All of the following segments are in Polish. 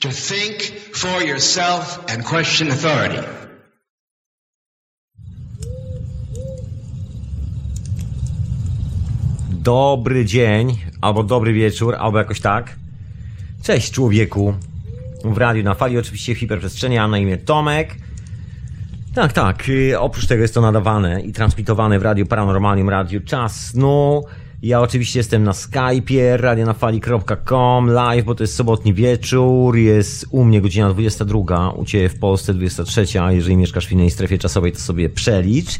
to think for yourself and question authority. Dobry dzień, albo dobry wieczór, albo jakoś tak. Cześć człowieku. W radiu na fali oczywiście w hiperprzestrzeni, a na imię Tomek. Tak, tak. y, Oprócz tego jest to nadawane i transmitowane w radiu paranormalnym, radiu czas snu. Ja oczywiście jestem na Skype'ie, radionafali.com, live, bo to jest sobotni wieczór, jest u mnie godzina 22, u Ciebie w Polsce 23, a jeżeli mieszkasz w innej strefie czasowej, to sobie przelicz.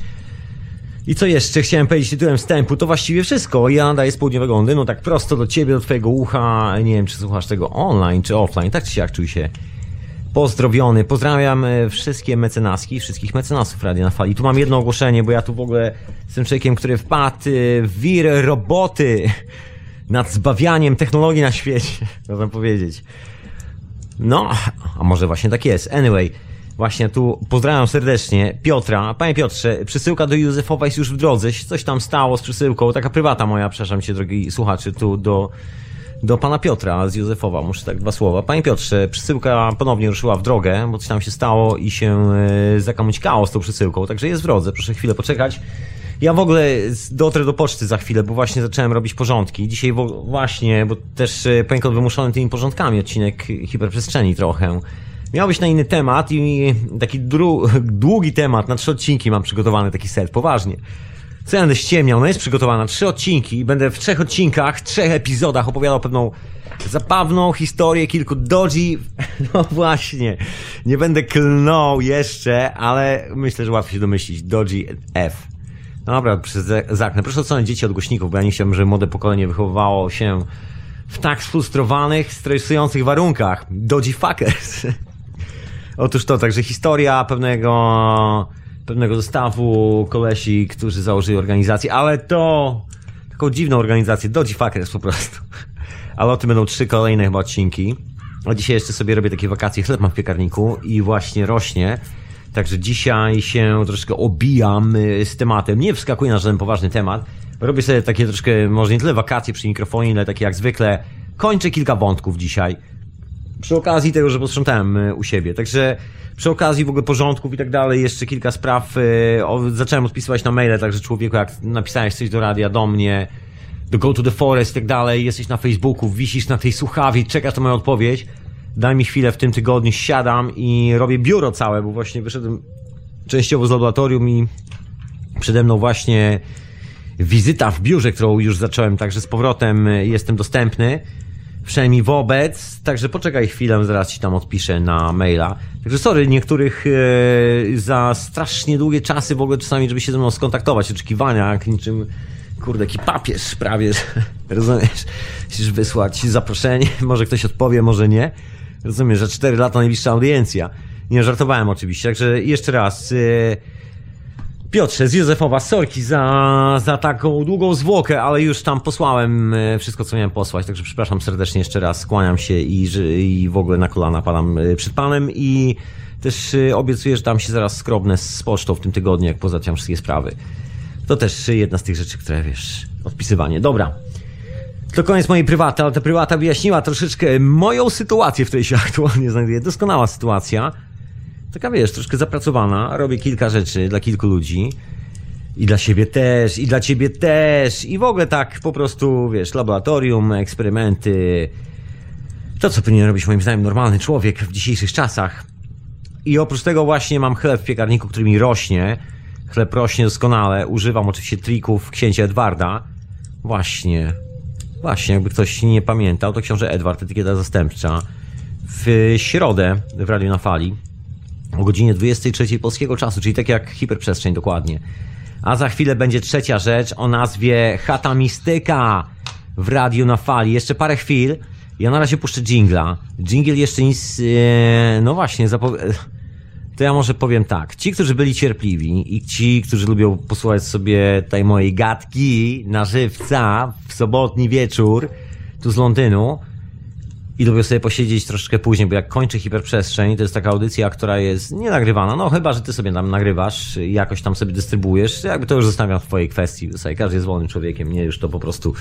I co jeszcze chciałem powiedzieć tytułem wstępu, to właściwie wszystko. Ja nadaję z południowego Londynu, tak prosto do ciebie, do twojego ucha. Nie wiem, czy słuchasz tego online, czy offline, tak czy siak czuj się pozdrowiony. Pozdrawiam e, wszystkie mecenaski, wszystkich mecenasów Radia na Fali. Tu mam jedno ogłoszenie, bo ja tu w ogóle jestem człowiekiem, który wpadł e, w wir roboty nad zbawianiem technologii na świecie, można powiedzieć. No, a może właśnie tak jest. Anyway, właśnie tu pozdrawiam serdecznie Piotra. Panie Piotrze, przesyłka do Józefowa jest już w drodze. Coś tam stało z przesyłką. Taka prywata moja, przepraszam cię, drogi słuchaczy, tu do, do pana Piotra z Józefowa. Muszę tak dwa słowa. Panie Piotrze, przesyłka ponownie ruszyła w drogę, bo coś tam się stało i się e, zakamućkało z tą przesyłką. Także jest w drodze. Proszę chwilę poczekać. Ja w ogóle dotrę do poczty za chwilę, bo właśnie zacząłem robić porządki. Dzisiaj właśnie, bo też e, poniekąd wymuszony tymi porządkami odcinek hiperprzestrzeni trochę. Miał być na inny temat i taki długi temat, na trzy odcinki mam przygotowany taki set, poważnie. Będę ściemniał? No jest przygotowana trzy odcinki i będę w trzech odcinkach, trzech epizodach opowiadał pewną zabawną historię kilku dodzi. No właśnie, nie będę klnął jeszcze, ale myślę, że łatwo się domyślić. Dodzi F. No dobra, przez zaknę. Proszę odsunąć dzieci od głośników, bo ja nie chciałbym, żeby młode pokolenie wychowywało się w tak sfrustrowanych, stresujących warunkach. Dodgy fuckers. Otóż to, także historia pewnego, pewnego zestawu kolesi, którzy założyli organizację, ale to taką dziwną organizację, Dodgy Fuckers po prostu. Ale o tym będą trzy kolejne chyba odcinki. A dzisiaj jeszcze sobie robię takie wakacje, chleb mam w piekarniku i właśnie rośnie. Także dzisiaj się troszkę obijam y, z tematem. Nie wskakuję na żaden poważny temat. Robię sobie takie troszkę, może nie tyle wakacje przy mikrofonie, ale takie jak zwykle. Kończę kilka wątków dzisiaj przy okazji tego, że posprzątałem y, u siebie. Także przy okazji w ogóle porządków i tak dalej, jeszcze kilka spraw y, o, zacząłem odpisywać na maile, także człowieku, jak napisałeś coś do radia, do mnie, do Go to the Forest i tak dalej, jesteś na Facebooku, wisisz na tej słuchawie, czekasz na moją odpowiedź, daj mi chwilę w tym tygodniu, siadam i robię biuro całe, bo właśnie wyszedłem częściowo z laboratorium i przede mną właśnie wizyta w biurze, którą już zacząłem, także z powrotem y, jestem dostępny. Przynajmniej wobec, także poczekaj chwilę, zaraz ci tam odpiszę na maila. Także sorry, niektórych e, za strasznie długie czasy w ogóle czasami, żeby się ze mną skontaktować, oczekiwania, jak niczym, kurde, jaki papież prawie, rozumiesz? Musisz wysłać zaproszenie, może ktoś odpowie, może nie. Rozumiesz, że 4 lata najbliższa audiencja. Nie, żartowałem oczywiście, także jeszcze raz... E, Piotrze z Józefowa, sorki za, za taką długą zwłokę, ale już tam posłałem e, wszystko, co miałem posłać, także przepraszam serdecznie jeszcze raz, skłaniam się i, i w ogóle na kolana padam e, przed Panem i też e, obiecuję, że tam się zaraz skrobnę z pocztą w tym tygodniu, jak pozatiam wszystkie sprawy. To też jedna z tych rzeczy, które wiesz, odpisywanie. Dobra. To koniec mojej prywaty, ale ta prywata wyjaśniła troszeczkę moją sytuację, w której się aktualnie znajduję. Doskonała sytuacja taka wiesz, troszkę zapracowana, robię kilka rzeczy dla kilku ludzi. I dla siebie też, i dla ciebie też, i w ogóle tak po prostu, wiesz, laboratorium, eksperymenty. To, co powinien robić moim zdaniem normalny człowiek w dzisiejszych czasach. I oprócz tego właśnie mam chleb w piekarniku, który mi rośnie. Chleb rośnie doskonale. Używam oczywiście trików księcia Edwarda. Właśnie. Właśnie, jakby ktoś nie pamiętał, to książę Edward, etykieta zastępcza. W środę w Radiu na Fali o godzinie 23 polskiego czasu, czyli tak jak hiperprzestrzeń dokładnie. A za chwilę będzie trzecia rzecz o nazwie Chata Mistyka w radiu na fali. Jeszcze parę chwil. Ja na razie puszczę jingla. Jingle jeszcze nic... E, no właśnie, zapow- to ja może powiem tak. Ci, którzy byli cierpliwi i ci, którzy lubią posłuchać sobie tej mojej gadki na żywca w sobotni wieczór tu z Londynu, i lubię sobie posiedzieć troszeczkę później, bo jak kończę hiperprzestrzeń, to jest taka audycja, która jest nie nagrywana, no chyba, że ty sobie tam nagrywasz i jakoś tam sobie dystrybuujesz, jakby to już zostawiam w twojej kwestii, sobie każdy jest wolnym człowiekiem, mnie już to po prostu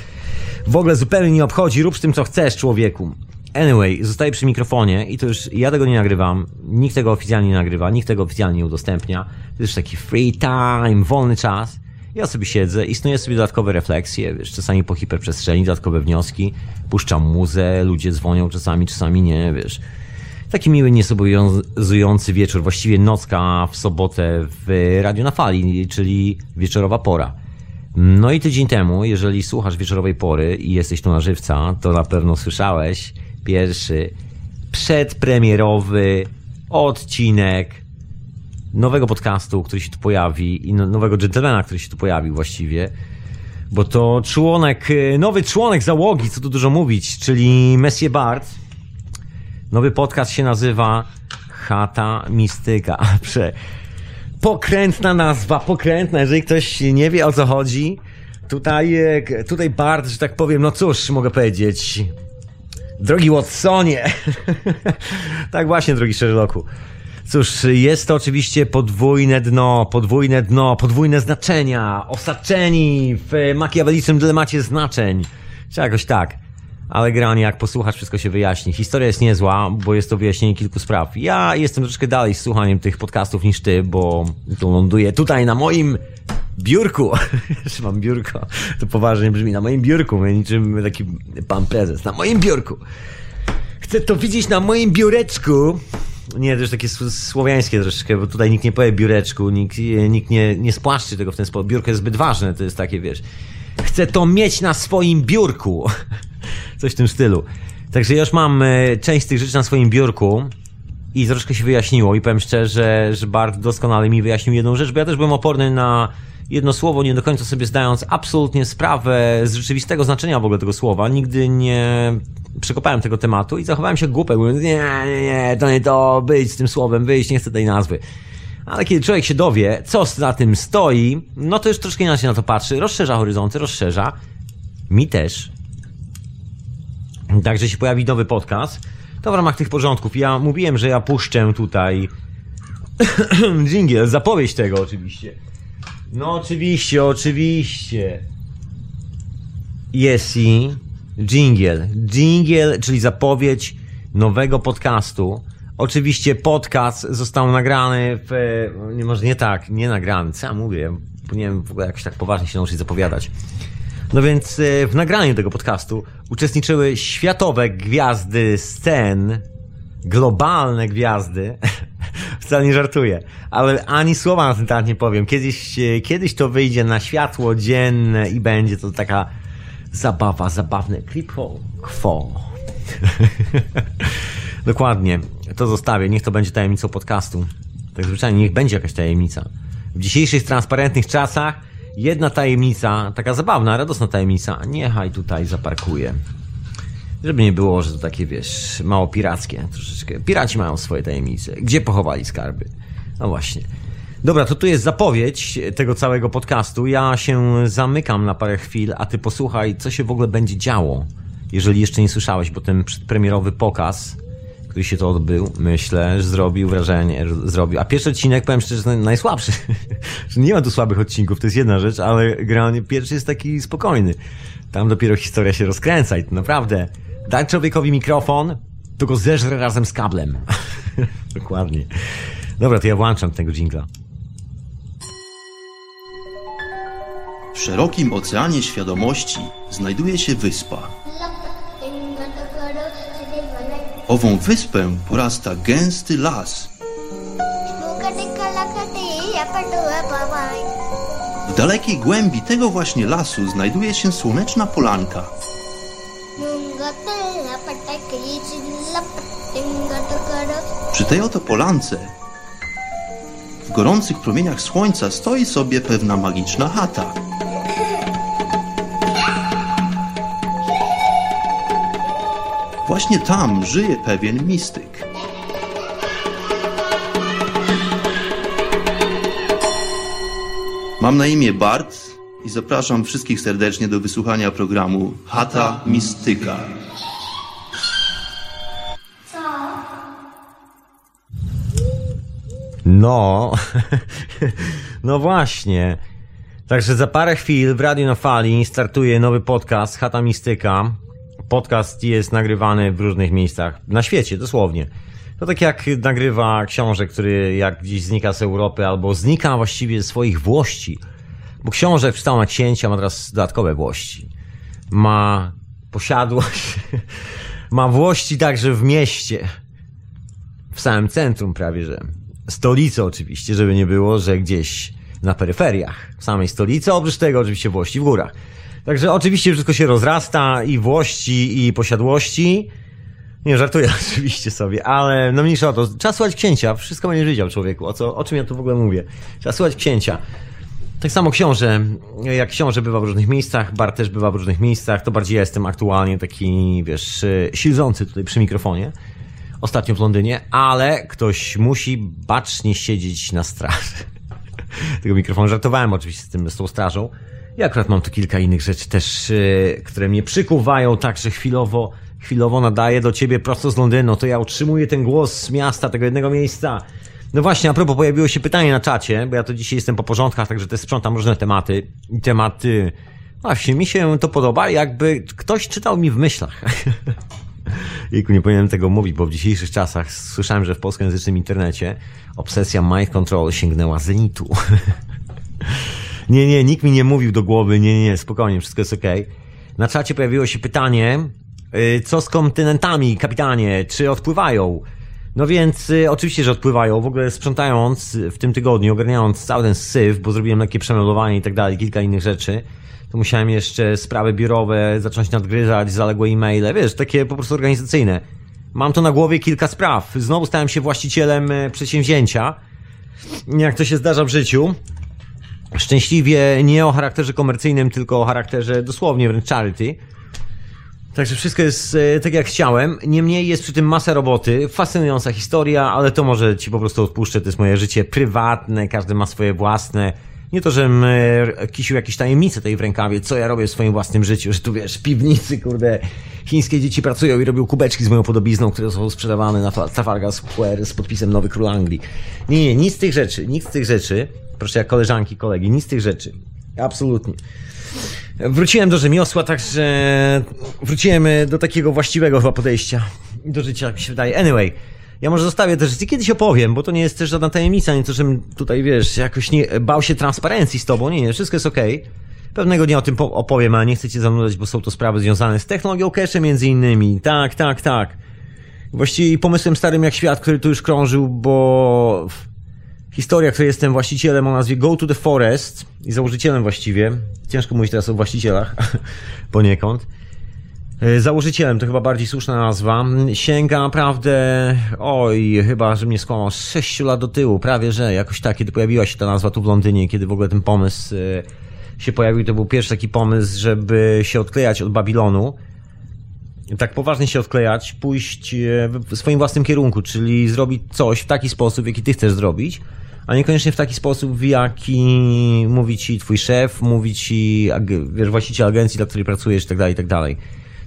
w ogóle zupełnie nie obchodzi, rób z tym co chcesz człowieku. Anyway, zostaję przy mikrofonie i to już ja tego nie nagrywam, nikt tego oficjalnie nie nagrywa, nikt tego oficjalnie nie udostępnia. To jest taki free time, wolny czas. Ja sobie siedzę i sobie dodatkowe refleksje, wiesz, czasami po hiperprzestrzeni, dodatkowe wnioski, puszczam muzę, ludzie dzwonią czasami, czasami nie, wiesz. Taki miły, niezobowiązujący wieczór, właściwie nocka w sobotę w Radiu na Fali, czyli wieczorowa pora. No i tydzień temu, jeżeli słuchasz wieczorowej pory i jesteś tu na żywca, to na pewno słyszałeś pierwszy przedpremierowy odcinek nowego podcastu, który się tu pojawi i no, nowego gentlemana, który się tu pojawił właściwie. Bo to członek, nowy członek załogi, co tu dużo mówić, czyli Messie Bart. Nowy podcast się nazywa Chata Mistyka. Prze pokrętna nazwa, pokrętna, jeżeli ktoś nie wie o co chodzi. Tutaj, e, tutaj Bart, że tak powiem, no cóż, mogę powiedzieć. Drogi Watsonie. tak właśnie, drogi Sherlocku. Cóż, jest to oczywiście podwójne dno, podwójne dno, podwójne znaczenia, osaczeni w makiawelicznym dylemacie znaczeń. Czy jakoś tak. Ale granie, jak posłuchasz, wszystko się wyjaśni. Historia jest niezła, bo jest to wyjaśnienie kilku spraw. Ja jestem troszeczkę dalej z słuchaniem tych podcastów niż ty, bo to ląduje tutaj na moim biurku. Jeszcze mam biurko. To poważnie brzmi. Na moim biurku. Niczym taki pan prezes. Na moim biurku. Chcę to widzieć na moim biureczku. Nie, to już takie słowiańskie troszeczkę, bo tutaj nikt nie powie biureczku, nikt, nikt nie, nie spłaszczy tego w ten sposób. Biurko jest zbyt ważne, to jest takie, wiesz. Chcę to mieć na swoim biurku. Coś w tym stylu. Także ja już mam e, część z tych rzeczy na swoim biurku i troszkę się wyjaśniło i powiem szczerze, że Bart doskonale mi wyjaśnił jedną rzecz, bo ja też byłem oporny na jedno słowo, nie do końca sobie zdając absolutnie sprawę z rzeczywistego znaczenia w ogóle tego słowa. Nigdy nie przekopałem tego tematu i zachowałem się głupek, mówiąc, nie, nie, nie, to nie to, być z tym słowem, wyjść, nie chcę tej nazwy. Ale kiedy człowiek się dowie, co za tym stoi, no to już troszkę inaczej na to patrzy, rozszerza horyzonty, rozszerza. Mi też. Także się pojawi nowy podcast. To w ramach tych porządków. Ja mówiłem, że ja puszczę tutaj jingle, zapowiedź tego oczywiście. No oczywiście, oczywiście. Jest i jingle. Jingle, czyli zapowiedź nowego podcastu. Oczywiście podcast został nagrany w... Nie, może nie tak, nie nagrany, co ja mówię? Powinienem w ogóle jakoś tak poważnie się nauczyć zapowiadać. No więc e, w nagraniu tego podcastu uczestniczyły światowe gwiazdy scen, globalne gwiazdy. Wcale nie żartuję, ale ani słowa na ten temat nie powiem. Kiedyś, e, kiedyś to wyjdzie na światło dzienne i będzie to taka zabawa, zabawne quo quo. Dokładnie. To zostawię. Niech to będzie tajemnicą podcastu. Tak zwyczajnie, niech będzie jakaś tajemnica. W dzisiejszych transparentnych czasach jedna tajemnica, taka zabawna, radosna tajemnica, niechaj tutaj zaparkuje. Żeby nie było, że to takie, wiesz, mało pirackie troszeczkę. Piraci mają swoje tajemnice. Gdzie pochowali skarby? No właśnie. Dobra, to tu jest zapowiedź tego całego podcastu. Ja się zamykam na parę chwil, a ty posłuchaj, co się w ogóle będzie działo. Jeżeli jeszcze nie słyszałeś, bo ten przedpremierowy pokaz który się to odbył, myślę, że zrobił wrażenie, że zrobił. A pierwszy odcinek, powiem szczerze, jest najsłabszy. nie ma tu słabych odcinków, to jest jedna rzecz, ale granie pierwszy jest taki spokojny. Tam dopiero historia się rozkręca i to naprawdę daj człowiekowi mikrofon, to go zeżre razem z kablem. Dokładnie. Dobra, to ja włączam tego jingla. W szerokim oceanie świadomości znajduje się wyspa. Ową wyspę porasta gęsty las. W dalekiej głębi tego właśnie lasu znajduje się słoneczna polanka. Przy tej oto polance w gorących promieniach słońca stoi sobie pewna magiczna chata. Właśnie tam żyje pewien mistyk. Mam na imię Bart i zapraszam wszystkich serdecznie do wysłuchania programu Hata Mistyka. No, no właśnie. Także za parę chwil w Radio na Fali startuje nowy podcast Hata Mistyka Podcast jest nagrywany w różnych miejscach na świecie, dosłownie. To tak jak nagrywa książę, który jak gdzieś znika z Europy albo znika właściwie ze swoich włości. Bo książę wstał na księcia, ma teraz dodatkowe włości. Ma posiadłość, ma włości także w mieście. W samym centrum prawie, że. Stolicy oczywiście, żeby nie było, że gdzieś na peryferiach samej stolicy, oprócz tego oczywiście włości w górach. Także oczywiście wszystko się rozrasta i włości i posiadłości. Nie, żartuję oczywiście sobie, ale no mniejsza o to. Trzeba słuchać księcia, wszystko będziesz wiedział człowieku, o, co, o czym ja tu w ogóle mówię. Trzeba słuchać księcia. Tak samo książę, jak książę bywa w różnych miejscach, Bar też bywa w różnych miejscach, to bardziej ja jestem aktualnie taki, wiesz, silzący tutaj przy mikrofonie. Ostatnio w Londynie, ale ktoś musi bacznie siedzieć na straży. Tego mikrofonu żartowałem oczywiście z tym, z tą strażą. Ja akurat mam tu kilka innych rzeczy też, yy, które mnie przykuwają, także chwilowo, chwilowo nadaję do ciebie prosto z Londynu. To ja utrzymuję ten głos z miasta, tego jednego miejsca. No właśnie, a propos, pojawiło się pytanie na czacie, bo ja to dzisiaj jestem po porządkach, także też sprzątam różne tematy. I tematy, właśnie, mi się to podoba, jakby ktoś czytał mi w myślach. I nie powinienem tego mówić, bo w dzisiejszych czasach słyszałem, że w polskojęzycznym internecie obsesja mind control sięgnęła zenitu. nie, nie, nikt mi nie mówił do głowy, nie, nie, spokojnie, wszystko jest okej. Okay. Na czacie pojawiło się pytanie, y, co z kontynentami, kapitanie, czy odpływają? No więc y, oczywiście, że odpływają. W ogóle sprzątając w tym tygodniu, ogarniając cały ten syf, bo zrobiłem lekkie przemeblowanie i tak dalej, kilka innych rzeczy, to musiałem jeszcze sprawy biurowe zacząć nadgryzać, zaległe e-maile, wiesz, takie po prostu organizacyjne. Mam to na głowie kilka spraw. Znowu stałem się właścicielem e, przedsięwzięcia, jak to się zdarza w życiu. Szczęśliwie nie o charakterze komercyjnym, tylko o charakterze dosłownie wręcz charity. Także wszystko jest e, tak jak chciałem. Niemniej jest przy tym masa roboty, fascynująca historia, ale to może ci po prostu odpuszczę. To jest moje życie prywatne, każdy ma swoje własne. Nie to, żebym e, kisił jakieś tajemnice tej w rękawie, co ja robię w swoim własnym życiu, że tu wiesz, piwnicy, kurde, chińskie dzieci pracują i robią kubeczki z moją podobizną, które są sprzedawane na Trafalgar Square z podpisem Nowy Król Anglii. Nie, nie, nic z tych rzeczy, nic z tych rzeczy. Proszę, jak koleżanki, kolegi, nic z tych rzeczy. Absolutnie. Wróciłem do rzemiosła, także wróciłem do takiego właściwego chyba podejścia do życia, mi się wydaje. Anyway, ja może zostawię też, kiedyś opowiem, bo to nie jest też żadna tajemnica, nie to, żebym tutaj, wiesz, jakoś nie bał się transparencji z tobą, nie, nie, wszystko jest okej. Okay. Pewnego dnia o tym opowiem, ale nie chcę cię zanudzać, bo są to sprawy związane z technologią cache między innymi. Tak, tak, tak. Właściwie pomysłem starym jak świat, który tu już krążył, bo historia, której jestem właścicielem o nazwie Go to the Forest i założycielem właściwie. Ciężko mówić teraz o właścicielach poniekąd. E, założycielem, to chyba bardziej słuszna nazwa, sięga naprawdę, oj, chyba, że mnie skłamał, 6 lat do tyłu, prawie że, jakoś tak, kiedy pojawiła się ta nazwa tu w Londynie, kiedy w ogóle ten pomysł e, się pojawił, to był pierwszy taki pomysł, żeby się odklejać od Babilonu, tak poważnie się odklejać, pójść e, w swoim własnym kierunku, czyli zrobić coś w taki sposób, jaki ty chcesz zrobić, a niekoniecznie w taki sposób, w jaki mówi ci twój szef, mówi ci wiesz, właściciel agencji, dla której pracujesz, i tak dalej, i tak dalej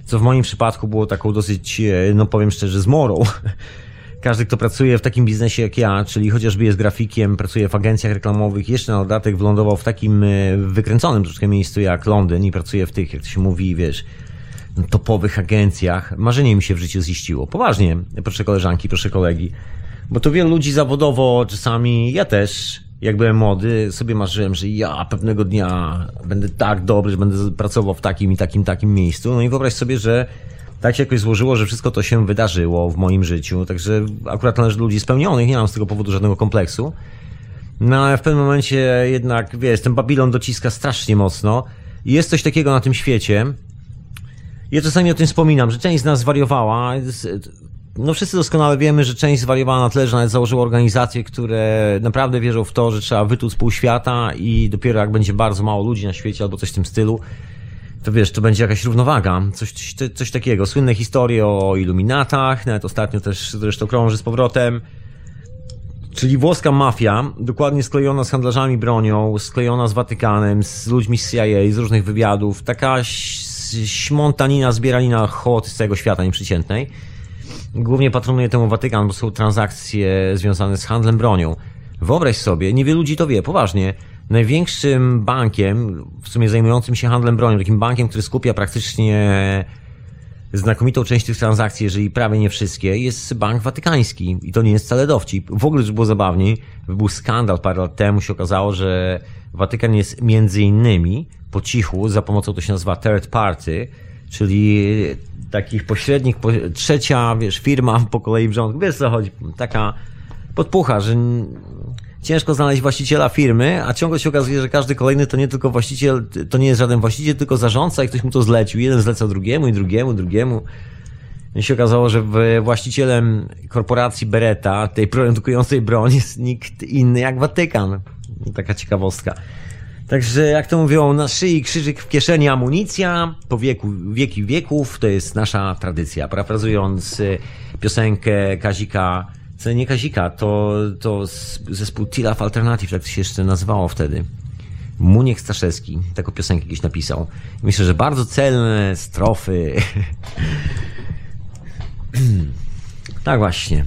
co w moim przypadku było taką dosyć, e, no powiem szczerze, zmorą. Każdy, kto pracuje w takim biznesie jak ja, czyli chociażby jest grafikiem, pracuje w agencjach reklamowych, jeszcze na dodatek wylądował w takim e, wykręconym troszkę miejscu jak Londyn i pracuje w tych, jak to się mówi, wiesz, topowych agencjach. Marzenie mi się w życiu ziściło. Poważnie, proszę koleżanki, proszę kolegi. Bo to wielu ludzi zawodowo, czasami ja też, jak byłem młody, sobie marzyłem, że ja pewnego dnia będę tak dobry, że będę pracował w takim i takim, takim miejscu. No i wyobraź sobie, że tak się jakoś złożyło, że wszystko to się wydarzyło w moim życiu. Także akurat należy do ludzi spełnionych, nie mam z tego powodu żadnego kompleksu. No ale w pewnym momencie jednak, wiesz, ten Babilon dociska strasznie mocno. I jest coś takiego na tym świecie. Ja czasami o tym wspominam, że część z nas zwariowała no wszyscy doskonale wiemy, że część zwariowała na tyle, że nawet założyło organizacje, które naprawdę wierzą w to, że trzeba wytuc pół świata i dopiero jak będzie bardzo mało ludzi na świecie albo coś w tym stylu, to wiesz, to będzie jakaś równowaga, coś, coś, coś takiego. Słynne historie o iluminatach, nawet ostatnio też zresztą krąży z powrotem. Czyli włoska mafia, dokładnie sklejona z handlarzami bronią, sklejona z Watykanem, z ludźmi z CIA, z różnych wywiadów, taka śmontanina, zbieralina hołot z całego świata nieprzeciętnej Głównie patronuje temu Watykan, bo są transakcje związane z handlem bronią. Wyobraź sobie, niewielu ludzi to wie, poważnie. Największym bankiem, w sumie zajmującym się handlem bronią, takim bankiem, który skupia praktycznie znakomitą część tych transakcji, jeżeli prawie nie wszystkie, jest Bank Watykański. I to nie jest wcale dowcip. W ogóle, żeby było zabawniej, był skandal parę lat temu, się okazało, że Watykan jest między innymi po cichu, za pomocą to się nazywa third party, czyli takich pośrednich, trzecia, wiesz, firma po kolei w rząd. Wiesz co chodzi? Taka podpucha, że ciężko znaleźć właściciela firmy, a ciągle się okazuje, że każdy kolejny to nie tylko właściciel, to nie jest żaden właściciel, tylko zarządca i ktoś mu to zlecił. Jeden zlecał drugiemu i drugiemu, drugiemu. I się okazało, że właścicielem korporacji Beretta, tej produkującej broń, jest nikt inny jak Watykan. Taka ciekawostka. Także jak to mówią, na szyi krzyżyk w kieszeni amunicja, po wieku, wieki wieków, to jest nasza tradycja. Parafrazując y, piosenkę Kazika co nie Kazika, to, to zespół Tilaf Alternative, tak się jeszcze nazywało wtedy. Muniek Staszewski taką piosenkę gdzieś napisał. Myślę, że bardzo celne strofy. tak właśnie.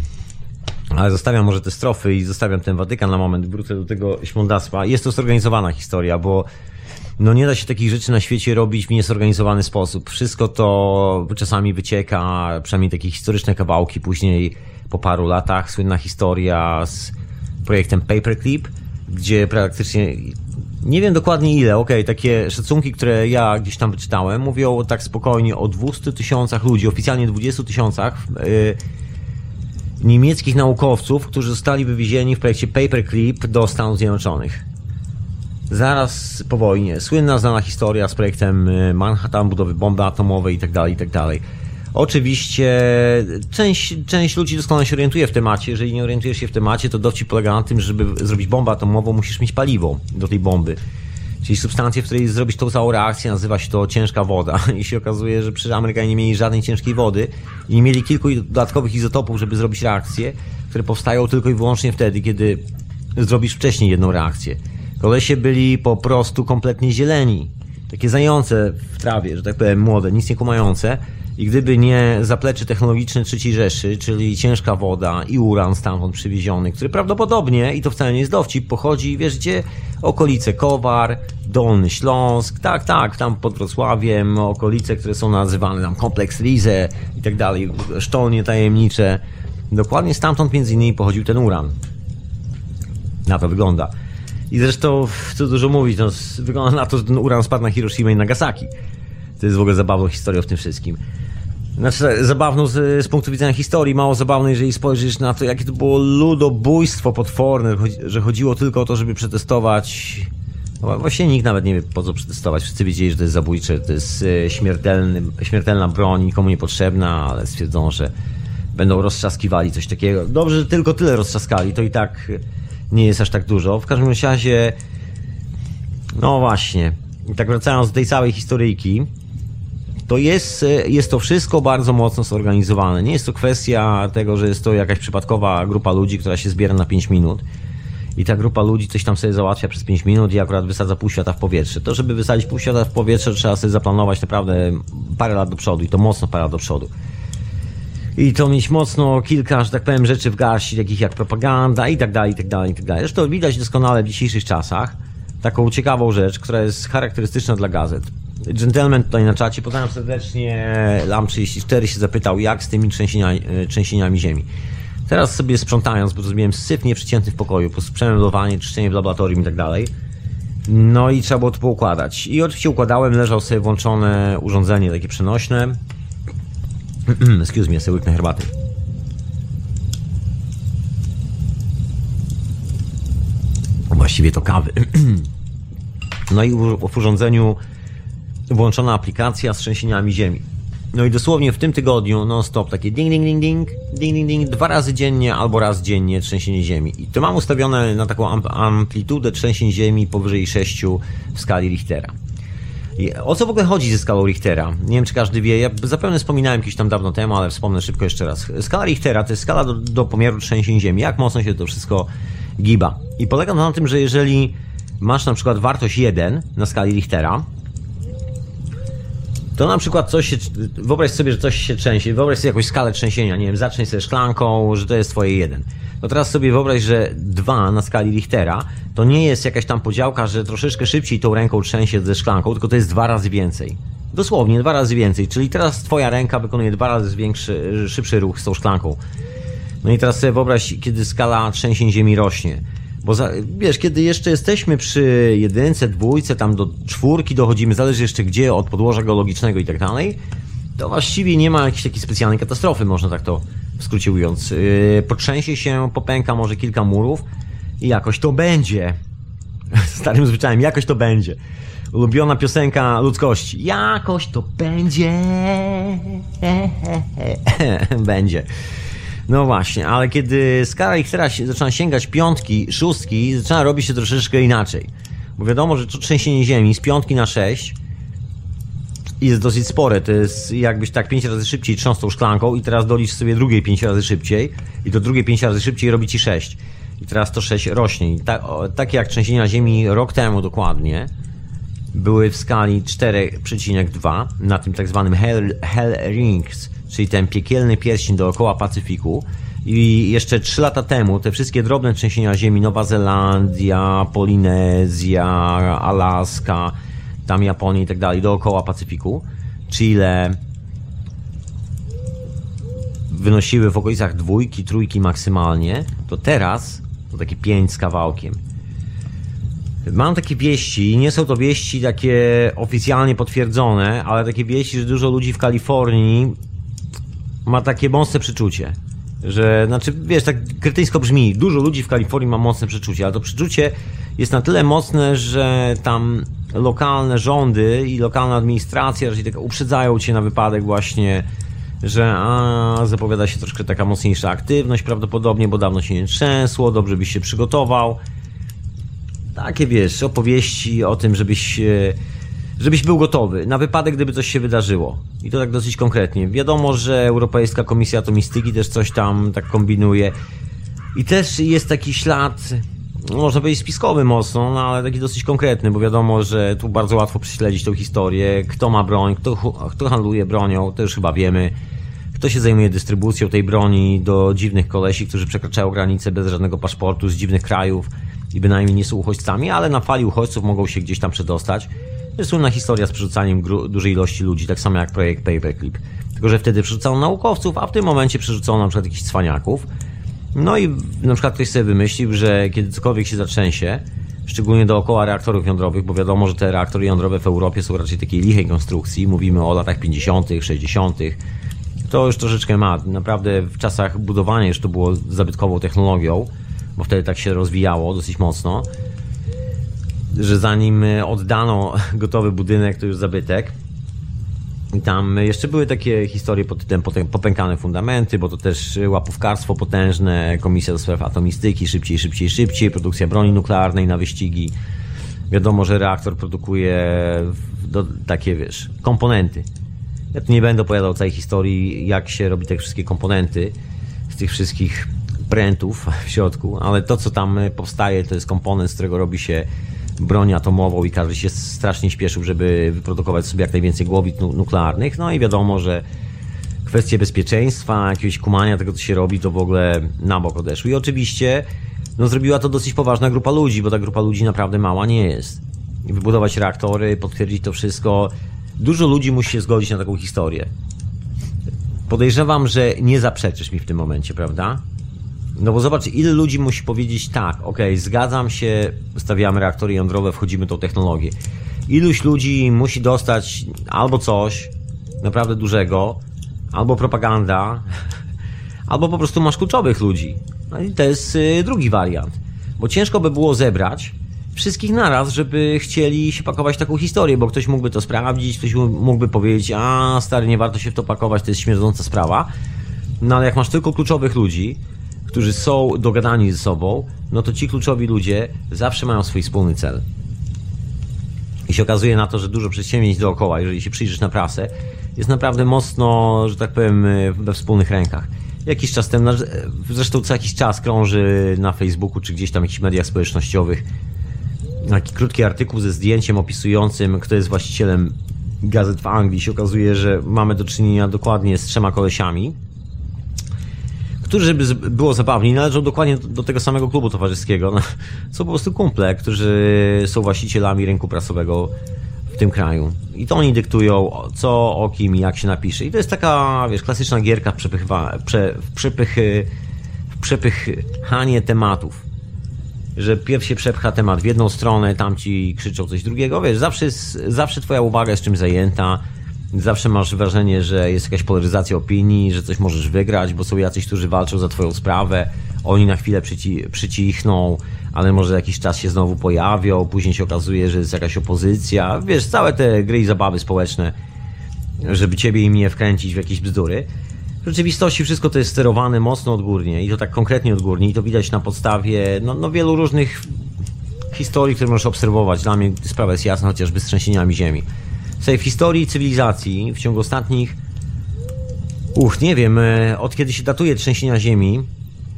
Ale zostawiam może te strofy i zostawiam ten Watykan na moment, wrócę do tego śmądactwa. Jest to zorganizowana historia, bo no nie da się takich rzeczy na świecie robić w niezorganizowany sposób. Wszystko to czasami wycieka, przynajmniej takie historyczne kawałki, później po paru latach słynna historia z projektem Paperclip, gdzie praktycznie nie wiem dokładnie ile, okej, okay, takie szacunki, które ja gdzieś tam wyczytałem, mówią tak spokojnie o 200 tysiącach ludzi, oficjalnie 20 tysiącach yy, niemieckich naukowców, którzy zostali wywiezieni w projekcie Paperclip do Stanów Zjednoczonych. Zaraz po wojnie. Słynna, znana historia z projektem y, Manhattan, budowy bomby atomowej itd., tak itd. Tak Oczywiście część, część ludzi doskonale się orientuje w temacie. Jeżeli nie orientujesz się w temacie, to dowcip polega na tym, żeby zrobić bombę atomową, musisz mieć paliwo do tej bomby. Czyli substancję, w której zrobić tą całą reakcję, nazywa się to ciężka woda. I się okazuje, że przy Amerykanie nie mieli żadnej ciężkiej wody i nie mieli kilku dodatkowych izotopów, żeby zrobić reakcje, które powstają tylko i wyłącznie wtedy, kiedy zrobisz wcześniej jedną reakcję. Kolesie byli po prostu kompletnie zieleni. Takie zające w trawie, że tak powiem, młode, nic nie kumające i gdyby nie zaplecze technologiczne III Rzeszy, czyli ciężka woda i uran stamtąd przywieziony, który prawdopodobnie, i to wcale nie jest dowcip, pochodzi, wiesz gdzie? Okolice Kowar, Dolny Śląsk, tak, tak, tam pod Wrocławiem, okolice, które są nazywane tam kompleks Rize i tak dalej, sztolnie tajemnicze. Dokładnie stamtąd między innymi pochodził ten uran. Na to wygląda. I zresztą, co dużo mówić, no, wygląda na to, że ten uran spadł na Hiroshima i Nagasaki. To jest w ogóle zabawną historią w tym wszystkim. Znaczy, zabawną z, z punktu widzenia historii, mało zabawną, jeżeli spojrzysz na to, jakie to było ludobójstwo potworne, że chodziło tylko o to, żeby przetestować. No, właśnie nikt nawet nie wie po co przetestować. Wszyscy wiedzieli, że to jest zabójcze, to jest e, śmiertelny, śmiertelna broń, nikomu niepotrzebna, ale stwierdzono, że będą roztrzaskiwali coś takiego. Dobrze, że tylko tyle roztrzaskali, to i tak nie jest aż tak dużo. W każdym razie, no właśnie. I tak wracając do tej całej historyjki, to jest, e, jest to wszystko bardzo mocno zorganizowane. Nie jest to kwestia tego, że jest to jakaś przypadkowa grupa ludzi, która się zbiera na 5 minut i ta grupa ludzi coś tam sobie załatwia przez 5 minut i akurat wysadza pół świata w powietrze. To, żeby wysadzić pół świata w powietrze, trzeba sobie zaplanować naprawdę parę lat do przodu i to mocno parę lat do przodu. I to mieć mocno kilka, że tak powiem, rzeczy w garści, takich jak propaganda i tak dalej, i tak dalej, i tak dalej. Zresztą widać doskonale w dzisiejszych czasach taką ciekawą rzecz, która jest charakterystyczna dla gazet. Gentleman tutaj na czacie, pozdrawiam serdecznie, Lam34 się zapytał, jak z tymi trzęsieniami, e, trzęsieniami ziemi. Teraz sobie sprzątając, bo zrobiłem syf nieprzycięty w pokoju, przemeblowanie, czyszczenie w laboratorium i tak dalej. No i trzeba było to poukładać. I oczywiście układałem, leżał sobie włączone urządzenie takie przenośne. Excuse me, ja sobie łyknę herbaty. Właściwie to kawy. no i w urządzeniu włączona aplikacja z trzęsieniami ziemi. No i dosłownie w tym tygodniu non-stop takie ding, ding, ding, ding, ding, ding, ding, dwa razy dziennie albo raz dziennie trzęsienie ziemi. I to mam ustawione na taką amplitudę trzęsień ziemi powyżej 6 w skali Richtera. I o co w ogóle chodzi ze skalą Richtera? Nie wiem, czy każdy wie. Ja zapewne wspominałem kiedyś tam dawno temu, ale wspomnę szybko jeszcze raz. Skala Richtera to jest skala do, do pomiaru trzęsień ziemi. Jak mocno się to wszystko giba. I polega to na tym, że jeżeli masz na przykład wartość 1 na skali Richtera, to na przykład coś się, wyobraź sobie, że coś się trzęsie, wyobraź sobie jakąś skalę trzęsienia, nie wiem, zacznij sobie szklanką, że to jest twoje jeden. To teraz sobie wyobraź, że dwa na skali Richtera to nie jest jakaś tam podziałka, że troszeczkę szybciej tą ręką trzęsie ze szklanką, tylko to jest dwa razy więcej. Dosłownie, dwa razy więcej. Czyli teraz twoja ręka wykonuje dwa razy większy, szybszy ruch z tą szklanką. No i teraz sobie wyobraź, kiedy skala trzęsień ziemi rośnie. Bo za, wiesz, kiedy jeszcze jesteśmy przy jedynce, dwójce, tam do czwórki dochodzimy, zależy jeszcze gdzie, od podłoża geologicznego i tak dalej, to właściwie nie ma jakiejś takiej specjalnej katastrofy, można tak to w skrócie mówiąc. Yy, potrzęsie się, popęka może kilka murów i jakoś to będzie. Starym zwyczajem, jakoś to będzie. Ulubiona piosenka ludzkości. Jakoś to będzie. będzie. No właśnie, ale kiedy skala ich teraz zaczyna sięgać piątki, szóstki, zaczyna robić się troszeczkę inaczej. Bo wiadomo, że to trzęsienie ziemi z piątki na sześć jest dosyć spore. To jest jakbyś tak pięć razy szybciej trząsł szklanką i teraz dolicz sobie drugie pięć razy szybciej i to drugie pięć razy szybciej robi ci sześć. I teraz to sześć rośnie. I tak, takie jak trzęsienia ziemi rok temu dokładnie były w skali 4,2 na tym tak zwanym Hell, Hell Rings czyli ten piekielny pierścień dookoła Pacyfiku. I jeszcze 3 lata temu te wszystkie drobne trzęsienia ziemi, Nowa Zelandia, Polinezja, Alaska, tam Japonia i tak dalej, dookoła Pacyfiku, Chile, wynosiły w okolicach dwójki, trójki maksymalnie, to teraz to takie pięć z kawałkiem. Mam takie wieści, nie są to wieści takie oficjalnie potwierdzone, ale takie wieści, że dużo ludzi w Kalifornii ma takie mocne przeczucie. Że, znaczy, wiesz, tak krytyjsko brzmi, dużo ludzi w Kalifornii ma mocne przeczucie, ale to przeczucie jest na tyle mocne, że tam lokalne rządy i lokalna administracja raczej tak uprzedzają cię na wypadek właśnie, że a, zapowiada się troszkę taka mocniejsza aktywność prawdopodobnie, bo dawno się nie trzęsło, dobrze byś się przygotował. Takie, wiesz, opowieści o tym, żebyś żebyś był gotowy na wypadek, gdyby coś się wydarzyło. I to tak dosyć konkretnie. Wiadomo, że Europejska Komisja Atomistyki też coś tam tak kombinuje. I też jest taki ślad, no, można powiedzieć spiskowy mocno, no ale taki dosyć konkretny, bo wiadomo, że tu bardzo łatwo prześledzić tą historię, kto ma broń, kto, kto handluje bronią, to już chyba wiemy. Kto się zajmuje dystrybucją tej broni do dziwnych kolesi, którzy przekraczają granice bez żadnego paszportu z dziwnych krajów i bynajmniej nie są uchodźcami, ale na fali uchodźców mogą się gdzieś tam przedostać. To jest słynna historia z przerzucaniem dużej ilości ludzi, tak samo jak projekt Paperclip. Tylko, że wtedy przerzucano naukowców, a w tym momencie przerzucono na przykład jakichś cwaniaków. No i na przykład ktoś sobie wymyślił, że kiedy cokolwiek się zatrzęsie, szczególnie dookoła reaktorów jądrowych, bo wiadomo, że te reaktory jądrowe w Europie są raczej takiej lichej konstrukcji, mówimy o latach 50., 60., to już troszeczkę ma. Naprawdę w czasach budowania już to było zabytkową technologią, bo wtedy tak się rozwijało dosyć mocno że zanim e, oddano gotowy budynek, to już zabytek. I tam jeszcze były takie historie pod tytułem popękane fundamenty, bo to też łapówkarstwo potężne, komisja do spraw atomistyki, szybciej, szybciej, szybciej, produkcja broni nuklearnej na wyścigi. Wiadomo, że reaktor produkuje do, takie, wiesz, komponenty. Ja tu nie będę opowiadał całej historii, jak się robi te wszystkie komponenty z tych wszystkich prętów w środku, ale to, co tam powstaje, to jest komponent, z którego robi się broń atomową i każdy się strasznie śpieszył, żeby wyprodukować sobie jak najwięcej głowic nuklearnych. No i wiadomo, że kwestie bezpieczeństwa, jakiegoś kumania tego, co się robi, to w ogóle na bok odeszły. I oczywiście no, zrobiła to dosyć poważna grupa ludzi, bo ta grupa ludzi naprawdę mała nie jest. Wybudować reaktory, potwierdzić to wszystko. Dużo ludzi musi się zgodzić na taką historię. Podejrzewam, że nie zaprzeczysz mi w tym momencie, prawda? No bo zobacz, ile ludzi musi powiedzieć tak, ok, zgadzam się, stawiamy reaktory jądrowe, wchodzimy tą technologię. Iluś ludzi musi dostać albo coś naprawdę dużego, albo propaganda, albo po prostu masz kluczowych ludzi. No i to jest y, drugi wariant. Bo ciężko by było zebrać wszystkich naraz, żeby chcieli się pakować taką historię, bo ktoś mógłby to sprawdzić, ktoś mógłby powiedzieć, a stary, nie warto się w to pakować, to jest śmierdząca sprawa. No ale jak masz tylko kluczowych ludzi, którzy są dogadani ze sobą, no to ci kluczowi ludzie zawsze mają swój wspólny cel. I się okazuje na to, że dużo przedsięwzięć dookoła, jeżeli się przyjrzysz na prasę, jest naprawdę mocno, że tak powiem, we wspólnych rękach. Jakiś czas temu, zresztą co jakiś czas krąży na Facebooku czy gdzieś tam w jakichś mediach społecznościowych taki krótki artykuł ze zdjęciem opisującym, kto jest właścicielem gazet w Anglii. Się okazuje, że mamy do czynienia dokładnie z trzema kolesiami, którzy, żeby było zabawniej, należą dokładnie do, tego samego klubu towarzyskiego. No, są po prostu kumple, którzy są właścicielami rynku prasowego w tym kraju. I to oni dyktują, co, o kim i jak się napisze. I to jest taka, wiesz, klasyczna gierka w, przepychwa, prze, w, przepychy, w przepychanie tematów. Że pierw się przepcha temat w jedną stronę, tam ci krzyczą coś drugiego. Wiesz, zawsze, zawsze twoja uwaga jest czymś zajęta. Zawsze masz wrażenie, że jest jakaś polaryzacja opinii, że coś możesz wygrać, bo są jacyś, którzy walczą za twoją sprawę. Oni na chwilę przyci przycichną, ale może jakiś czas się znowu pojawią, później się okazuje, że jest jakaś opozycja. Wiesz, całe te gry i zabawy społeczne, żeby ciebie i mnie wkręcić w jakieś bzdury. W rzeczywistości wszystko to jest sterowane mocno odgórnie i to tak konkretnie odgórnie i to widać na podstawie no, no wielu różnych historii, które możesz obserwować. Dla mnie sprawa jest jasna, chociażby z trzęsieniami ziemi. Słuchaj, w historii cywilizacji w ciągu ostatnich uch, nie wiem, e, od kiedy się datuje trzęsienia ziemi,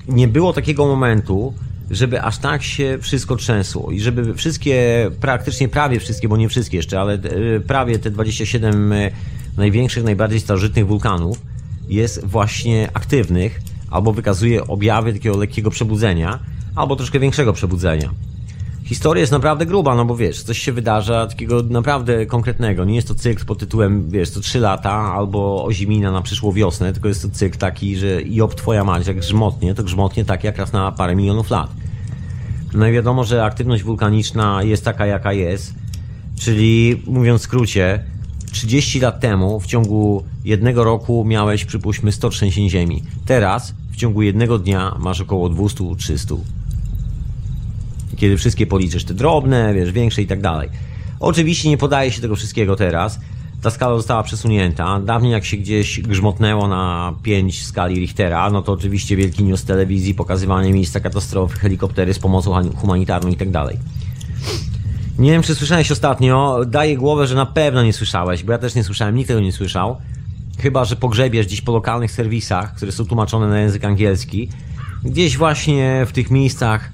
nie było takiego momentu, żeby aż tak się wszystko trzęsło i żeby wszystkie, praktycznie prawie wszystkie, bo nie wszystkie jeszcze, ale e, prawie te 27 e, największych, najbardziej starożytnych wulkanów jest właśnie aktywnych albo wykazuje objawy takiego lekkiego przebudzenia, albo troszkę większego przebudzenia. Historia jest naprawdę gruba, no bo wiesz, coś się wydarza takiego naprawdę konkretnego. Nie jest to cykl pod tytułem, wiesz, co 3 lata albo ozimina na przyszłą wiosnę, tylko jest to cykl taki, że Job twoja mać, jak grzmotnie, to grzmotnie tak jak raz na parę milionów lat. No i wiadomo, że aktywność wulkaniczna jest taka, jaka jest, czyli mówiąc w skrócie, 30 lat temu w ciągu jednego roku miałeś, przypuśćmy, 100 trzęsień ziemi. Teraz w ciągu jednego dnia masz około 200-300 kiedy wszystkie policzysz, te drobne, wiesz, większe i tak dalej. Oczywiście nie podaje się tego wszystkiego teraz. Ta skala została przesunięta. Dawniej jak się gdzieś grzmotnęło na 5 skali Richtera, no to oczywiście wielki news telewizji, pokazywanie miejsca katastrofy, helikoptery z pomocą humanitarną i tak dalej. Nie wiem, czy słyszałeś ostatnio, daję głowę, że na pewno nie słyszałeś, bo ja też nie słyszałem, nikt tego nie słyszał. Chyba, że pogrzebiesz gdzieś po lokalnych serwisach, które są tłumaczone na język angielski. Gdzieś właśnie w tych miejscach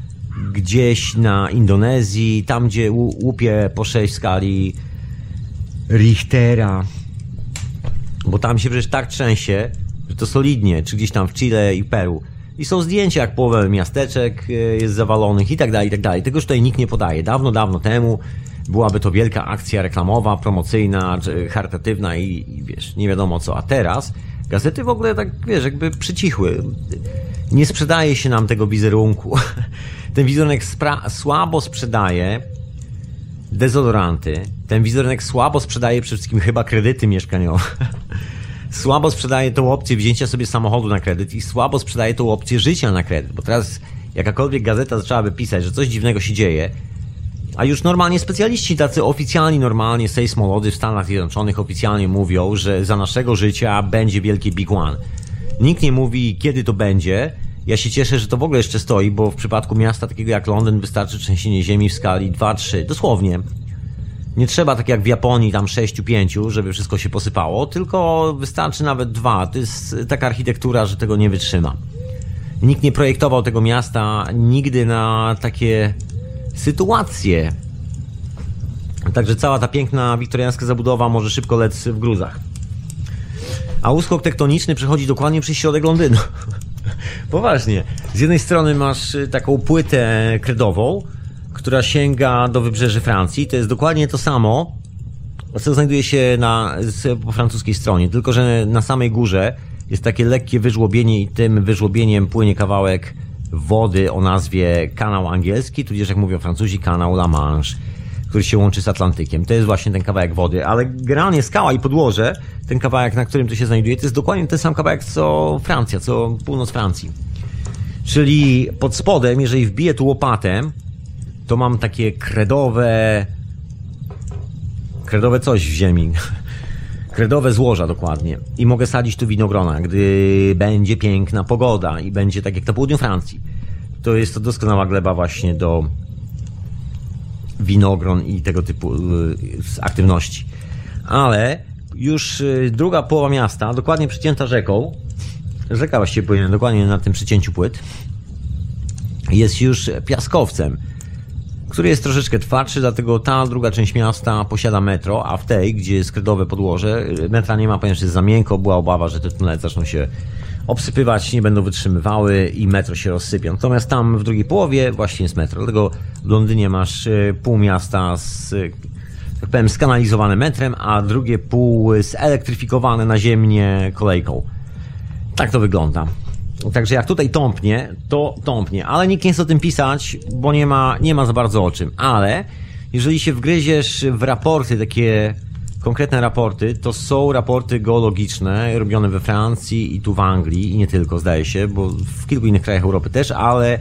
gdzieś na Indonezji, tam gdzie łupie po 6 skali Richtera, bo tam się przecież tak trzęsie, że to solidnie, czy gdzieś tam w Chile i Peru. I są zdjęcia, jak połowę miasteczek e, jest zawalonych i tak dalej, i tak dalej. Tutaj nikt nie podaje. Dawno, dawno temu byłaby to wielka akcja reklamowa, promocyjna, charytatywna i, i wiesz, nie wiadomo co. A teraz gazety w ogóle tak, wiesz, jakby przycichły. Nie sprzedaje się nam tego wizerunku. Ten wizerunek słabo sprzedaje dezodoranty. Ten wizerunek słabo sprzedaje przede wszystkim chyba kredyty mieszkaniowe. słabo sprzedaje tą opcję wzięcia sobie samochodu na kredyt i słabo sprzedaje tą opcję życia na kredyt, bo teraz jakakolwiek gazeta zaczęłaby pisać, że coś dziwnego się dzieje, a już normalnie specjaliści, tacy oficjalni, normalnie sejsmolodzy w Stanach Zjednoczonych oficjalnie mówią, że za naszego życia będzie wielkie Big One. Nikt nie mówi, kiedy to będzie, ja się cieszę, że to w ogóle jeszcze stoi, bo w przypadku miasta takiego jak Londyn wystarczy trzęsienie ziemi w skali 2-3, dosłownie. Nie trzeba tak jak w Japonii, tam 6-5, żeby wszystko się posypało, tylko wystarczy nawet 2. To jest taka architektura, że tego nie wytrzyma. Nikt nie projektował tego miasta nigdy na takie sytuacje. Także cała ta piękna wiktoriańska zabudowa może szybko lec w gruzach. A uskok tektoniczny przechodzi dokładnie przez środek Londynu. Poważnie. Z jednej strony masz y, taką płytę kredową, która sięga do wybrzeży Francji. To jest dokładnie to samo, co znajduje się na, po francuskiej stronie, tylko że na samej górze jest takie lekkie wyżłobienie i tym wyżłobieniem płynie kawałek wody o nazwie kanał angielski, tudzież jak mówią Francuzi, kanał La Manche który się łączy z Atlantykiem. To jest właśnie ten kawałek wody, ale generalnie skała i podłoże, ten kawałek, na którym to się znajduje, to jest dokładnie ten sam kawałek co Francja, co północ Francji. Czyli pod spodem, jeżeli wbiję tu łopatę, to mam takie kredowe kredowe coś w ziemi. Kredowe złoża dokładnie. I mogę sadzić tu winogrona, gdy będzie piękna pogoda i będzie tak jak na południu Francji. To jest to doskonała gleba właśnie do winogron i tego typu y, aktywności. Ale już y, druga połowa miasta, dokładnie przycięta rzeką, rzeka właściwie powinna dokładnie na tym przycięciu płyt, jest już piaskowcem, który jest troszeczkę twardszy, dlatego ta druga część miasta posiada metro, a w tej, gdzie jest kredowe podłoże, metra nie ma, ponieważ jest za miękko, była obawa, że te tunele zaczną się obsypywać, nie będą wytrzymywały i metro się rozsypie. Natomiast tam w drugiej połowie właśnie jest metro. Dlatego w Londynie masz e, pół miasta z tak powiem, skanalizowane metrem, a drugie pół zelektryfikowane naziemnie kolejką. Tak to wygląda. Także jak tutaj tąpnie, to tąpnie, ale nikt nie chce o tym pisać, bo nie ma, nie ma za bardzo o czym. Ale jeżeli się wgryziesz w raporty, takie konkretne raporty, to są raporty geologiczne robione we Francji i tu w Anglii i nie tylko, zdaje się, bo w kilku innych krajach Europy też, ale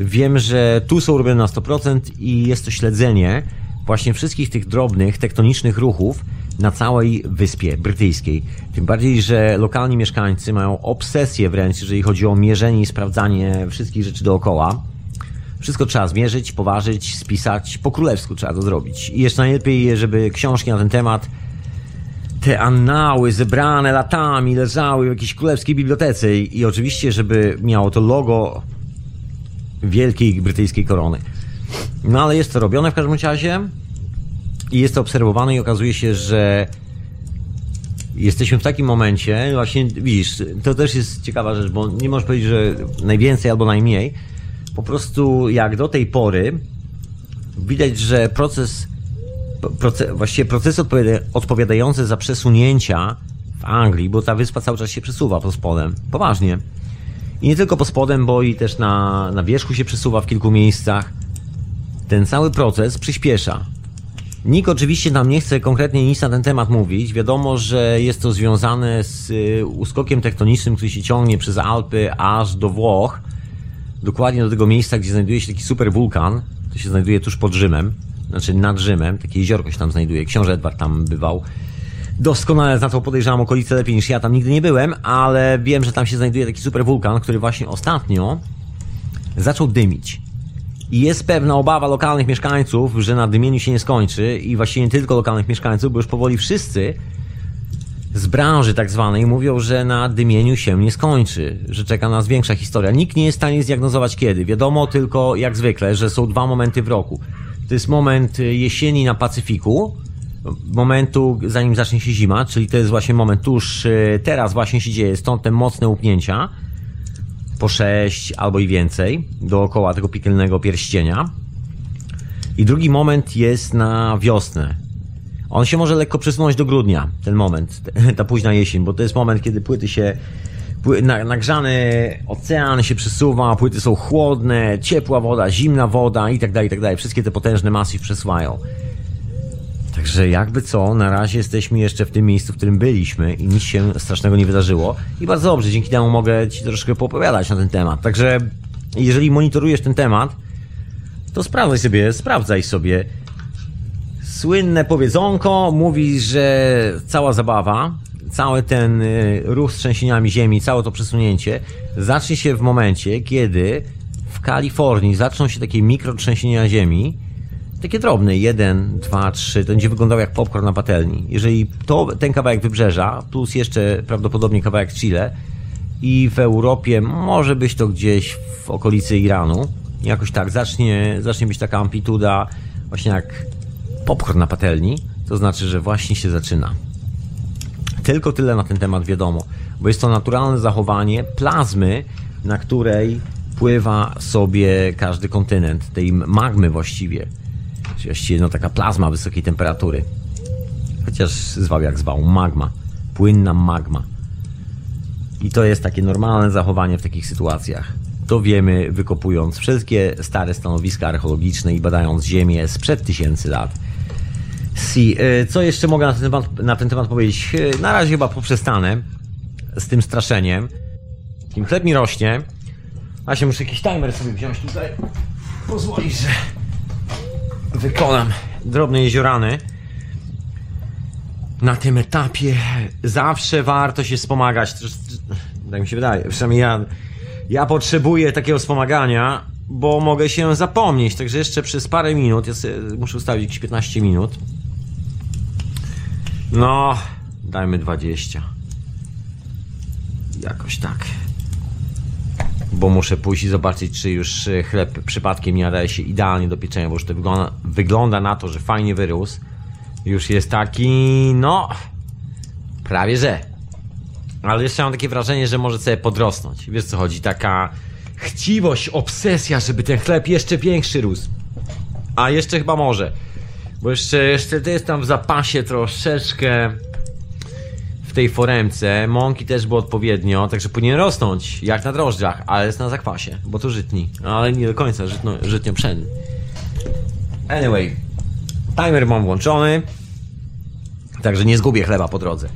wiem, że tu są robione na 100% i jest to śledzenie właśnie wszystkich tych drobnych tektonicznych ruchów na całej wyspie brytyjskiej. Tym bardziej, że lokalni mieszkańcy mają obsesję wręcz, jeżeli chodzi o mierzenie i sprawdzanie wszystkich rzeczy dookoła. Wszystko trzeba zmierzyć, poważyć, spisać. Po królewsku trzeba to zrobić. I jeszcze najlepiej, żeby książki na ten temat, te annały zebrane latami leżały w jakiejś królewskiej bibliotece i, oczywiście, żeby miało to logo wielkiej brytyjskiej korony. No ale jest to robione w każdym razie i jest to obserwowane i okazuje się, że jesteśmy w takim momencie, właśnie widzisz, to też jest ciekawa rzecz, bo nie możesz powiedzieć, że najwięcej albo najmniej. Po prostu jak do tej pory widać, że proces, proces właściwie procesy odpowiadające za przesunięcia w Anglii, bo ta wyspa cały czas się przesuwa pod spodem, poważnie. I nie tylko pod spodem, bo i też na, na wierzchu się przesuwa w kilku miejscach. Ten cały proces przyspiesza. Nikt oczywiście nam nie chce konkretnie nic na ten temat mówić. Wiadomo, że jest to związane z y, uskokiem tektonicznym, który się ciągnie przez Alpy aż do Włoch. Dokładnie do tego miejsca, gdzie znajduje się taki super wulkan. To się znajduje tuż pod Rzymem. Znaczy nad Rzymem. Takie jeziorko się tam znajduje. Książę Edward tam bywał. Doskonale na to podejrzewam okolice lepiej niż ja. Tam nigdy nie byłem, ale wiem, że tam się znajduje taki super wulkan, który właśnie ostatnio zaczął dymić. I jest pewna obawa lokalnych mieszkańców, że na dymieniu się nie skończy i właściwie nie tylko lokalnych mieszkańców, bo już powoli wszyscy z branży tak zwanej mówią, że na dymieniu się nie skończy, że czeka nas większa historia. Nikt nie jest w stanie zdiagnozować kiedy. Wiadomo tylko, jak zwykle, że są dwa momenty w roku. To jest moment jesieni na Pacyfiku, momentu zanim zacznie się zima, czyli to jest właśnie moment tuż e, teraz właśnie się dzieje, stąd te mocne upnięcia po 6 albo i więcej dookoła tego piekielnego pierścienia. I drugi moment jest na wiosnę. On się może lekko przesunąć do grudnia, ten moment, ta późna jesień, bo to jest moment, kiedy płyty się nagrzany ocean się przesuwa, płyty są chłodne, ciepła woda, zimna woda i tak dalej, i tak dalej. Wszystkie te potężne masy przesuwają. Także jakby co, na razie jesteśmy jeszcze w tym miejscu, w którym byliśmy i nic się strasznego nie wydarzyło. I bardzo dobrze, dzięki temu mogę Ci troszkę poopowiadać na ten temat. Także jeżeli monitorujesz ten temat, to sprawdzaj sobie, sprawdzaj sobie. Słynne powiedzonko mówi, że cała zabawa, cały ten y, ruch z trzęsieniami ziemi, całe to przesunięcie zacznie się w momencie, kiedy w Kalifornii zaczną się takie mikrotrzęsienia ziemi, takie drobne, jeden, dwa, trzy, to będzie wyglądało jak popcorn na patelni. Jeżeli to, ten kawałek wybrzeża, plus jeszcze prawdopodobnie kawałek Chile i w Europie może być to gdzieś w okolicy Iranu, jakoś tak, zacznie, zacznie być taka amplituda właśnie jak popcorn na patelni, to znaczy, że właśnie się zaczyna. Tylko tyle na ten temat wiadomo, bo jest to naturalne zachowanie plazmy, na której pływa sobie każdy kontynent, tej magmy właściwie. Czyli właściwie no, taka plazma wysokiej temperatury. Chociaż zwał jak zwał, magma. Płynna magma. I to jest takie normalne zachowanie w takich sytuacjach. To wiemy wykopując wszystkie stare stanowiska archeologiczne i badając ziemię sprzed tysięcy lat. Si, y, co jeszcze mogę na ten, temat, na ten temat powiedzieć? Y, na razie chyba poprzestanę z tym straszeniem. Kim chleb mi rośnie. Właśnie muszę jakiś timer sobie wziąć tutaj. Pozwolisz, że wykonam drobne jeziorany. Na tym etapie zawsze warto się wspomagać. Tak mi się wydaje. Przynajmniej ja, ja potrzebuję takiego wspomagania, bo mogę się zapomnieć. Także jeszcze przez parę minut, ja muszę ustawić jakieś 15 minut. No, dajmy 20. Jakoś tak bo muszę pójść i zobaczyć, czy już e, chleb przypadkiem nie nadaje się idealnie do pieczenia, bo już to wygląda, wygląda na to, że fajnie wyrósł. Już jest taki, no, prawie że. Ale jeszcze mam takie wrażenie, że może sobie podrosnąć. Wiesz co chodzi? Taka chciwość, obsesja, żeby ten chleb jeszcze większy rósł. A jeszcze chyba może. Bo jeszcze, jeszcze to jest tam w zapasie troszeczkę w tej foremce. Mąki też było odpowiednio, także powinien rosnąć jak na drożdżach, ale jest na zakwasie, bo to żytni. Ale nie do końca żytno, żytnio pszenny. Anyway, timer mam włączony, także nie zgubię chleba po drodze.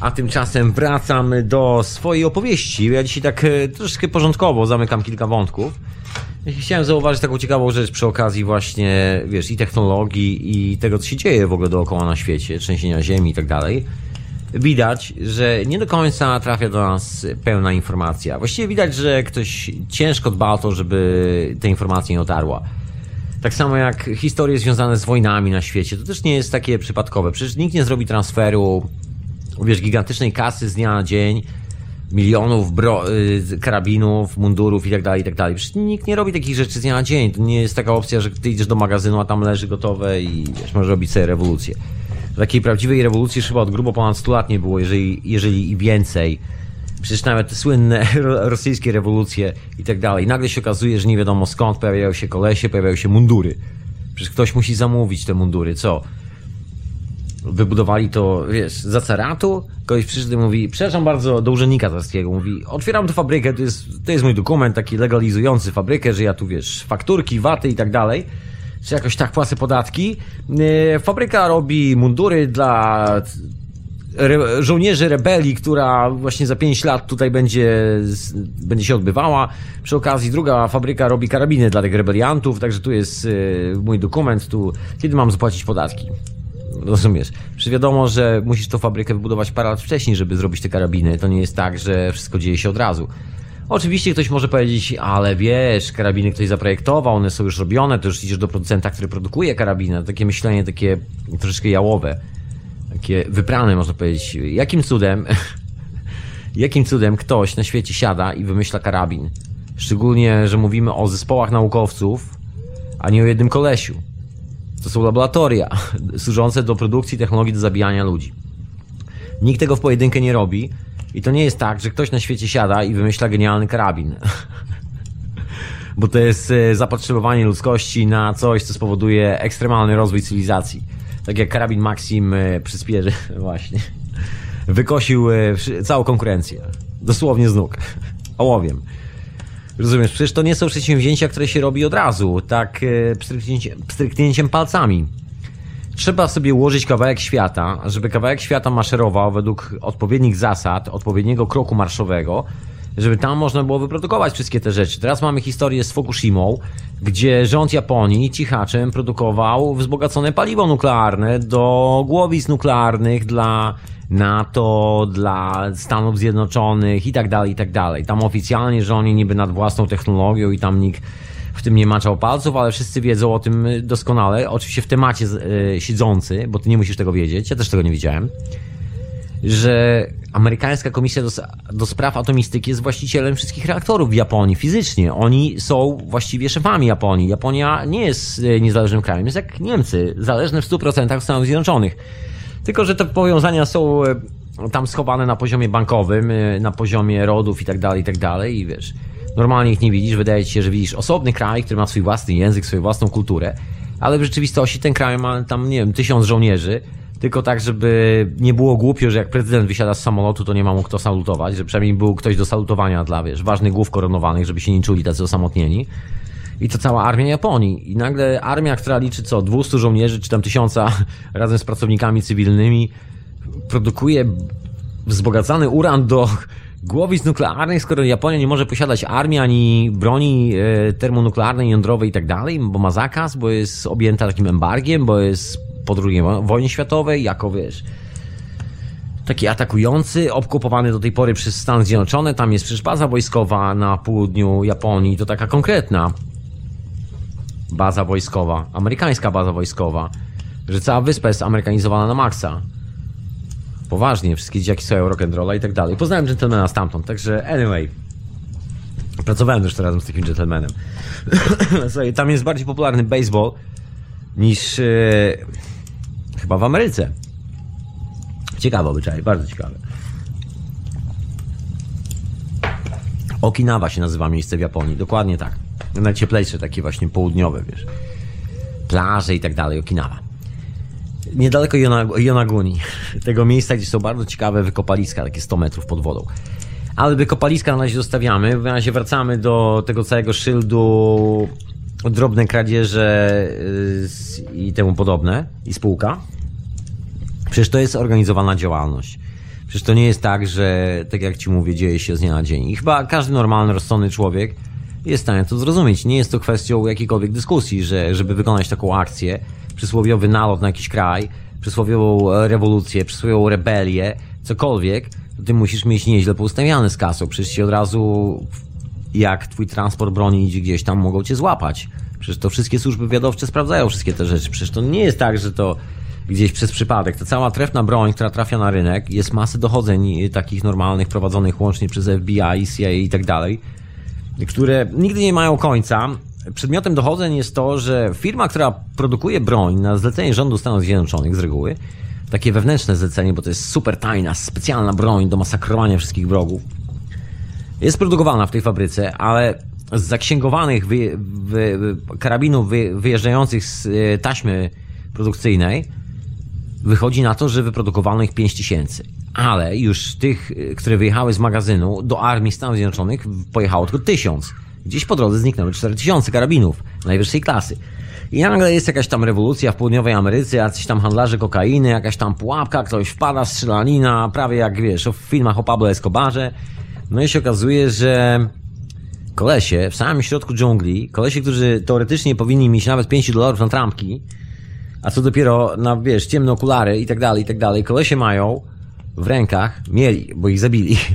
A tymczasem wracam do swojej opowieści. Ja dzisiaj tak e, troszeczkę porządkowo zamykam kilka wątków. Chciałem zauważyć taką ciekawą rzecz przy okazji właśnie, wiesz, i technologii, i tego, co się dzieje w ogóle dookoła na świecie, trzęsienia ziemi i tak dalej. Widać, że nie do końca trafia do nas pełna informacja. Właściwie widać, że ktoś ciężko dba o to, żeby te informacje nie dotarła. Tak samo jak historie związane z wojnami na świecie, to też nie jest takie przypadkowe. Przecież nikt nie zrobi transferu, wiesz, gigantycznej kasy z dnia na dzień, milionów bro, y, karabinów, mundurów i tak dalej, i tak dalej. Przecież nikt nie robi takich rzeczy z dnia na dzień. To nie jest taka opcja, że ty idziesz do magazynu, a tam leży gotowe i wiesz, możesz robić sobie rewolucję. Takiej prawdziwej rewolucji chyba od grubo ponad 100 lat nie było, jeżeli, jeżeli i więcej. Przecież nawet słynne rosyjskie rewolucje i tak dalej. Nagle się okazuje, że nie wiadomo skąd pojawiają się kolesie, pojawiają się mundury. Przecież ktoś musi zamówić te mundury, co? Wybudowali to, wiesz, za caratu? Kogoś przyszedł mówi, przepraszam bardzo, do urzędnika carskiego, mówi, otwieram tu fabrykę, to jest, to jest mój dokument taki legalizujący fabrykę, że ja tu, wiesz, fakturki, waty i tak dalej czy jakoś tak płacę podatki. E, fabryka robi mundury dla re żołnierzy rebelii, która właśnie za 5 lat tutaj będzie, będzie się odbywała. Przy okazji druga fabryka robi karabiny dla tych rebeliantów, także tu jest e, mój dokument, tu kiedy mam zapłacić podatki. Rozumiesz? Przecież wiadomo, że musisz tą fabrykę wybudować parę lat wcześniej, żeby zrobić te karabiny. To nie jest tak, że wszystko dzieje się od razu. Oczywiście ktoś może powiedzieć, ale wiesz, karabiny ktoś zaprojektował, one są już robione, to już idziesz do producenta, który produkuje karabiny. Takie myślenie, takie troszeczkę jałowe, takie wyprane można powiedzieć. Jakim cudem, jakim cudem ktoś na świecie siada i wymyśla karabin? Szczególnie, że mówimy o zespołach naukowców, a nie o jednym kolesiu. To są laboratoria służące do produkcji technologii do zabijania ludzi. Nikt tego w pojedynkę nie robi, i to nie jest tak, że ktoś na świecie siada i wymyśla genialny karabin. Bo to jest e, zapotrzebowanie ludzkości na coś, co spowoduje ekstremalny rozwój cywilizacji. Tak jak karabin Maxim e, przyspierzy, właśnie. Wykosił e, całą konkurencję. Dosłownie z nóg. Ołowiem. Rozumiesz, przecież to nie są przedsięwzięcia, które się robi od razu, tak pstryknięciem palcami. Trzeba sobie ułożyć kawałek świata, żeby kawałek świata maszerował według odpowiednich zasad, odpowiedniego kroku marszowego, żeby tam można było wyprodukować wszystkie te rzeczy. Teraz mamy historię z Fukushimą, gdzie rząd Japonii cichaczem produkował wzbogacone paliwo nuklearne do głowic nuklearnych dla NATO, dla Stanów Zjednoczonych i tak dalej, i tak dalej. Tam oficjalnie, że oni niby nad własną technologią i tam nikt w tym nie maczał palców, ale wszyscy wiedzą o tym doskonale. Oczywiście w temacie yy, siedzący, bo ty nie musisz tego wiedzieć, ja też tego nie wiedziałem, że amerykańska komisja do, do spraw atomistyki jest właścicielem wszystkich reaktorów w Japonii fizycznie. Oni są właściwie szefami Japonii. Japonia nie jest e, niezależnym krajem, jest jak Niemcy, zależne w 100% od Stanów Zjednoczonych. Tylko, że te powiązania są e, tam schowane na poziomie bankowym, na poziomie rodów i tak dalej, i tak dalej i wiesz normalnie ich nie widzisz, wydaje ci się, że widzisz osobny kraj, który ma swój własny język, swoją własną kulturę, ale w rzeczywistości ten kraj ma tam, nie wiem, tysiąc żołnierzy, tylko tak, żeby nie było głupio, że jak prezydent wysiada z samolotu, to nie ma mu kto salutować, że przynajmniej był ktoś do salutowania dla, wiesz, ważnych głów koronowanych, żeby się nie czuli tacy osamotnieni. I to cała armia Japonii. I nagle armia, która liczy co, 200 żołnierzy, czy tam tysiąca razem z pracownikami cywilnymi, produkuje wzbogacany uran do głowic nuklearnych, skoro Japonia nie może posiadać armii ani broni e, termonuklearnej, jądrowej i tak dalej, bo ma zakaz, bo jest objęta takim embargiem, bo jest po II wojnie światowej, jako wiesz, taki atakujący, okupowany do tej pory przez Stany Zjednoczone, tam jest przecież baza wojskowa na południu Japonii, to taka konkretna baza wojskowa, amerykańska baza wojskowa, że cała wyspa jest amerykanizowana na maksa poważnie, wszystkie dzieciaki są rock'n'rolla i tak dalej. Poznałem gentlemana stamtąd, także anyway. Pracowałem też razem z takim gentlemanem. Słuchaj, tam jest bardziej popularny baseball niż e, chyba w Ameryce. Ciekawe obyczaje, bardzo ciekawe. Okinawa się nazywa miejsce w Japonii, dokładnie tak. Najcieplejsze, takie właśnie południowe, wiesz. Plaże i tak dalej, Okinawa. niedaleko Yonaguni, tego miejsca, gdzie są bardzo ciekawe wykopaliska, takie 100 metrów pod wodą. Ale wykopaliska na razie zostawiamy, w razie wracamy do tego całego szyldu, drobne kradzieże y, i temu podobne, i spółka. Przecież to jest organizowana działalność. Przecież to nie jest tak, że tak jak ci mówię, dzieje się z dnia na dzień. I chyba każdy normalny, rozsądny człowiek jest w stanie to zrozumieć. Nie jest to kwestią jakiejkolwiek dyskusji, że żeby wykonać taką akcję, przysłowiowy nalot na jakiś kraj, przysłowiową rewolucję, przysłowiową rebelię, cokolwiek, to ty musisz mieć nieźle poustawiane z kasą. Przecież ci od razu, jak twój transport broni idzie gdzieś tam, mogą cię złapać. Przecież to wszystkie służby wywiadowcze sprawdzają wszystkie te rzeczy. Przecież to nie jest tak, że to gdzieś przez przypadek. Ta cała trefna broń, która trafia na rynek, jest masy dochodzeń takich normalnych, prowadzonych łącznie przez FBI, CIA i tak dalej, które nigdy nie mają końca. Przedmiotem dochodzeń jest to, że firma, która produkuje broń na zlecenie rządu Stanów Zjednoczonych z reguły, takie wewnętrzne zlecenie, bo to jest super tajna, specjalna broń do masakrowania wszystkich wrogów, jest produkowana w tej fabryce, ale z zaksięgowanych wy, wy, karabinów wy, wyjeżdżających z e, taśmy produkcyjnej wychodzi na to, że wyprodukowano ich 5 tysięcy. Ale już tych, y, które wyjechały z magazynu do armii Stanów Zjednoczonych pojechało tylko 1000. Gdzieś po drodze zniknęły 4000 karabinów najwyższej klasy. I nagle jest jakaś tam rewolucja w południowej Ameryce, jacyś tam handlarze kokainy, jakaś tam pułapka, ktoś wpada, strzelanina, prawie jak wiesz, w filmach o Pablo Escobarze. No i się okazuje, że kolesie w samym środku dżungli, kolesie, którzy teoretycznie powinni mieć nawet 5 dolarów na trampki, a co dopiero na, wiesz, ciemne okulary i tak dalej, i tak dalej. Kolesie mają w rękach, mieli, bo ich zabili,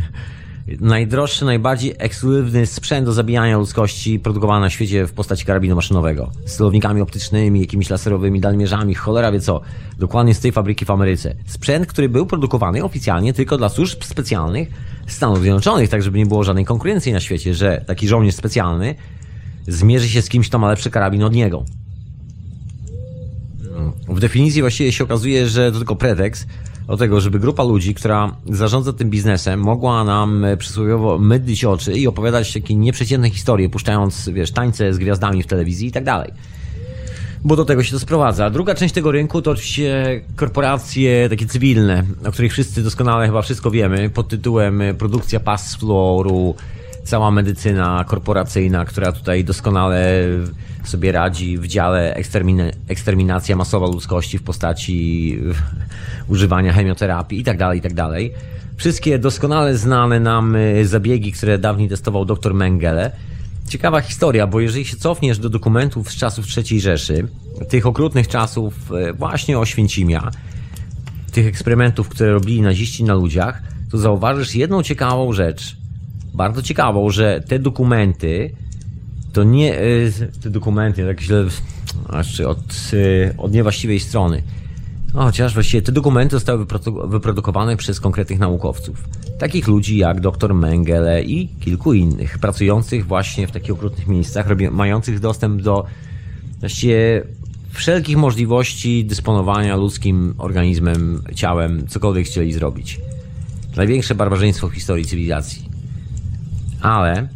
najdroższy, najbardziej ekskluzywny sprzęt do zabijania ludzkości produkowany na świecie w postaci karabinu maszynowego. Z celownikami optycznymi, jakimiś laserowymi dalmierzami, cholera wie co. Dokładnie z tej fabryki w Ameryce. Sprzęt, który był produkowany oficjalnie tylko dla służb specjalnych Stanów Zjednoczonych, tak żeby nie było żadnej konkurencji na świecie, że taki żołnierz specjalny zmierzy się z kimś, kto ma lepszy karabin od niego. W definicji właściwie się okazuje, że to tylko pretekst do tego, żeby grupa ludzi, która zarządza tym biznesem, mogła nam przysłowiowo mydlić oczy i opowiadać takie nieprzeciętne historie, puszczając, wiesz, tańce z gwiazdami w telewizji i tak dalej. Bo do tego się to sprowadza. Druga część tego rynku to oczywiście korporacje takie cywilne, o których wszyscy doskonale chyba wszystko wiemy, pod tytułem produkcja pas fluoru, cała medycyna korporacyjna, która tutaj doskonale sobie radzi w dziale ekstermin eksterminacja masowa ludzkości w postaci używania chemioterapii itd., tak itd. Tak Wszystkie doskonale znane nam y, zabiegi, które dawniej testował dr Mengele. Ciekawa historia, bo jeżeli się cofniesz do dokumentów z czasów III Rzeszy, tych okrutnych czasów y, właśnie Oświęcimia, tych eksperymentów, które robili naziści na ludziach, to zauważysz jedną ciekawą rzecz, bardzo ciekawą, że te dokumenty to nie y, te dokumenty, tak źle, znaczy od, y, od niewłaściwej strony. Chociaż właściwie te dokumenty zostały wyprodukowane przez konkretnych naukowców. Takich ludzi jak dr Mengele i kilku innych, pracujących właśnie w takich okrutnych miejscach, mających dostęp do właściwie wszelkich możliwości dysponowania ludzkim organizmem, ciałem, cokolwiek chcieli zrobić. Największe barbarzyństwo w historii cywilizacji. Ale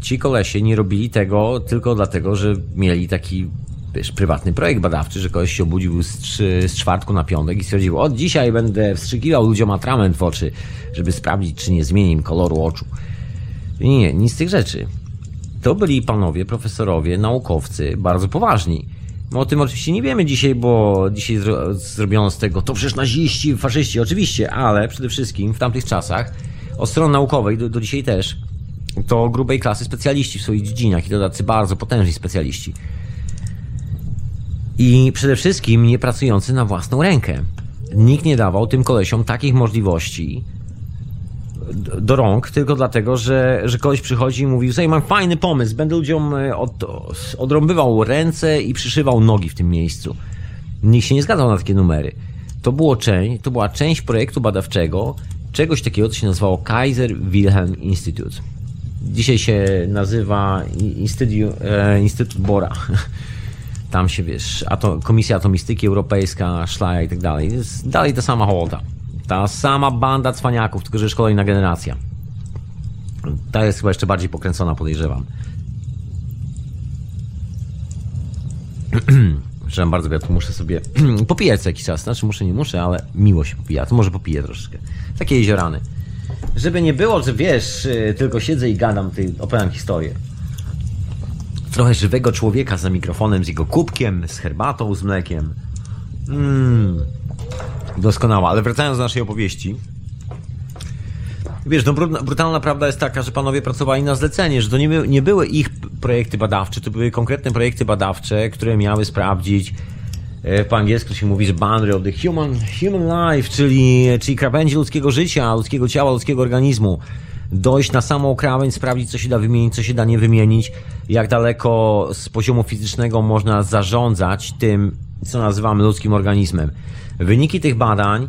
ci kolesie nie robili tego tylko dlatego, że mieli taki wiesz, prywatny projekt badawczy, że koleś się obudził z, z czwartku na piątek i stwierdził, od dzisiaj będę wstrzykiwał ludziom atrament w oczy, żeby sprawdzić, czy nie zmieni im koloru oczu. Nie, nie, nic z tych rzeczy. To byli panowie, profesorowie, naukowcy, bardzo poważni. My o tym oczywiście nie wiemy dzisiaj, bo dzisiaj zro zrobiono z tego, to przecież naziści, faszyści, oczywiście, ale przede wszystkim w tamtych czasach, od strony naukowej, do, do dzisiaj też, to grubej klasy specjaliści w swoich dziedzinach i to tacy bardzo potężni specjaliści. I przede wszystkim nie pracujący na własną rękę. Nikt nie dawał tym kolesiom takich możliwości do rąk, tylko dlatego, że, że koleś przychodzi i mówi, sobie mam fajny pomysł, będę ludziom e, od, odrąbywał ręce i przyszywał nogi w tym miejscu. Nikt się nie zgadzał na takie numery. To, było część, to była część projektu badawczego, czegoś takiego, co się nazywało Kaiser Wilhelm Institute. Dzisiaj się nazywa Instytut, e, Instytut Bora. Tam się wiesz, ato, Komisja Atomistyki Europejska, Szlaja i tak dalej. Jest dalej ta sama hołota. Ta sama banda cwaniaków, tylko że już kolejna generacja. Ta jest chyba jeszcze bardziej pokręcona, podejrzewam. Przepraszam bardzo, ja tu muszę sobie popijać co jakiś czas. Znaczy muszę, nie muszę, ale miło się popija. To może popiję troszeczkę. Takie jeziorany. Żeby nie było, że wiesz, y, tylko siedzę i gadam, ty opowiadam historię. Trochę żywego człowieka za mikrofonem, z jego kubkiem, z herbatą, z mlekiem. Mmm. Doskonała. Ale wracając do naszej opowieści. Wiesz, no brutalna prawda jest taka, że panowie pracowali na zlecenie, że to nie, nie były ich projekty badawcze, to były konkretne projekty badawcze, które miały sprawdzić, po angielsku się mówi, że boundary of the human, human life, czyli, czyli krawędzi ludzkiego życia, ludzkiego ciała, ludzkiego organizmu. Dojść na samą krawędź, sprawdzić, co się da wymienić, co się da nie wymienić, jak daleko z poziomu fizycznego można zarządzać tym, co nazywamy ludzkim organizmem. Wyniki tych badań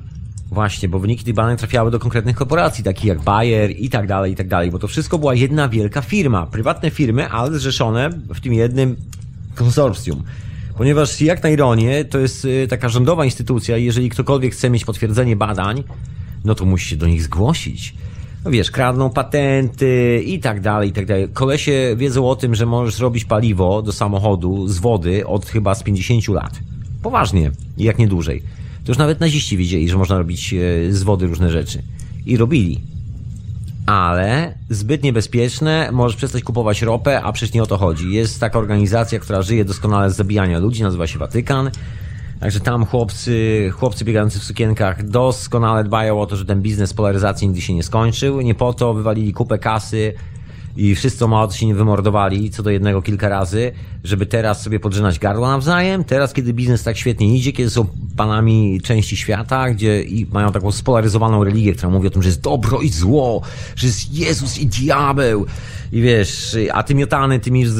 Właśnie, bo wyniki tych badań trafiały do konkretnych korporacji, takich jak Bayer i tak dalej, i tak dalej, bo to wszystko była jedna wielka firma, prywatne firmy, ale zrzeszone w tym jednym konsorcjum. Ponieważ jak na ironię, to jest y, taka rządowa instytucja i jeżeli ktokolwiek chce mieć potwierdzenie badań, no to musi się do nich zgłosić. No wiesz, kradną patenty i tak dalej, i tak dalej. Kolesie wiedzą o tym, że możesz robić paliwo do samochodu z wody od chyba z 50 lat. Poważnie, jak nie dłużej. To już nawet naziści widzieli, że można robić e, z wody różne rzeczy. I robili. Ale zbyt niebezpieczne, możesz przestać kupować ropę, a przecież nie o to chodzi. Jest taka organizacja, która żyje doskonale z zabijania ludzi, nazywa się Watykan. Także tam chłopcy, chłopcy biegający w sukienkach doskonale dbają o to, że ten biznes polaryzacji nigdy się nie skończył. Nie po to wywalili kupę kasy, i wszyscy o się nie wymordowali co do jednego kilka razy, żeby teraz sobie podrzynać gardło nawzajem. Teraz, kiedy biznes tak świetnie idzie, kiedy są panami części świata, gdzie i mają taką spolaryzowaną religię, która mówi o tym, że jest dobro i zło, że jest Jezus i diabeł. I wiesz, a ty miotany tymi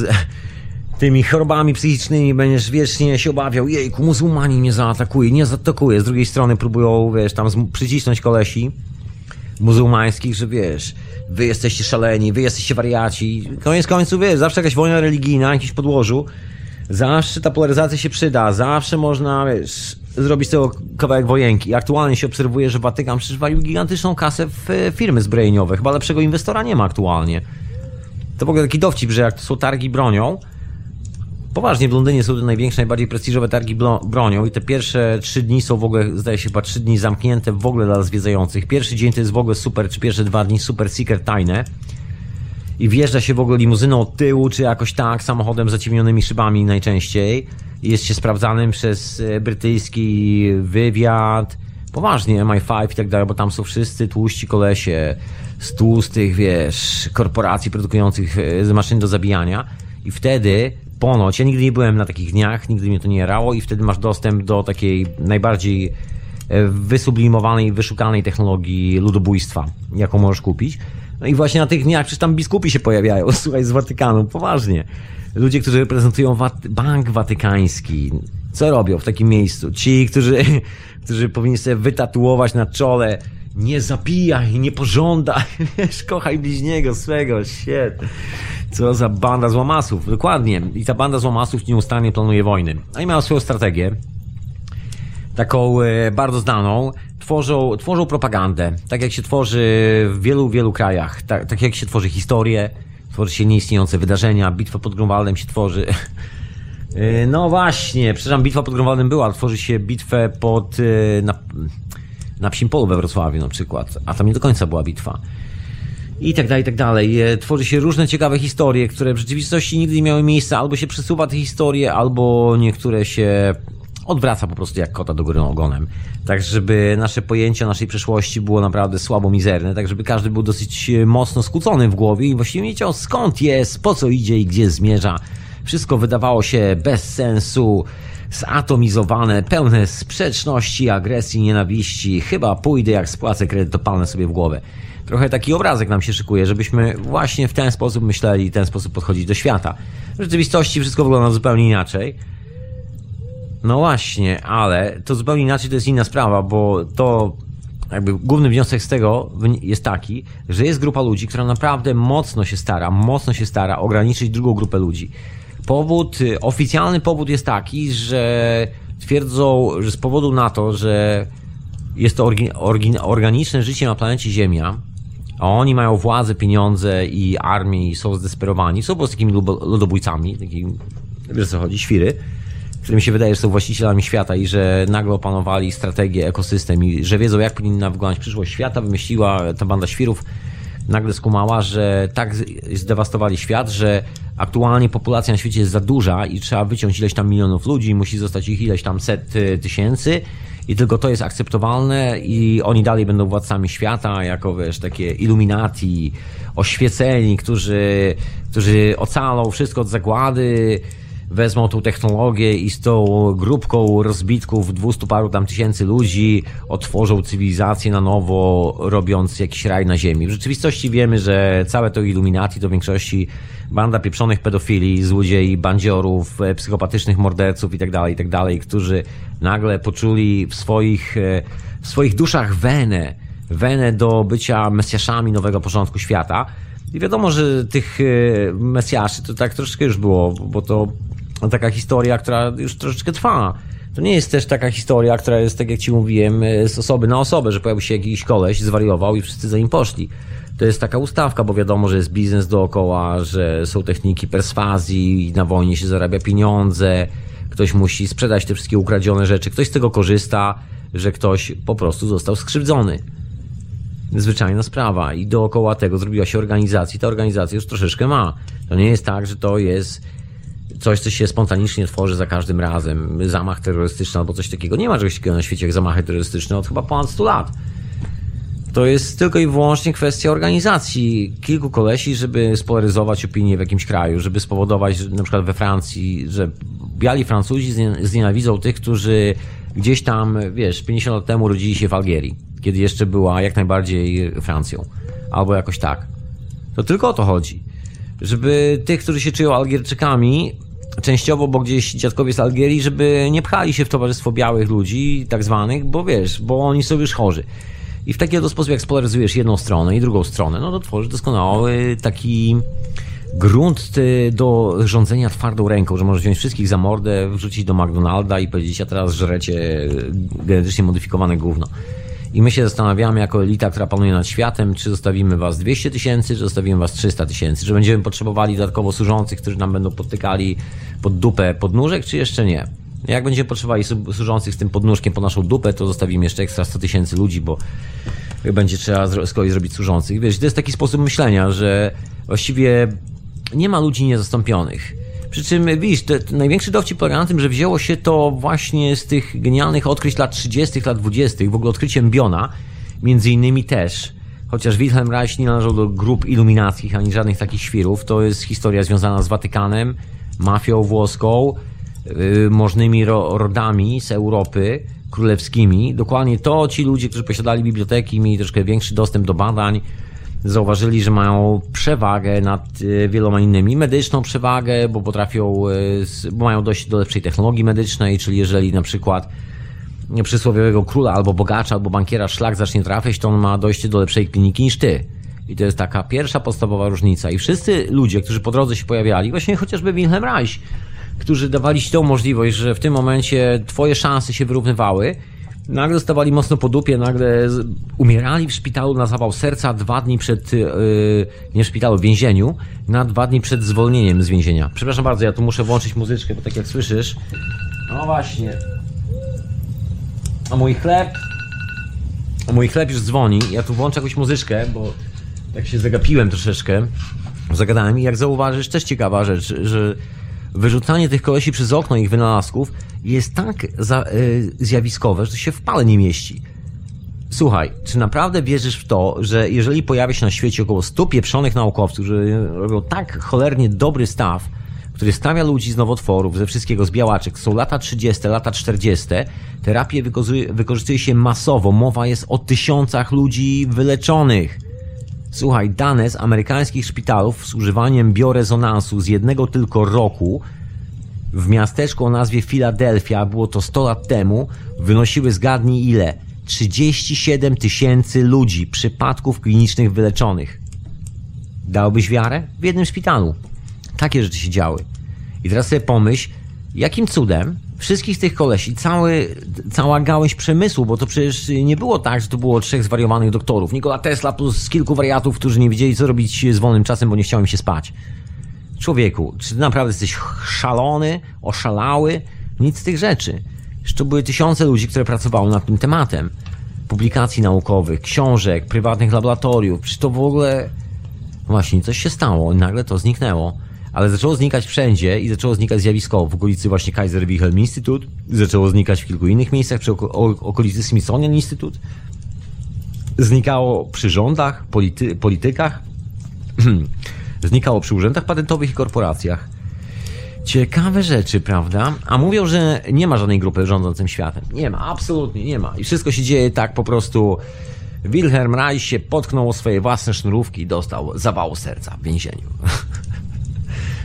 tymi chorobami psychicznymi będziesz wiecznie się obawiał, jejku, muzułmani mnie zaatakuje, nie zaatakuje. Z drugiej strony próbują, wiesz, tam przycisnąć kolesi muzułmańskich, że wiesz, wy jesteście szaleni, wy jesteście wariaci. Koniec końców, wiesz, zawsze jakaś wojna religijna, jakiś podłożu, zawsze ta polaryzacja się przyda, zawsze można, wiesz, zrobić tego kawałek wojenki. Aktualnie się obserwuje, że Watykan przecież gigantyczną kasę w firmy zbrojeniowe. Chyba lepszego inwestora nie ma aktualnie. To w ogóle taki dowcip, że jak to są targi bronią, Poważnie, w Londynie są to największe, najbardziej prestiżowe targi bronią i te pierwsze trzy dni są w ogóle, zdaje się, chyba trzy dni zamknięte w ogóle dla zwiedzających. Pierwszy dzień to jest w ogóle super, czy pierwsze dwa dni super secret tajne. I wjeżdża się w ogóle limuzyną od tyłu, czy jakoś tak, samochodem z zaciemnionymi szybami najczęściej. Jest się sprawdzanym przez e, brytyjski wywiad. Poważnie, MI5 i tak dalej, bo tam są wszyscy tłuści kolesie z tłustych, wiesz, korporacji produkujących e, maszyn do zabijania. I wtedy ponoć, ja nigdy nie byłem na takich dniach, nigdy mnie to nie jarało i wtedy masz dostęp do takiej najbardziej e, wysublimowanej, wyszukanej technologii ludobójstwa, jaką możesz kupić. No i właśnie na tych dniach przecież tam biskupi się pojawiają, słuchaj, z Watykanu, poważnie. Ludzie, którzy reprezentują Wat Bank Watykański. Co robią w takim miejscu? Ci, którzy, którzy powinni sobie wytatuować na czole nie zabijaj, nie pożądaj, wiesz, kochaj bliźniego swego, shit. Co za banda złamasów, dokładnie. I ta banda złamasów nieustannie planuje wojny. Oni mają swoją strategię, taką e, bardzo znaną. Tworzą, tworzą propagandę, tak jak się tworzy w wielu, wielu krajach. Tak, tak jak się tworzy historię, tworzy się nieistniejące wydarzenia, bitwa pod Grunwaldem się tworzy. E, no właśnie, przepraszam, bitwa pod Grunwaldem była, ale tworzy się bitwę pod... E, na, na Psim Polu we Wrocławiu na przykład, a tam nie do końca była bitwa. I tak dalej, i tak dalej. E, tworzy się różne ciekawe historie, które w rzeczywistości nigdy nie miały miejsca, albo się przesuwa te historie, albo niektóre się odwraca po prostu jak kota do góry ogonem. Tak, żeby nasze pojęcie o naszej przeszłości było naprawdę słabo mizerne, tak żeby każdy był dosyć e, mocno skłócony w głowie i właściwie wiedział skąd jest, po co idzie i gdzie zmierza. Wszystko wydawało się bez sensu, zatomizowane, pełne sprzeczności, agresji, nienawiści. Chyba pójdę jak spłacę kredyt, to sobie w głowę. Trochę taki obrazek nam się szykuje, żebyśmy właśnie w ten sposób myśleli w ten sposób podchodzić do świata. W rzeczywistości wszystko wygląda zupełnie inaczej. No właśnie, ale to zupełnie inaczej to jest inna sprawa, bo to jakby główny wniosek z tego jest taki, że jest grupa ludzi, która naprawdę mocno się stara, mocno się stara ograniczyć drugą grupę ludzi. Powód, y, oficjalny powód jest taki, że twierdzą, że z powodu na to, że jest to organiczne życie na planecie Ziemia, a oni mają władzę, pieniądze i armię i są zdesperowani, są po prostu takimi ludobójcami, takimi, wiesz co chodzi, świry, którym się wydaje, że są właścicielami świata i że nagle opanowali strategię, ekosystem i że wiedzą, jak powinna wyglądać przyszłość świata, wymyśliła ta banda świrów, nagle skumała, że tak zdewastowali świat, że aktualnie populacja na świecie jest za duża i trzeba wyciąć ileś tam milionów ludzi, musi zostać ich ileś tam set y, tysięcy i tylko to jest akceptowalne i oni dalej będą władcami świata, jako wiesz, takie iluminati, oświeceni, którzy, którzy ocalą wszystko od zagłady, wezmą tą technologię i z tą grupką rozbitków 200 paru tam tysięcy ludzi otworzą cywilizację na nowo, robiąc jakiś raj na ziemi. W rzeczywistości wiemy, że całe to Illuminati to w większości banda pieprzonych pedofili, złodziei, bandziorów, e, psychopatycznych morderców itd., tak itd., tak którzy nagle poczuli w swoich, e, w swoich duszach wenę, wenę do bycia mesjaszami nowego porządku świata. I wiadomo, że tych e, mesjaszy to tak troszeczkę już było, bo to taka historia, która już troszeczkę trwa. To nie jest też taka historia, która jest, tak jak ci mówiłem, z osoby na osobę, że pojawił się jakiś koleś, zwariował i wszyscy za nim poszli. To jest taka ustawka, bo wiadomo, że jest biznes dookoła, że są techniki perswazji, na wojnie się zarabia pieniądze, ktoś musi sprzedać te wszystkie ukradzione rzeczy, ktoś z tego korzysta, że ktoś po prostu został skrzywdzony. Zwyczajna sprawa. I dookoła tego zrobiła się organizacja. Ta organizacja już troszeczkę ma. To nie jest tak, że to jest coś, co się spontanicznie tworzy za każdym razem. Zamach terrorystyczny albo coś takiego. Nie ma czegoś takiego na świecie jak zamachy terrorystyczne od chyba ponad 100 lat. To jest tylko i wyłącznie kwestia organizacji kilku kolesi, żeby spolaryzować opinię w jakimś kraju, żeby spowodować, że na przykład we Francji, że biali Francuzi znienawidzą tych, którzy gdzieś tam, wiesz, 50 lat temu rodzili się w Algierii, kiedy jeszcze była jak najbardziej Francją. Albo jakoś tak. To tylko o to chodzi. Żeby tych, którzy się czują Algierczykami, częściowo, bo gdzieś dziadkowie z Algierii, żeby nie pchali się w towarzystwo białych ludzi, tak zwanych, bo wiesz, bo oni są już chorzy. I w taki oto sposób, jak spolaryzujesz jedną stronę i drugą stronę, no to tworzysz doskonały taki grunt do rządzenia twardą ręką, że możesz wziąć wszystkich za mordę, wrzucić do McDonalda i powiedzieć, a teraz żrecie genetycznie modyfikowane gówno. I my się zastanawiamy jako elita, która panuje nad światem, czy zostawimy was 200 tysięcy, czy zostawimy was 300 tysięcy, czy będziemy potrzebowali dodatkowo służących, którzy nam będą podtykali pod dupę podnóżek, czy jeszcze nie. Jak będziemy potrzebowali służących z tym podnóżkiem po naszą dupę, to zostawimy jeszcze ekstra 100 tysięcy ludzi, bo będzie trzeba z kolei zrobić służących. Wiesz, to jest taki sposób myślenia, że właściwie nie ma ludzi niezastąpionych. Przy czym, widzisz, największy dowcip polega na tym, że wzięło się to właśnie z tych genialnych odkryć lat 30., lat 20., w ogóle odkryciem Biona, między innymi też. Chociaż Wilhelm Reich nie należał do grup iluminackich ani żadnych takich świrów, to jest historia związana z Watykanem, mafią włoską, yy, możnymi ro, rodami z Europy, królewskimi. Dokładnie to ci ludzie, którzy posiadali biblioteki, mieli troszkę większy dostęp do badań, zauważyli, że mają przewagę nad e, wieloma innymi, medyczną przewagę, bo potrafią, e, bo mają dość do lepszej technologii medycznej, czyli jeżeli na przykład przysłowiowego króla albo bogacza, albo bankiera szlak zacznie trafiać, to on ma dojście do lepszej kliniki niż ty. I to jest taka pierwsza podstawowa różnica. I wszyscy ludzie, którzy po drodze się pojawiali, właśnie chociażby Wilhelm Reich, którzy dawali ci tą możliwość, że w tym momencie twoje szanse się wyrównywały, nagle dostawali mocno po dupie, nagle umierali w szpitalu na zawał serca dwa dni przed, yy, nie w szpitalu, w więzieniu, na dwa dni przed zwolnieniem z więzienia. Przepraszam bardzo, ja tu muszę włączyć muzyczkę, bo tak jak słyszysz, no właśnie, a mój chleb, a mój chleb już dzwoni, ja tu włączę jakąś muzyczkę, bo tak się zagapiłem troszeczkę, zagadałem i jak zauważysz, też ciekawa rzecz, że wyrzucanie tych kolesi przez okno ich wynalazków jest tak za, y, zjawiskowe, że to się w pale nie mieści. Słuchaj, czy naprawdę wierzysz w to, że jeżeli pojawia się na świecie około 100 pieprzonych naukowców, którzy robią tak cholernie dobry staw, który stawia ludzi z nowotworów, ze wszystkiego, z białaczek, są lata 30., lata 40., terapię wykorzystuje się masowo, mowa jest o tysiącach ludzi wyleczonych. Słuchaj, dane z amerykańskich szpitalów z używaniem biorezonansu z jednego tylko roku w miasteczku o nazwie Filadelfia, było to 100 lat temu, wynosiły zgadnij ile? 37 tysięcy ludzi, przypadków klinicznych wyleczonych. Dałbyś wiarę? W jednym szpitalu. Takie rzeczy się działy. I teraz sobie pomyśl, jakim cudem wszystkich tych kolesi, cały, cała gałęź przemysłu, bo to przecież nie było tak, że to było trzech zwariowanych doktorów. Nikola Tesla plus kilku wariatów, którzy nie wiedzieli, co robić z wolnym czasem, bo nie chciało im się spać. Człowieku, czy ty naprawdę jesteś szalony, oszalały? Nic z tych rzeczy. Jeszcze były tysiące ludzi, które pracowały nad tym tematem. Publikacji naukowych, książek, prywatnych laboratoriów. Przecież to w ogóle... Właśnie, coś się stało i nagle to zniknęło. Ale zaczęło znikać wszędzie i zaczęło znikać zjawiskowo. W okolicy właśnie Kaiser Wilhelm Institute. Zaczęło znikać w kilku innych miejscach, przy okolicy Smithsonian Institute. Znikało przy rządach, polity politykach. Znikało przy urzędach patentowych i korporacjach. Ciekawe rzeczy, prawda? A mówią, że nie ma żadnej grupy rządzącym światem. Nie ma, absolutnie nie ma. I wszystko się dzieje tak po prostu. Wilhelm Reich się potknął o swoje własne sznurówki i dostał zawału serca w więzieniu.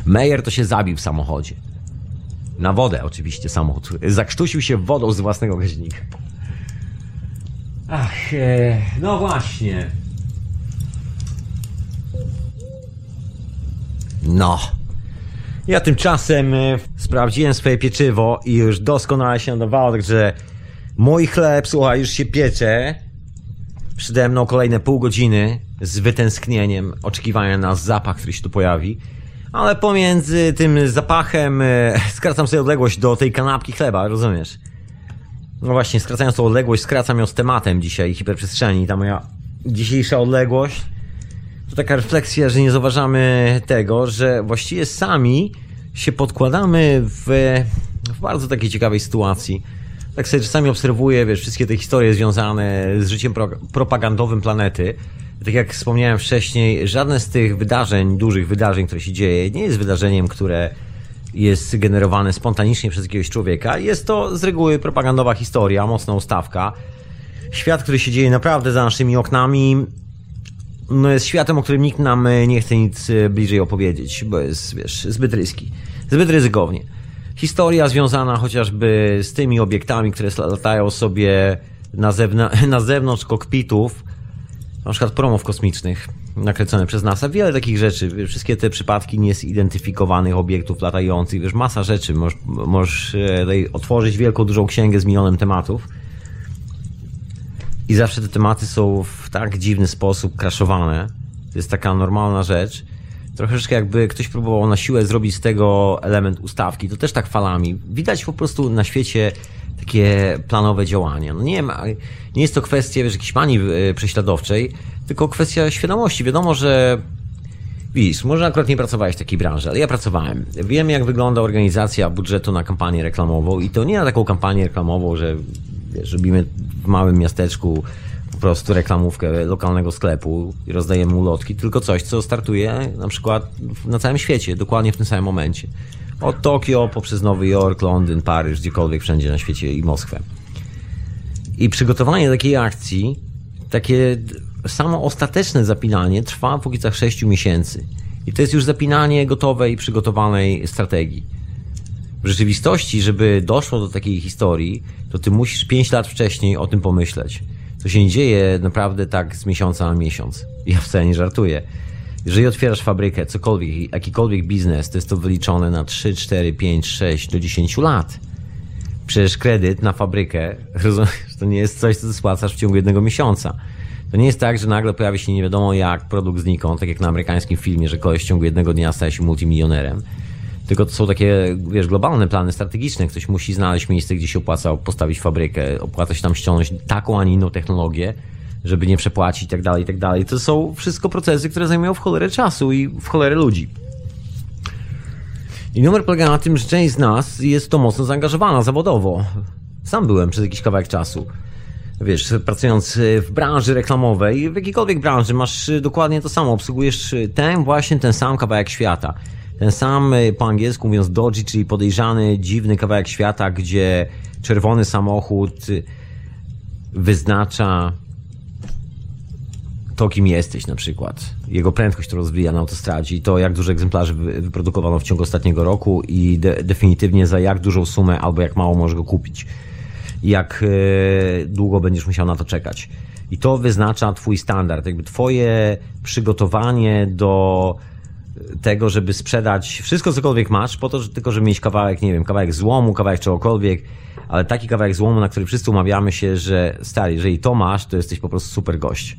Meyer to się zabił w samochodzie. Na wodę oczywiście samochód. Zakrztusił się wodą z własnego gaźnika. Ach, e, no właśnie. No. Ja tymczasem e, sprawdziłem swoje pieczywo i już doskonale się nadawało, także mój chleb, słuchaj, już się piecze. Przede mną kolejne pół godziny z wytęsknieniem, oczekiwania na zapach, który się tu pojawi. Ale pomiędzy tym zapachem e, skracam sobie odległość do tej kanapki chleba, rozumiesz? No właśnie, skracając tą odległość, skracam ją z tematem dzisiaj hiperprzestrzeni. Ta moja dzisiejsza odległość to taka refleksja, że nie zauważamy tego, że właściwie sami się podkładamy w, w bardzo takiej ciekawej sytuacji. Tak sobie czasami obserwuję, wiesz, wszystkie te historie związane z życiem pro, propagandowym planety. Tak jak wspomniałem wcześniej, żadne z tych wydarzeń, dużych wydarzeń, które się dzieje, nie jest wydarzeniem, które jest generowane spontanicznie przez jakiegoś człowieka. Jest to z reguły propagandowa historia, mocna ustawka. Świat, który się dzieje naprawdę za naszymi oknami, no jest światem, o którym nikt nam e, nie chce nic e, bliżej opowiedzieć, bo jest, wiesz, zbyt ryski, zbyt ryzykownie. Historia związana chociażby z tymi obiektami, które latają sobie na, zewna na zewnątrz kokpitów, na przykład promów kosmicznych nakręcone przez NASA. Wiele takich rzeczy, wszystkie te przypadki niezidentyfikowanych obiektów latających, wiesz, masa rzeczy. Możesz, możesz e, otworzyć wielką, dużą księgę z milionem tematów i zawsze te tematy są w tak dziwny sposób kraszowane. To jest taka normalna rzecz. Troszeczkę jakby ktoś próbował na siłę zrobić z tego element ustawki. To też tak falami. Widać po prostu na świecie takie planowe działania. No nie, ma, nie jest to kwestia wiesz, jakiejś pani e, prześladowczej, tylko kwestia świadomości. Wiadomo, że Widzisz, może akurat nie pracowałeś w takiej branży, ale ja pracowałem. Wiem, jak wygląda organizacja budżetu na kampanię reklamową i to nie na taką kampanię reklamową, że wiesz, robimy w małym miasteczku po prostu reklamówkę lokalnego sklepu i rozdajemy ulotki, tylko coś, co startuje na przykład na całym świecie, dokładnie w tym samym momencie. Od Tokio poprzez Nowy Jork, Londyn, Paryż, gdziekolwiek wszędzie na świecie i Moskwę. I przygotowanie takiej akcji, takie samo ostateczne zapinanie trwa w okolicach 6 miesięcy. I to jest już zapinanie gotowej, przygotowanej strategii. W rzeczywistości, żeby doszło do takiej historii, to ty musisz 5 lat wcześniej o tym pomyśleć. To się nie dzieje naprawdę tak z miesiąca na miesiąc. Ja wcale nie żartuję. Jeżeli otwierasz fabrykę, cokolwiek, jakikolwiek biznes, to jest to wyliczone na 3, 4, 5, 6 do 10 lat. Przecież kredyt na fabrykę, rozumiesz, to nie jest coś, co spłacasz w ciągu jednego miesiąca. To nie jest tak, że nagle pojawi się nie wiadomo jak produkt znikąd, tak jak na amerykańskim filmie, że koleś w ciągu jednego dnia staje się multimilionerem. Tylko to są takie, wiesz, globalne plany strategiczne. Ktoś musi znaleźć miejsce, gdzie się opłaca postawić fabrykę, opłaca się tam ściągnąć taką, a nie inną technologię, żeby nie przepłacić i tak dalej, i tak dalej. To są wszystko procesy, które zajmują w cholerę czasu i w cholerę ludzi. I numer polega na tym, że część z nas jest to mocno zaangażowana zawodowo. Sam byłem przez jakiś kawałek czasu wiesz, pracując w branży reklamowej, w jakiejkolwiek branży, masz dokładnie to samo, obsługujesz ten właśnie, ten sam kawałek świata. Ten sam, po angielsku mówiąc dodgy, czyli podejrzany, dziwny kawałek świata, gdzie czerwony samochód wyznacza to, kim jesteś na przykład. Jego prędkość, którą rozwija na autostradzie i to, jak dużo egzemplarzy wyprodukowano w ciągu ostatniego roku i de definitywnie za jak dużą sumę albo jak mało możesz go kupić jak e, długo będziesz musiał na to czekać. I to wyznacza Twój standard, jakby Twoje przygotowanie do tego, żeby sprzedać wszystko, cokolwiek masz, po to, że, tylko żeby mieć kawałek, nie wiem, kawałek złomu, kawałek czegokolwiek, ale taki kawałek złomu, na który wszyscy umawiamy się, że stary, jeżeli to masz, to jesteś po prostu super gość.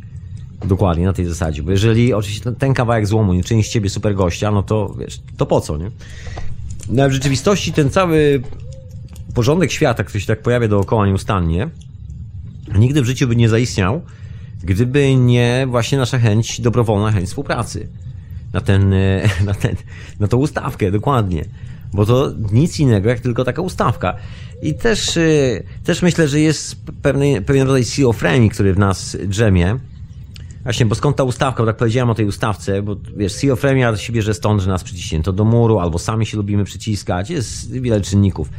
Dokładnie, na tej zasadzie. Bo jeżeli oczywiście ten, kawałek złomu nie czyni z ciebie super gościa, no to wiesz, to po co, nie? No w rzeczywistości ten cały porządek świata, który się tak pojawia dookoła nieustannie, nigdy w życiu by nie zaistniał, gdyby nie właśnie nasza chęć, dobrowolna chęć współpracy. Na ten, na ten, na tą ustawkę, dokładnie. Bo to nic innego jak tylko taka ustawka. I też, e, też myślę, że jest pewien, pewien rodzaj schizofrenii, który w nas drzemie. Właśnie, bo skąd ta ustawka? Bo tak powiedziałem o tej ustawce, bo wiesz, schizofrenia się bierze stąd, że nas przyciśnięto do muru, albo sami się lubimy przyciskać. Jest wiele czynników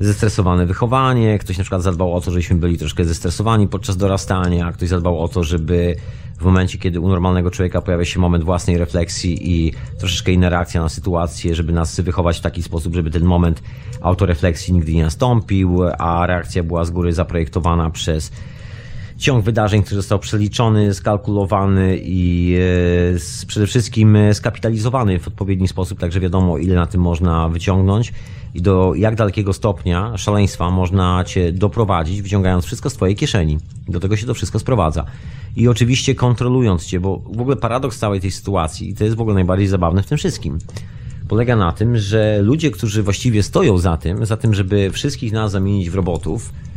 zestresowane wychowanie, ktoś na przykład zadbał o to, żebyśmy byli troszkę zestresowani podczas dorastania, ktoś zadbał o to, żeby w momencie, kiedy u normalnego człowieka pojawia się moment własnej refleksji i troszeczkę inna reakcja na sytuację, żeby nas wychować w taki sposób, żeby ten moment autorefleksji nigdy nie nastąpił, a reakcja była z góry zaprojektowana przez ciąg wydarzeń, który został przeliczony, skalkulowany i e, przede wszystkim skapitalizowany w odpowiedni sposób, także wiadomo, ile na tym można wyciągnąć i do jak dalekiego stopnia szaleństwa można cię doprowadzić, wyciągając wszystko z twojej kieszeni. Do tego się to wszystko sprowadza. I oczywiście kontrolując cię, bo w ogóle paradoks całej tej sytuacji, i to jest w ogóle najbardziej zabawne w tym wszystkim, polega na tym, że ludzie, którzy właściwie stoją za tym, za tym, żeby wszystkich nas zamienić w robotów, e,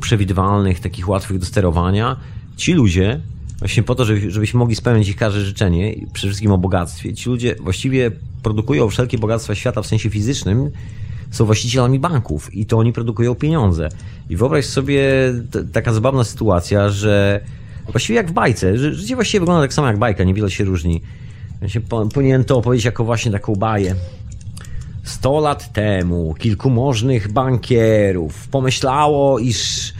przewidywalnych, takich łatwych do sterowania, ci ludzie, właśnie po to, żeby, żebyśmy mogli spełnić ich każde życzenie, przede wszystkim o bogactwie, ci ludzie właściwie produkują wszelkie bogactwa świata w sensie fizycznym, są właścicielami banków i to oni produkują pieniądze. I wyobraź sobie taka zabawna sytuacja, że właściwie jak w bajce, życie właściwie wygląda tak samo jak bajka, niewiele się różni. Ja się powinien to opowiedzieć jako właśnie taką baję. Sto lat temu kilku możnych bankierów pomyślało, iż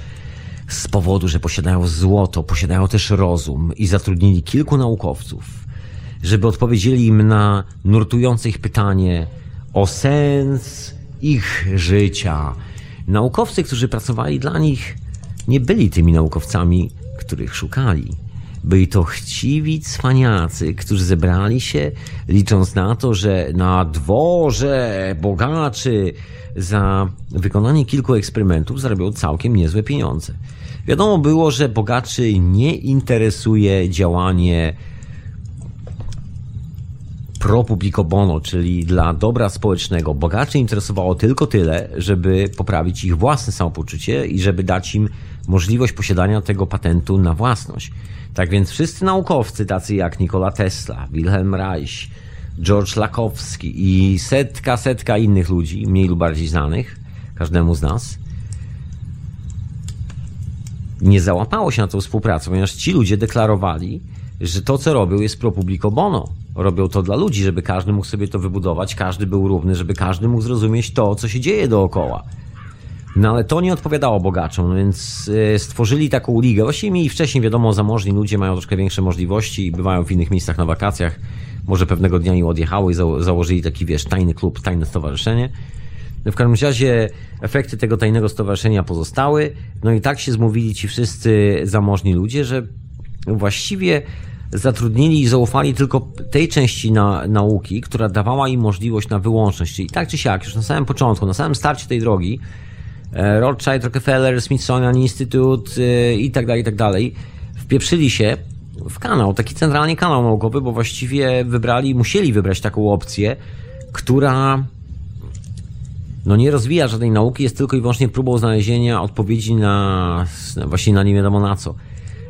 z powodu, że posiadają złoto, posiadają też rozum i zatrudnili kilku naukowców, żeby odpowiedzieli im na nurtujące ich pytanie o sens ich życia. Naukowcy, którzy pracowali dla nich, nie byli tymi naukowcami, których szukali. Byli to chciwi cwaniacy, którzy zebrali się, licząc na to, że na dworze bogaczy za wykonanie kilku eksperymentów zarobią całkiem niezłe pieniądze. Wiadomo było, że bogaczy nie interesuje działanie pro publico bono, czyli dla dobra społecznego. Bogaczy interesowało tylko tyle, żeby poprawić ich własne samopoczucie i żeby dać im możliwość posiadania tego patentu na własność. Tak więc wszyscy naukowcy, tacy jak Nikola Tesla, Wilhelm Reich, George Lakowski i setka, setka innych ludzi, mniej lub bardziej znanych, każdemu z nas, nie załapało się na tą współpracę, ponieważ ci ludzie deklarowali, że to, co robią, jest pro publico bono. Robią to dla ludzi, żeby każdy mógł sobie to wybudować, każdy był równy, żeby każdy mógł zrozumieć to, co się dzieje dookoła. No ale to nie odpowiadało bogaczom, więc e, stworzyli taką ligę. Właściwie mieli wcześniej, wiadomo, zamożni ludzie mają troszkę większe możliwości i bywają w innych miejscach na wakacjach. Może pewnego dnia im odjechały i założyli taki, wiesz, tajny klub, tajne stowarzyszenie. W każdym razie efekty tego tajnego stowarzyszenia pozostały. No i tak się zmówili ci wszyscy zamożni ludzie, że właściwie zatrudnili i zaufali tylko tej części na, nauki, która dawała im możliwość na wyłączność. Czyli tak czy siak, już na samym początku, na samym starcie tej drogi, Rothschild, Rockefeller, Smithsonian Institute e, i tak dalej, i tak dalej, wpieprzyli się w kanał, taki centralny kanał naukowy, bo właściwie wybrali, musieli wybrać taką opcję, która no nie rozwija żadnej nauki, jest tylko i wyłącznie próbą znalezienia odpowiedzi na, właśnie na nie wiadomo na co.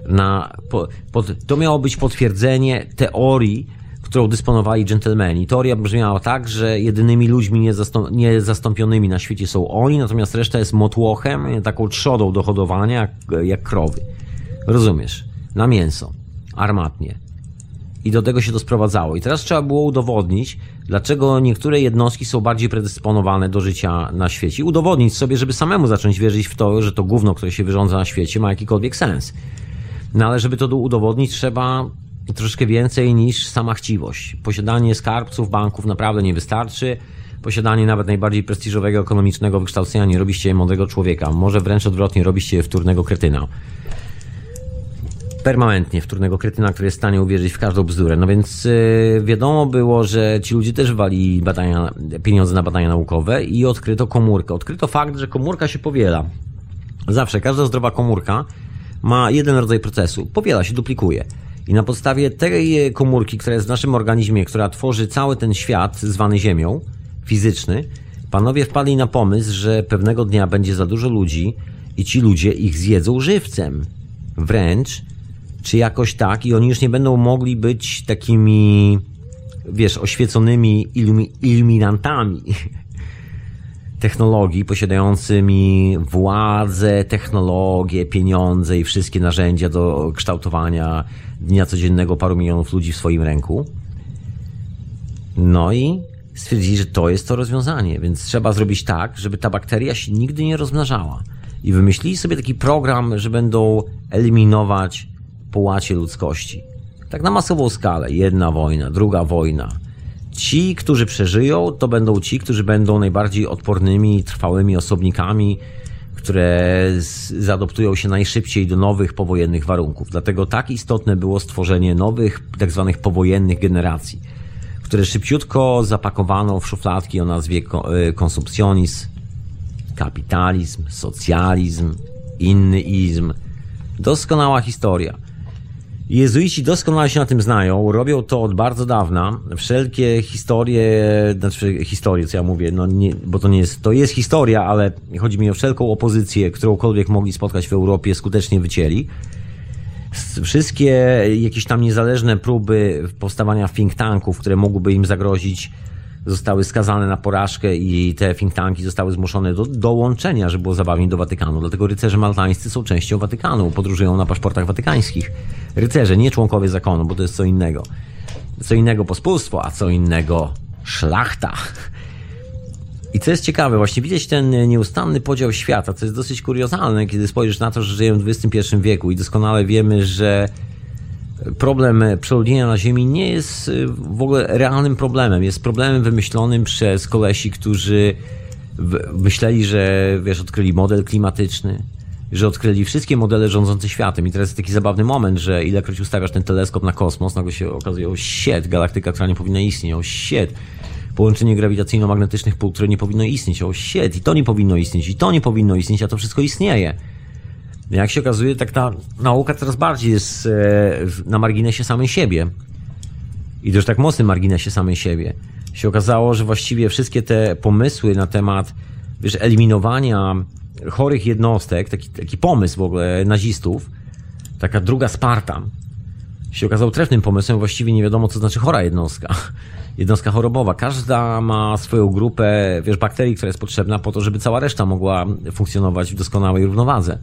Na, po, pod, to miało być potwierdzenie teorii, którą dysponowali dżentelmeni. Teoria brzmiała tak, że jedynymi ludźmi niezastąp, niezastąpionymi na świecie są oni, natomiast reszta jest motłochem, taką trzodą do hodowania, jak, jak krowy. Rozumiesz? Na mięso. Armatnie. I do tego się to sprowadzało. I teraz trzeba było udowodnić, dlaczego niektóre jednostki są bardziej predysponowane do życia na świecie. Udowodnić sobie, żeby samemu zacząć wierzyć w to, że to gówno, które się wyrządza na świecie, ma jakikolwiek sens. No ale żeby to udowodnić, trzeba troszeczkę więcej niż sama chciwość. Posiadanie skarbców, banków naprawdę nie wystarczy. Posiadanie nawet najbardziej prestiżowego ekonomicznego wykształcenia nie robi się mądrego człowieka. Może wręcz odwrotnie, robi się wtórnego kretyna permanentnie wtórnego kretyna, który jest w stanie uwierzyć w każdą bzdurę. No więc yy, wiadomo było, że ci ludzie też wali badania, pieniądze na badania naukowe i odkryto komórkę. Odkryto fakt, że komórka się powiela. Zawsze, każda zdrowa komórka ma jeden rodzaj procesu. Powiela się, duplikuje. I na podstawie tej komórki, która jest w naszym organizmie, która tworzy cały ten świat zwany Ziemią, fizyczny, Panowie wpadli na pomysł, że pewnego dnia będzie za dużo ludzi i ci ludzie ich zjedzą żywcem. Wręcz, czy jakoś tak, i oni już nie będą mogli być takimi, wiesz, oświeconymi ilumi, iluminantami technologii, posiadającymi władzę, technologię, pieniądze i wszystkie narzędzia do kształtowania dnia codziennego paru milionów ludzi w swoim ręku. No i stwierdzili, że to jest to rozwiązanie, więc trzeba zrobić tak, żeby ta bakteria się nigdy nie rozmnażała. I wymyślili sobie taki program, że będą eliminować połacie ludzkości. Tak na masową skalę. Jedna wojna, druga wojna. Ci, którzy przeżyją, to będą ci, którzy będą najbardziej odpornymi, trwałymi osobnikami, które zaadoptują się najszybciej do nowych powojennych warunków. Dlatego tak istotne było stworzenie nowych, tak zwanych powojennych generacji które szybciutko zapakowano w szufladki o nazwie y, konsumpcjonizm, kapitalizm, socjalizm, innyizm. Doskonała historia. Jezuici doskonale się na tym znają, robią to od bardzo dawna. Wszelkie historie, znaczy historie, co ja mówię, no nie, bo to nie jest, to jest historia, ale chodzi mi o wszelką opozycję, którąkolwiek mogli spotkać w Europie, skutecznie wycięli wszystkie jakieś tam niezależne próby powstawania think tanków, które mogłyby im zagrozić, zostały skazane na porażkę i te think tanki zostały zmuszone do dołączenia, żeby było zabawnie do Watykanu. Dlatego rycerze maltańscy są częścią Watykanu, podróżują na paszportach watykańskich. Rycerze, nie członkowie zakonu, bo to jest co innego. Co innego pospólstwo, a co innego szlachta. I co jest ciekawe, właśnie widzieć ten nieustanny podział świata, co jest dosyć kuriozalne, kiedy spojrzysz na to, że żyjemy w XXI wieku i doskonale wiemy, że problem przeludnienia na Ziemi nie jest y, w ogóle realnym problemem. Jest problemem wymyślonym przez kolesi, którzy myśleli, że wiesz, odkryli model klimatyczny, że odkryli wszystkie modele rządzące światem. I teraz jest taki zabawny moment, że ilekroć ustawiasz ten teleskop na kosmos, nagle się okazuje, o shit, galaktyka, która nie powinna istnieć, o shit, połączenie grawitacyjno-magnetycznych pól, które nie powinno istnieć. O shit, i to nie powinno istnieć, i to nie powinno istnieć, a to wszystko istnieje. Jak się okazuje, tak ta nauka coraz bardziej jest e, na marginesie samej siebie. I też tak mocnym marginesie samej siebie. Się okazało, że właściwie wszystkie te pomysły na temat wiesz, eliminowania chorych jednostek, taki, taki pomysł w ogóle nazistów, taka druga Sparta, się okazał trefnym pomysłem. Właściwie nie wiadomo, co znaczy chora jednostka jednostka chorobowa. Każda ma swoją grupę, wiesz, bakterii, która jest potrzebna po to, żeby cała reszta mogła funkcjonować w doskonałej równowadze.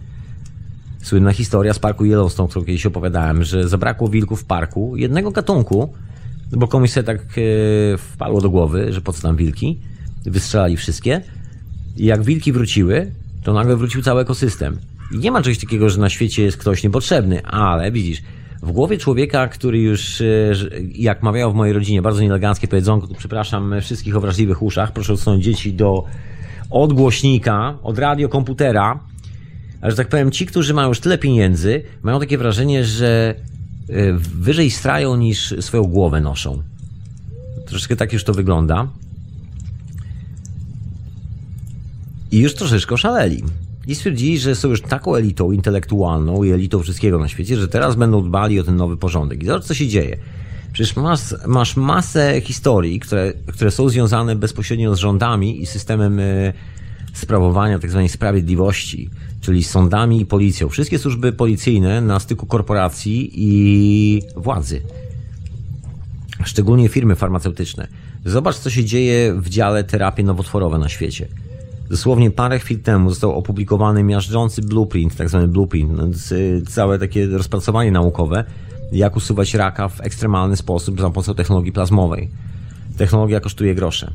Słynna historia z parku Yellowstone, którą kiedyś opowiadałem, że zabrakło wilków w parku, jednego gatunku, bo komuś sobie tak e, wpadło do głowy, że po co tam wilki, wystrzelali wszystkie. I jak wilki wróciły, to nagle wrócił cały ekosystem. I nie ma czegoś takiego, że na świecie jest ktoś niepotrzebny, ale widzisz, w głowie człowieka, który już, e, jak mawiają w mojej rodzinie, bardzo nieeleganckie powiedzonko, przepraszam wszystkich o wrażliwych uszach, proszę odsunąć dzieci do odgłośnika, od radiokomputera, ale że tak powiem, ci, którzy mają już tyle pieniędzy, mają takie wrażenie, że e, wyżej strają niż swoją głowę noszą. Troszeczkę tak już to wygląda. I już troszeczkę oszaleli i stwierdzili, że są już taką elitą intelektualną i elitą wszystkiego na świecie, że teraz będą dbali o ten nowy porządek. I zobacz, co się dzieje. Przecież masz, masz masę historii, które, które są związane bezpośrednio z rządami i systemem y, sprawowania tzw. Tak sprawiedliwości, czyli sądami i policją. Wszystkie służby policyjne na styku korporacji i władzy. Szczególnie firmy farmaceutyczne. Zobacz, co się dzieje w dziale terapie nowotworowe na świecie. Dosłownie parę chwil temu został opublikowany miażdżący blueprint, tak zwany blueprint, no, całe takie rozpracowanie naukowe, jak usuwać raka w ekstremalny sposób za pomocą technologii plazmowej. Technologia kosztuje grosze.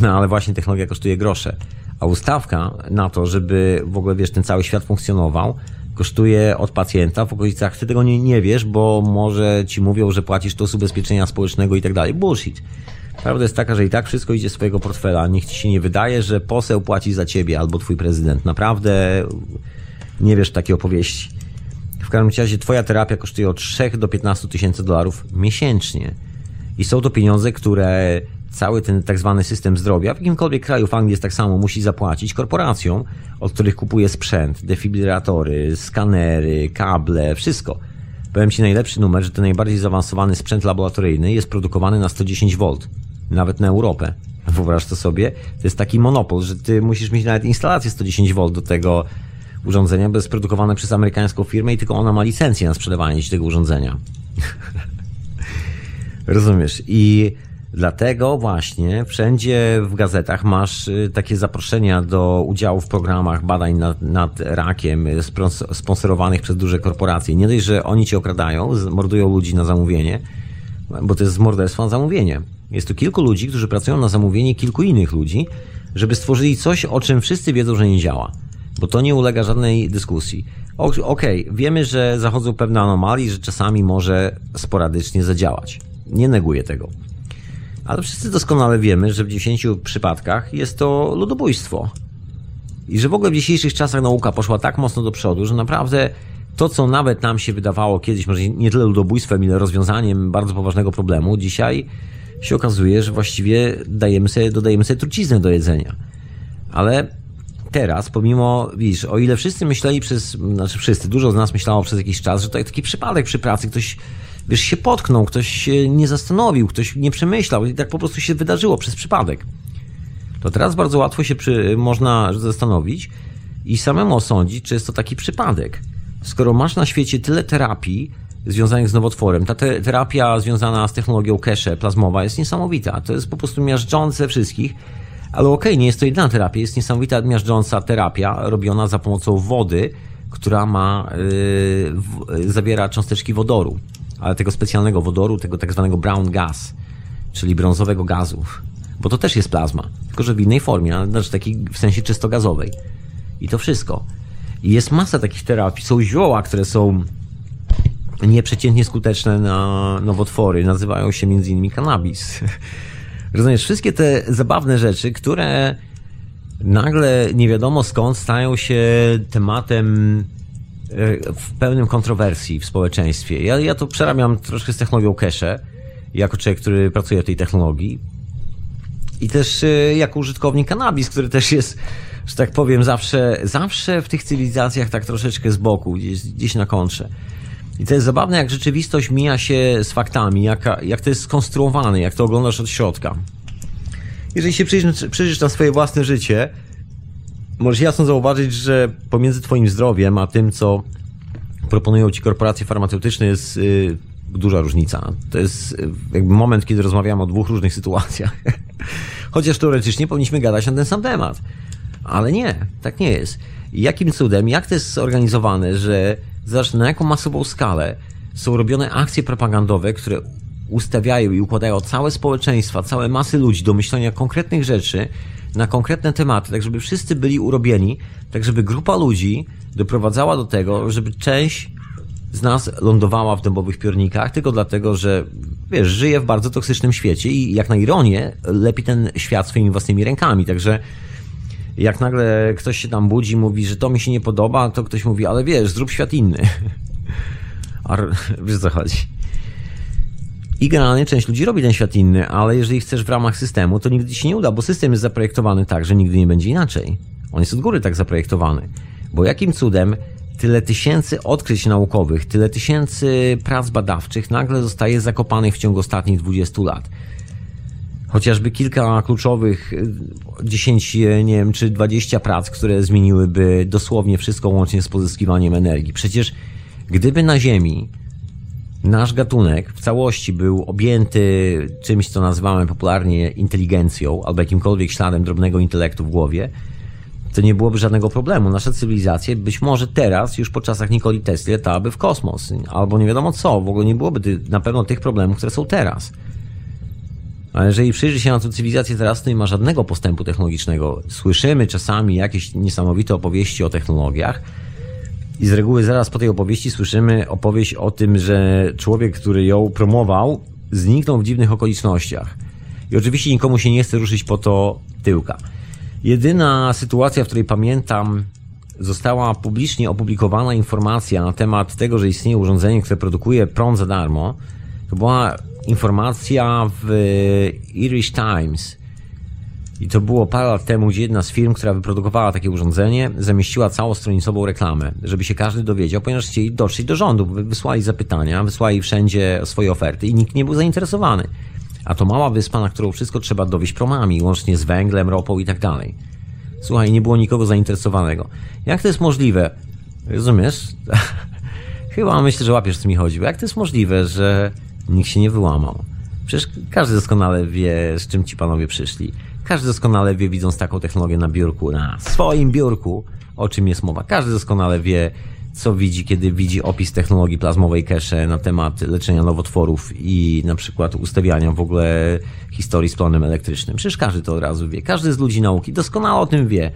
No ale właśnie technologia kosztuje grosze. A ustawka na to, żeby w ogóle, wiesz, ten cały świat funkcjonował, kosztuje od pacjenta w okolicach, ty tego nie, nie wiesz, bo może ci mówią, że płacisz to z ubezpieczenia społecznego i tak dalej. Bullshit. Prawda jest taka, że i tak wszystko idzie z swojego portfela. Niech ci się nie wydaje, że poseł płaci za ciebie albo twój prezydent. Naprawdę nie wiesz takiej opowieści. W każdym razie twoja terapia kosztuje od 3 do 15 tysięcy dolarów miesięcznie. I są to pieniądze, które cały ten tak zwany system zdrowia, w jakimkolwiek kraju w Anglii jest tak samo, musi zapłacić korporacjom, od których kupuje sprzęt, defibrilatory, skanery, kable, wszystko. Powiem Ci najlepszy numer, że ten najbardziej zaawansowany sprzęt laboratoryjny jest produkowany na 110 V nawet na Europę. Wyobraź to sobie, to jest taki monopol, że ty musisz mieć nawet instalację 110 V do tego urządzenia, bo jest produkowane przez amerykańską firmę i tylko ona ma licencję na sprzedawanie ci tego urządzenia. Rozumiesz? I dlatego właśnie wszędzie w gazetach masz y, takie zaproszenia do udziału w programach badań nad, nad rakiem y, sponsorowanych przez duże korporacje. Nie dość, że oni cię okradają, mordują ludzi na zamówienie, bo to jest morderstwo na zamówienie. Jest tu kilku ludzi, którzy pracują na zamówienie kilku innych ludzi, żeby stworzyli coś, o czym wszyscy wiedzą, że nie działa. Bo to nie ulega żadnej dyskusji. Okej, okay, wiemy, że zachodzą pewne anomalie, że czasami może sporadycznie zadziałać. Nie neguję tego. Ale wszyscy doskonale wiemy, że w 10 przypadkach jest to ludobójstwo. I że w ogóle w dzisiejszych czasach nauka poszła tak mocno do przodu, że naprawdę to, co nawet nam się wydawało kiedyś, może nie tyle ludobójstwem, ile rozwiązaniem bardzo poważnego problemu, dzisiaj się okazuje, że właściwie dajemy sobie, dodajemy sobie truciznę do jedzenia. Ale teraz, pomimo, widzisz, o ile wszyscy myśleli przez, znaczy wszyscy, dużo z nas myślało przez jakiś czas, że to taki przypadek przy pracy, ktoś, wiesz, się potknął, ktoś się nie zastanowił, ktoś nie przemyślał i tak po prostu się wydarzyło przez przypadek. To teraz bardzo łatwo się przy, można zastanowić i samemu osądzić, czy jest to taki przypadek. Skoro masz na świecie tyle terapii związanych z nowotworem, ta te terapia związana z technologią cache plazmowa jest niesamowita. To jest po prostu miażdżące wszystkich, ale okej, okay, nie jest to jedyna terapia, jest niesamowita miażdżąca terapia robiona za pomocą wody, która ma, yy, zawiera cząsteczki wodoru, ale tego specjalnego wodoru, tego tak zwanego brown gas, czyli brązowego gazu, bo to też jest plazma, tylko że w innej formie, znaczy takiej w sensie czysto gazowej. I to wszystko. I jest masa takich terapii. Są zioła, które są nieprzeciętnie skuteczne na nowotwory. Nazywają się między innymi cannabis. Rozumiesz, wszystkie te zabawne rzeczy, które nagle nie wiadomo skąd stają się tematem w pełnym kontrowersji w społeczeństwie. Ja, ja to przerabiam troszkę z technologią cache, jako człowiek, który pracuje w tej technologii. I też e, jako użytkownik cannabis, który też jest że tak powiem, zawsze, zawsze w tych cywilizacjach tak troszeczkę z boku, gdzieś, gdzieś na kontrze. I to jest zabawne, jak rzeczywistość mija się z faktami, jak, jak to jest skonstruowane, jak to oglądasz od środka. Jeżeli się przyjrzysz na swoje własne życie, możesz jasno zauważyć, że pomiędzy twoim zdrowiem, a tym, co proponują ci korporacje farmaceutyczne, jest yy, duża różnica. To jest y, jakby moment, kiedy rozmawiamy o dwóch różnych sytuacjach. Chociaż teoretycznie powinniśmy gadać na ten sam temat. Ale nie, tak nie jest. Jakim cudem, jak to jest zorganizowane, że zobacz na jaką masową skalę są robione akcje propagandowe, które ustawiają i układają całe społeczeństwa, całe masy ludzi do myślenia konkretnych rzeczy na konkretne tematy, tak żeby wszyscy byli urobieni, tak żeby grupa ludzi doprowadzała do tego, żeby część z nas lądowała w dębowych piornikach, tylko dlatego, że wiesz, żyje w bardzo toksycznym świecie i jak na ironię lepi ten świat swoimi własnymi rękami, także jak nagle ktoś się tam budzi, mówi, że to mi się nie podoba, to ktoś mówi, ale wiesz, zrób świat inny. A wiesz co chodzi. I generalnie część ludzi robi ten świat inny, ale jeżeli chcesz w ramach systemu, to nigdy ci się nie uda, bo system jest zaprojektowany tak, że nigdy nie będzie inaczej. On jest od góry tak zaprojektowany. Bo jakim cudem tyle tysięcy odkryć naukowych, tyle tysięcy prac badawczych nagle zostaje zakopanych w ciągu ostatnich 20 lat? chociażby kilka kluczowych, 10, y, nie wiem, czy 20 prac, które zmieniłyby dosłownie wszystko łącznie z pozyskiwaniem energii. Przecież gdyby na Ziemi nasz gatunek w całości był objęty czymś, co nazywamy popularnie inteligencją, albo jakimkolwiek śladem drobnego intelektu w głowie, to nie byłoby żadnego problemu. Nasza cywilizacja być może teraz, już po czasach Nikoli Tesla, latałaby w kosmos, albo nie wiadomo co, w ogóle nie byłoby na pewno tych problemów, które są teraz. Ale jeżeli przyjrzy się na tę cywilizację teraz, to nie ma żadnego postępu technologicznego. Słyszymy czasami jakieś niesamowite opowieści o technologiach i z reguły zaraz po tej opowieści słyszymy opowieść o tym, że człowiek, który ją promował, zniknął w dziwnych okolicznościach. I oczywiście nikomu się nie chce ruszyć po to tyłka. Jedyna sytuacja, w której pamiętam, została publicznie opublikowana informacja na temat tego, że istnieje urządzenie, które produkuje prąd za darmo. To była informacja w Irish Times. I to było parę lat temu, gdzie jedna z firm, która wyprodukowała takie urządzenie, zamieściła całostronicową reklamę, żeby się każdy dowiedział, ponieważ chcieli dotrzeć do rządu. Wysłali zapytania, wysłali wszędzie swoje oferty i nikt nie był zainteresowany. A to mała wyspa, na którą wszystko trzeba dowieść promami, łącznie z węglem, ropą i tak dalej. Słuchaj, nie było nikogo zainteresowanego. Jak to jest możliwe? Rozumiesz? Chyba myślę, że łapiesz, co mi chodzi. Jak to jest możliwe, że nikt się nie wyłamał? Przecież każdy doskonale wie, z czym ci panowie przyszli. Każdy doskonale wie, widząc taką technologię na biurku, na swoim biurku, o czym jest mowa. Każdy doskonale wie, co widzi, kiedy widzi opis technologii plazmowej cache na temat leczenia nowotworów i na przykład ustawiania w ogóle historii z planem elektrycznym. Przecież każdy to od razu wie. Każdy z ludzi nauki doskonale o tym wie.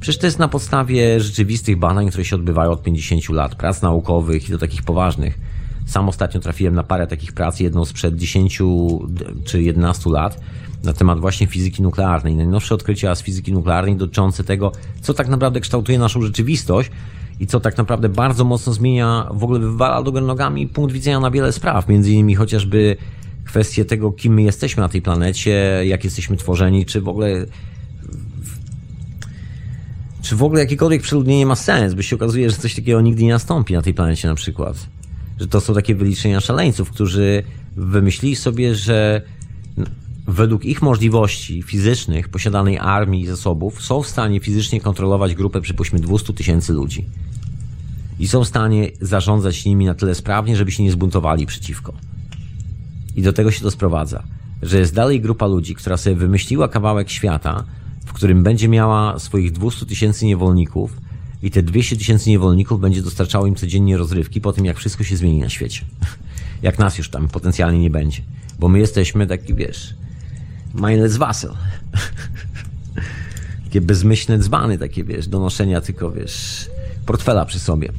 Przecież to jest na podstawie rzeczywistych badań, które się odbywają od 50 lat, prac naukowych i do takich poważnych. Sam ostatnio trafiłem na parę takich prac, jedną sprzed 10 czy 11 lat, na temat właśnie fizyki nuklearnej. Najnowsze odkrycia z fizyki nuklearnej dotyczące tego, co tak naprawdę kształtuje naszą rzeczywistość i co tak naprawdę bardzo mocno zmienia, w ogóle wywala do nogami punkt widzenia na wiele spraw, między innymi chociażby kwestie tego, kim my jesteśmy na tej planecie, jak jesteśmy tworzeni, czy w ogóle czy w ogóle jakiekolwiek przeludnienie ma sens, bo się okazuje, że coś takiego nigdy nie nastąpi na tej planecie na przykład. Że to są takie wyliczenia szaleńców, którzy wymyślili sobie, że według ich możliwości fizycznych, posiadanej armii i zasobów, są w stanie fizycznie kontrolować grupę, przypuśćmy, 200 tysięcy ludzi. I są w stanie zarządzać nimi na tyle sprawnie, żeby się nie zbuntowali przeciwko. I do tego się to sprowadza, że jest dalej grupa ludzi, która sobie wymyśliła kawałek świata, w którym będzie miała swoich 200 tysięcy niewolników i te 200 tysięcy niewolników będzie dostarczało im codziennie rozrywki po tym, jak wszystko się zmieni na świecie. Jak nas już tam potencjalnie nie będzie. Bo my jesteśmy taki, wiesz, mindless vassal. takie bezmyślne dzbany, takie, wiesz, do noszenia tylko, wiesz, portfela przy sobie.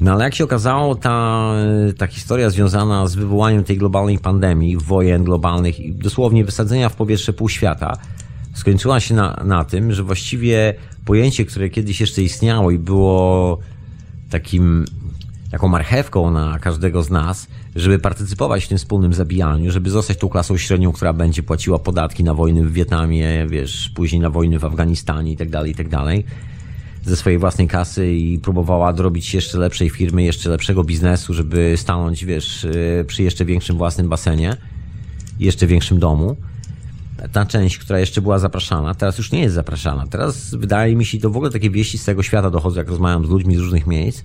No ale jak się okazało, ta, ta historia związana z wywołaniem tej globalnej pandemii, wojen globalnych i dosłownie wysadzenia w powietrze pół świata, skończyła się na, na tym, że właściwie pojęcie, które kiedyś jeszcze istniało i było takim, taką marchewką na każdego z nas, żeby partycypować w tym wspólnym zabijaniu, żeby zostać tą klasą średnią, która będzie płaciła podatki na wojny w Wietnamie, wiesz, później na wojny w Afganistanie i tak dalej, i tak dalej, ze swojej własnej kasy i próbowała dorobić jeszcze lepszej firmy, jeszcze lepszego biznesu, żeby stanąć, wiesz, przy jeszcze większym własnym basenie, jeszcze większym domu ta część, która jeszcze była zapraszana, teraz już nie jest zapraszana. Teraz wydaje mi się, to w ogóle takie wieści z tego świata dochodzą, jak rozmawiam z ludźmi z różnych miejsc,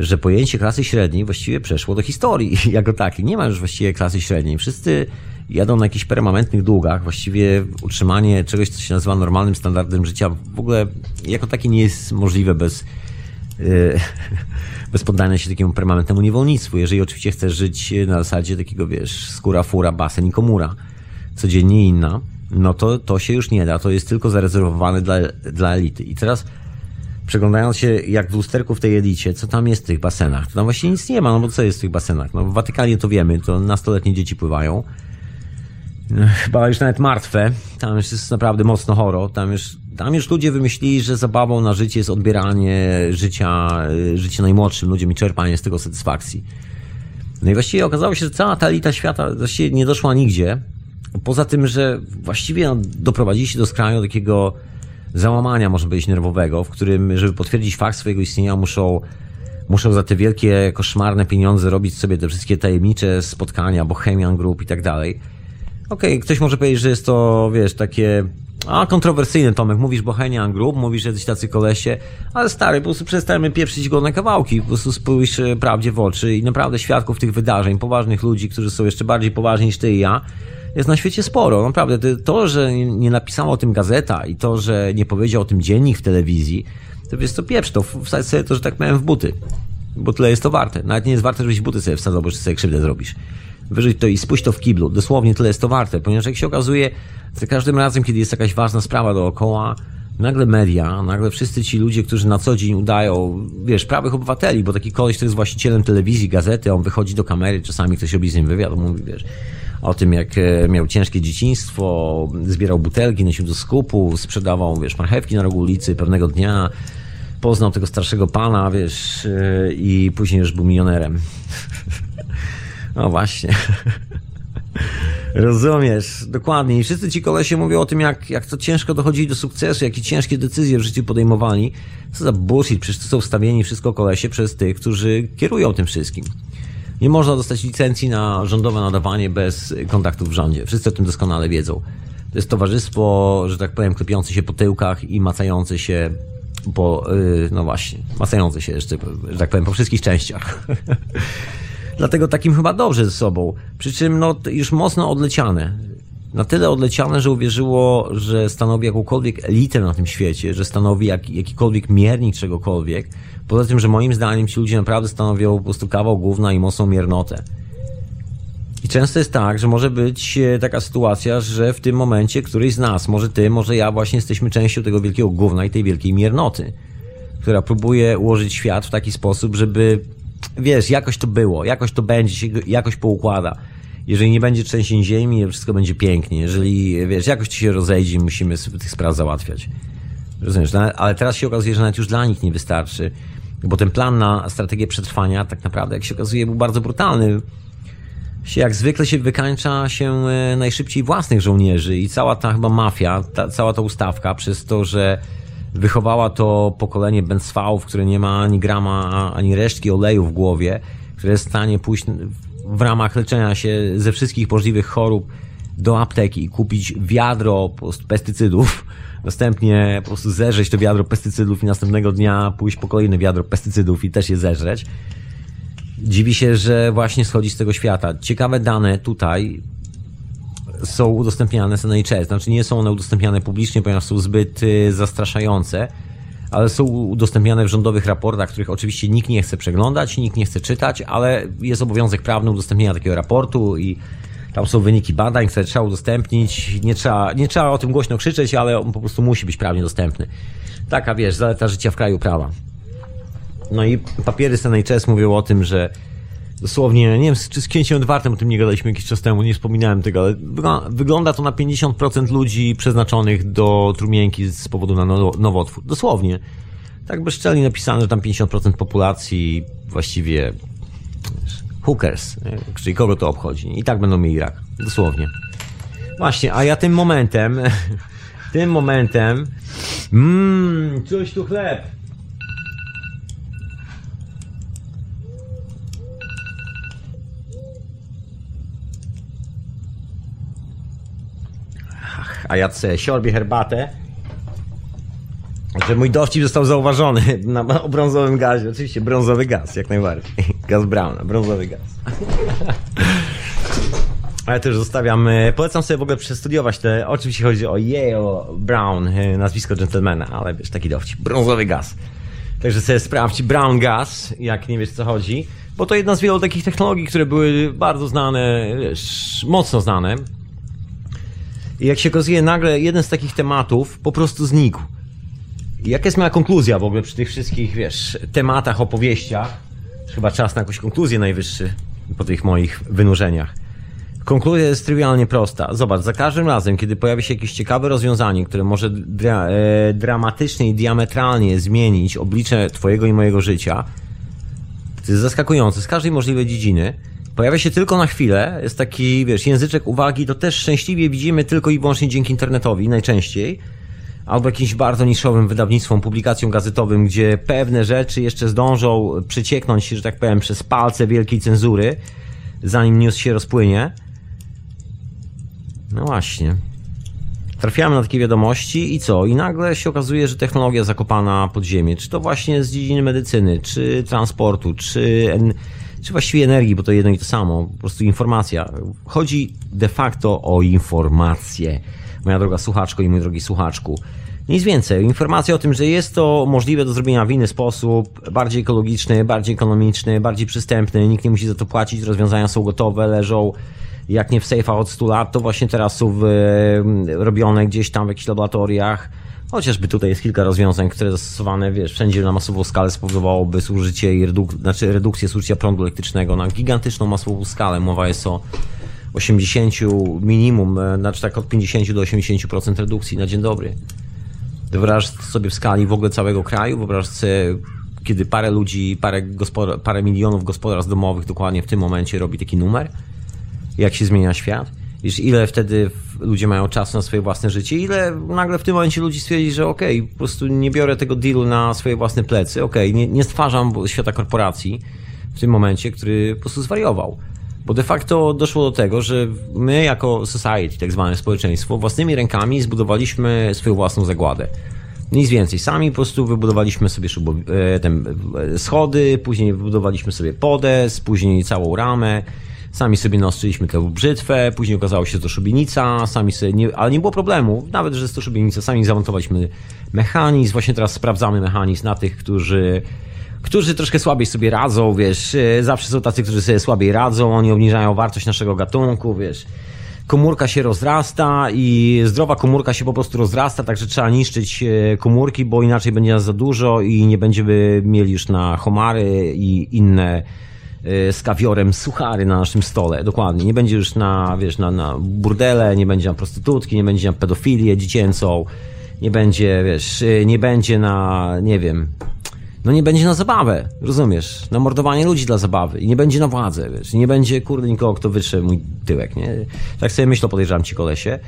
że pojęcie klasy średniej właściwie przeszło do historii jako takiej. Nie ma już właściwie klasy średniej. Wszyscy jadą na jakichś permanentnych długach. Właściwie utrzymanie czegoś, co się nazywa normalnym standardem życia, w ogóle jako takie nie jest możliwe bez, yy, bez poddania się takiemu permanentnemu niewolnictwu. Jeżeli oczywiście chcesz żyć na zasadzie takiego, wiesz, skóra, fura, basen i komura codziennie inna, no to to się już nie da. To jest tylko zarezerwowane dla, dla elity. I teraz przeglądając się jak w lusterku w tej elicie, co tam jest w tych basenach, to tam właśnie nic nie ma, no bo co jest w tych basenach? No w Watykanie to wiemy, to nastoletnie dzieci pływają. Chyba już nawet martwe. Tam już jest naprawdę mocno choro. Tam już, tam już ludzie wymyślili, że zabawą na życie jest odbieranie życia, życia najmłodszym ludziom i czerpanie z tego satysfakcji. No i właściwie okazało się, że cała ta elita świata właściwie nie doszła nigdzie. Poza tym, że właściwie no, doprowadzili się do skraju takiego załamania, może być nerwowego, w którym, żeby potwierdzić fakt swojego istnienia, muszą, muszą za te wielkie, koszmarne pieniądze robić sobie te wszystkie tajemnicze spotkania, Bohemian Group i tak dalej. Okej, okay, ktoś może powiedzieć, że jest to, wiesz, takie a, kontrowersyjny Tomek, mówisz Bohemian Group, mówisz, jesteś tacy kolesie, ale stary, po prostu przestajemy pieprzyć go na kawałki, po prostu spójrz e, prawdzie w oczy i naprawdę świadków tych wydarzeń, poważnych ludzi, którzy są jeszcze bardziej poważni niż ty i ja, jest na świecie sporo. Naprawdę, to, że nie napisała o tym gazeta i to, że nie powiedział o tym dziennik w telewizji, to wiesz co, pieprz to, wsadź sobie to, że tak powiem, w buty. Bo tyle jest to warte. Nawet nie jest warte, żebyś buty sobie wsadzał, bo sobie krzywdę zrobisz. Wyrzuć to i spuść to w kiblu. Dosłownie tyle jest to warte, ponieważ jak się okazuje, za każdym razem, kiedy jest jakaś ważna sprawa dookoła, nagle media, nagle wszyscy ci ludzie, którzy na co dzień udają, wiesz, prawych obywateli, bo taki koleś, który jest właścicielem telewizji, gazety, on wychodzi do kamery, czasami ktoś robi z nim wywiad, mówi, wiesz, o tym, jak e, miał ciężkie dzieciństwo, zbierał butelki, nosił do skupu, sprzedawał, wiesz, marchewki na rogu ulicy pewnego dnia, poznał tego starszego pana, wiesz, e, i później już był milionerem. No właśnie. Rozumiesz, dokładnie. I wszyscy ci kolesie mówią o tym, jak, jak to ciężko dochodzili do sukcesu, jakie ciężkie decyzje w życiu podejmowali. Co za bullshit, przecież to są wstawieni wszystko kolesie przez tych, którzy kierują tym wszystkim. Nie można dostać licencji na rządowe nadawanie bez kontaktów w rządzie. Wszyscy o tym doskonale wiedzą. To jest towarzystwo, że tak powiem, klepiące się po tyłkach i macające się po, yy, no właśnie, macające się jeszcze, że tak powiem, po wszystkich częściach. Dlatego takim chyba dobrze ze sobą. Przy czym, no, już mocno odleciane. Na tyle odleciane, że uwierzyło, że stanowi jakąkolwiek elitę na tym świecie, że stanowi jak, jakikolwiek miernik czegokolwiek. Poza tym, że moim zdaniem ci ludzie naprawdę stanowią po prostu kawał główna i mocną miernotę. I często jest tak, że może być e, taka sytuacja, że w tym momencie któryś z nas, może ty, może ja, właśnie jesteśmy częścią tego wielkiego gówna i tej wielkiej miernoty, która próbuje ułożyć świat w taki sposób, żeby, wiesz, jakoś to było, jakoś to będzie, się jakoś poukłada. Jeżeli nie będzie trzęsień ziemi, wszystko będzie pięknie. Jeżeli, wiesz, jakoś to się rozejdzie, musimy tych spraw załatwiać. Rozumiesz? No, ale teraz się okazuje, że nawet już dla nich nie wystarczy, bo ten plan na strategię przetrwania tak naprawdę, jak się okazuje, był bardzo brutalny. Jak zwykle się wykańcza się e, najszybciej własnych żołnierzy i cała ta chyba mafia, ta, cała ta ustawka przez to, że wychowała to pokolenie Benzwałów, które nie ma ani grama, ani resztki oleju w głowie, które jest w stanie pójść w ramach leczenia się ze wszystkich możliwych chorób do apteki i kupić wiadro pestycydów, następnie po prostu zerzeć to wiadro pestycydów i następnego dnia pójść po kolejne wiadro pestycydów i też je zeżreć dziwi się, że właśnie schodzi z tego świata. Ciekawe dane tutaj są udostępniane z NHS. Znaczy nie są one udostępniane publicznie, ponieważ są zbyt y, zastraszające, ale są udostępniane w rządowych raportach, których oczywiście nikt nie chce przeglądać, nikt nie chce czytać, ale jest obowiązek prawny udostępnienia takiego raportu i tam są wyniki badań, które trzeba udostępnić. Nie trzeba, nie trzeba o tym głośno krzyczeć, ale on po prostu musi być prawnie dostępny. Taka, wiesz, zaleta życia w kraju prawa. No i papiery z NHS mówią o tym, że dosłownie, nie wiem, czy z księciem Edwardem o tym nie gadaliśmy jakiś czas temu, nie wspominałem tego, ale wygląda to na 50% ludzi przeznaczonych do trumienki z powodu na nowotwór. Dosłownie. Tak bezczelnie napisane, że tam 50% populacji właściwie hookers, czyli kogo to obchodzi. I tak będą mieli rak. Dosłownie. Właśnie, a ja tym momentem, tym momentem, mmm, coś tu chleb. a ja siorbie herbatę, że mój dowcip został zauważony na brązowym gazie. Oczywiście brązowy gaz, jak najbardziej. Gaz Browna, brązowy gaz. Ale też zostawiam, e, polecam sobie w ogóle przestudiować te, oczywiście chodzi o Yale Brown, e, nazwisko gentlemana, ale wiesz, taki dowcip, brązowy gaz. Także sobie sprawdź Brown Gas, jak nie wiesz co chodzi, bo to jedna z wielu takich technologii, które były bardzo znane, wiesz, mocno znane, i jak się okazuje, nagle jeden z takich tematów po prostu znikł. Jaka jest moja konkluzja w ogóle przy tych wszystkich, wiesz, tematach, opowieściach? Chyba czas na jakąś konkluzję najwyższy po tych moich wynurzeniach. Konkluzja jest trywialnie prosta. Zobacz, za każdym razem, kiedy pojawi się jakieś ciekawe rozwiązanie, które może dra e, dramatycznie i diametralnie zmienić oblicze Twojego i mojego życia, to jest zaskakujące z każdej możliwej dziedziny, Pojawia się tylko na chwilę, jest taki, wiesz, języczek uwagi, to też szczęśliwie widzimy tylko i wyłącznie dzięki internetowi, najczęściej. Albo jakimś bardzo niszowym wydawnictwom, publikacjom gazetowym, gdzie pewne rzeczy jeszcze zdążą przecieknąć, że tak powiem, przez palce wielkiej cenzury, zanim news się rozpłynie. No właśnie. Trafiamy na takie wiadomości i co? I nagle się okazuje, że technologia zakopana pod ziemię, czy to właśnie z dziedziny medycyny, czy transportu, czy czy właściwie energii, bo to jedno i to samo, po prostu informacja. Chodzi de facto o informację, moja droga słuchaczko i mój drogi słuchaczku. Nic więcej, informacja o tym, że jest to możliwe do zrobienia w inny sposób, bardziej ekologiczny, bardziej ekonomiczny, bardziej przystępny, nikt nie musi za to płacić, rozwiązania są gotowe, leżą jak nie w sejfach od 100 lat, to właśnie teraz są w, robione gdzieś tam w jakichś laboratoriach. Chociażby tutaj jest kilka rozwiązań, które zastosowane, wiesz, wszędzie na masową skalę spowodowałoby zużycie i reduk znaczy redukcję zużycia prądu elektrycznego na gigantyczną masową skalę. Mowa jest o 80 minimum, e, znaczy tak od 50 do 80% redukcji na dzień dobry. Wyobrażasz sobie w skali w ogóle całego kraju, wyobrażasz sobie, kiedy parę ludzi, parę, parę milionów gospodarstw domowych dokładnie w tym momencie robi taki numer, jak się zmienia świat. Wiesz, ile wtedy ludzie mają czasu na swoje własne życie, ile nagle w tym momencie ludzi stwierdzi, że okej, okay, po prostu nie biorę tego dealu na swoje własne plecy, okej, okay, nie, nie stwarzam świata korporacji, w tym momencie, który po prostu zwariował. Bo de facto doszło do tego, że my jako society, tak zwane społeczeństwo, własnymi rękami zbudowaliśmy swoją własną zagładę. Nic więcej. Sami po prostu wybudowaliśmy sobie szubo, e, ten, e, schody, później wybudowaliśmy sobie podes, później całą ramę, sami sobie naostrzyliśmy tę brzytwę, później okazało się, że to szubienica, sami sobie nie, ale nie było problemu, nawet, że jest to szubienica, sami zamontowaliśmy mechanizm, właśnie teraz sprawdzamy mechanizm na tych, którzy którzy troszkę słabiej sobie radzą, wiesz, e, zawsze są tacy, którzy sobie słabiej radzą, oni obniżają wartość naszego gatunku, wiesz, komórka się rozrasta i zdrowa komórka się po prostu rozrasta, także trzeba niszczyć e, komórki, bo inaczej będzie nas za dużo i nie będziemy mieli już na homary i inne e, z kawiorem suchary na naszym stole. Dokładnie. Nie będzie już na, wiesz, na, na burdele, nie będzie na prostytutki, nie będzie na pedofilię dziecięcą, nie będzie, wiesz, nie będzie na, nie wiem, no nie będzie na zabawę, rozumiesz? Na mordowanie ludzi dla zabawy i nie będzie na władzę, wiesz? Nie będzie, kurde, nikogo, kto wytrze mój tyłek, nie? Tak sobie myślę, podejrzewam ci kolesie.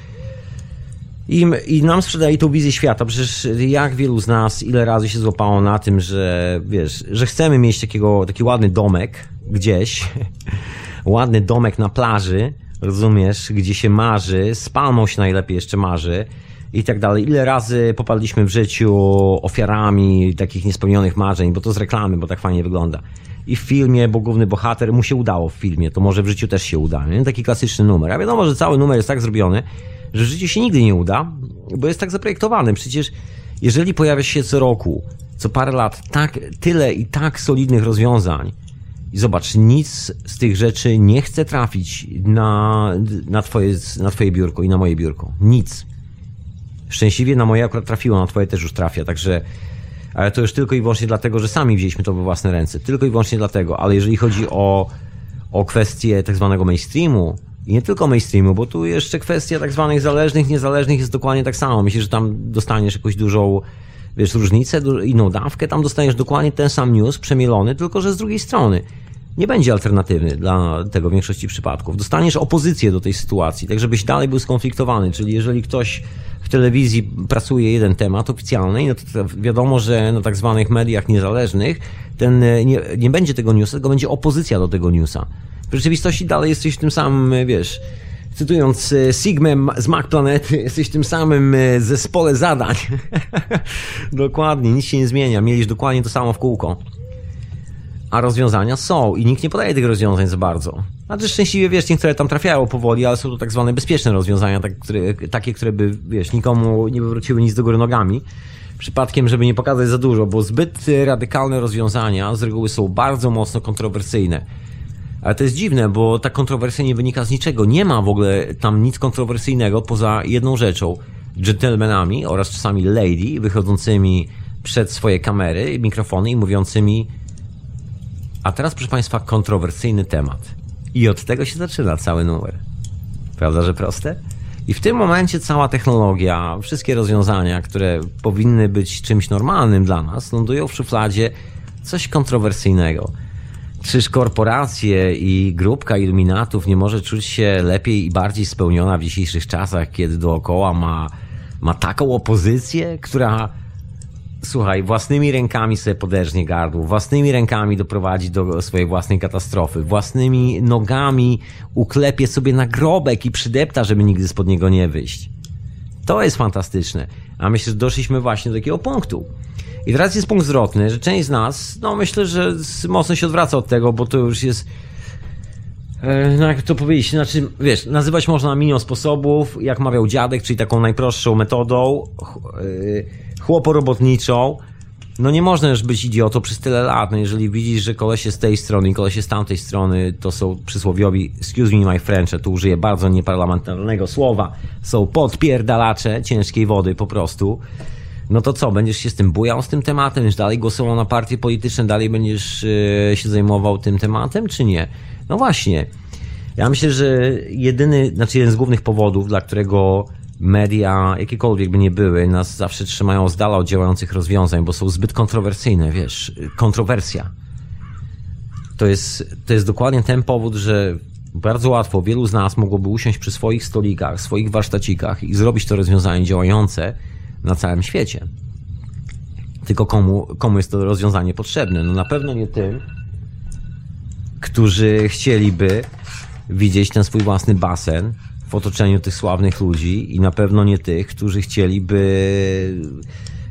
I, I nam sprzedali tą wizję świata. Przecież jak wielu z nas, ile razy się złapało na tym, że wiesz, że chcemy mieć takiego, taki ładny domek gdzieś, ładny domek na plaży, rozumiesz, gdzie się marzy, z palmą się najlepiej jeszcze marzy, i tak dalej. Ile razy popadliśmy w życiu ofiarami takich niespełnionych marzeń, bo to z reklamy, bo tak fajnie wygląda. I w filmie, bo główny bohater mu się udało w filmie, to może w życiu też się uda. Nie? Taki klasyczny numer. A wiadomo, że cały numer jest tak zrobiony, że w życiu się nigdy nie uda, bo jest tak zaprojektowany. Przecież jeżeli pojawia się co roku, co parę lat, tak, tyle i tak solidnych rozwiązań, i zobacz, nic z tych rzeczy nie chce trafić na, na, twoje, na twoje biurko i na moje biurko. Nic. Szczęśliwie na moje akurat trafiło, na twoje też już trafia, także ale to już tylko i wyłącznie dlatego, że sami wzięliśmy to we własne ręce. Tylko i wyłącznie dlatego. Ale jeżeli chodzi o, o kwestię tak zwanego mainstreamu, i nie tylko mainstreamu, bo tu jeszcze kwestia tak zwanych zależnych, niezależnych jest dokładnie tak samo. Myślę, że tam dostaniesz jakąś dużą, wiesz, różnicę, inną dawkę, tam dostaniesz dokładnie ten sam news przemielony, tylko że z drugiej strony nie będzie alternatywny dla tego w większości przypadków. Dostaniesz opozycję do tej sytuacji, tak żebyś dalej był skonfliktowany, czyli jeżeli ktoś w telewizji pracuje jeden temat oficjalny, no to wiadomo, że na tak zwanych mediach niezależnych ten, e, nie, nie będzie tego newsa, tylko będzie opozycja do tego newsa. W rzeczywistości dalej jesteś tym samym, e, wiesz, cytując e, Sigmę z Mac Planety, jesteś w tym samym zespole zadań. dokładnie, nic się nie zmienia. Mieliś dokładnie to samo w kółko a rozwiązania są i nikt nie podaje tych rozwiązań za bardzo. Znaczy szczęśliwie, wiesz, niektóre tam trafiają powoli, ale są to tak zwane bezpieczne rozwiązania, tak, które, takie, które by, wiesz, nikomu nie wywróciły nic do góry nogami. Przypadkiem, żeby nie pokazać za dużo, bo zbyt radykalne rozwiązania z reguły są bardzo mocno kontrowersyjne. Ale to jest dziwne, bo ta kontrowersja nie wynika z niczego. Nie ma w ogóle tam nic kontrowersyjnego poza jedną rzeczą. Gentlemanami oraz czasami lady wychodzącymi przed swoje kamery, mikrofony i mówiącymi a teraz, proszę Państwa, kontrowersyjny temat. I od tego się zaczyna cały numer. Prawda, że proste? I w tym momencie cała technologia, wszystkie rozwiązania, które powinny być czymś normalnym dla nas, lądują w szufladzie coś kontrowersyjnego. Czyż korporacje i grupka iluminatów nie może czuć się lepiej i bardziej spełniona w dzisiejszych czasach, kiedy dookoła ma, ma taką opozycję, która słuchaj, własnymi rękami sobie poderznie gardło, własnymi rękami doprowadzi do swojej własnej katastrofy, własnymi nogami uklepie sobie nagrobek i przydepta, żeby nigdy spod niego nie wyjść. To jest fantastyczne. A myślę, że doszliśmy właśnie do takiego punktu. I teraz jest punkt zwrotny, że część z nas, no myślę, że mocno się odwraca od tego, bo to już jest e, no jak to powiedzieć, znaczy, wiesz, nazywać można milion sposobów, jak mawiał dziadek, czyli taką najprostszą metodą, e, chłoporobotniczą, no nie można już być idiotą przez tyle lat. No jeżeli widzisz, że kolesie z tej strony i kolesie z tamtej strony to są przysłowiowi, excuse me my French, tu użyję bardzo nieparlamentarnego słowa, są podpierdalacze ciężkiej wody po prostu. No to co, będziesz się z tym bujał, z tym tematem, już dalej głosował na partie polityczne, dalej będziesz yy, się zajmował tym tematem, czy nie? No właśnie. Ja myślę, że jedyny, znaczy jeden z głównych powodów, dla którego media, jakiekolwiek by nie były, nas zawsze trzymają z dala od działających rozwiązań, bo są zbyt kontrowersyjne, wiesz, kontrowersja. To jest, to jest dokładnie ten powód, że bardzo łatwo wielu z nas mogłoby usiąść przy swoich stolikach, swoich warsztacikach i zrobić to rozwiązanie działające na całym świecie. Tylko komu, komu jest to rozwiązanie potrzebne? No na pewno nie tym, którzy chcieliby widzieć ten swój własny basen w otoczeniu tych sławnych ludzi i na pewno nie tych, którzy chcieliby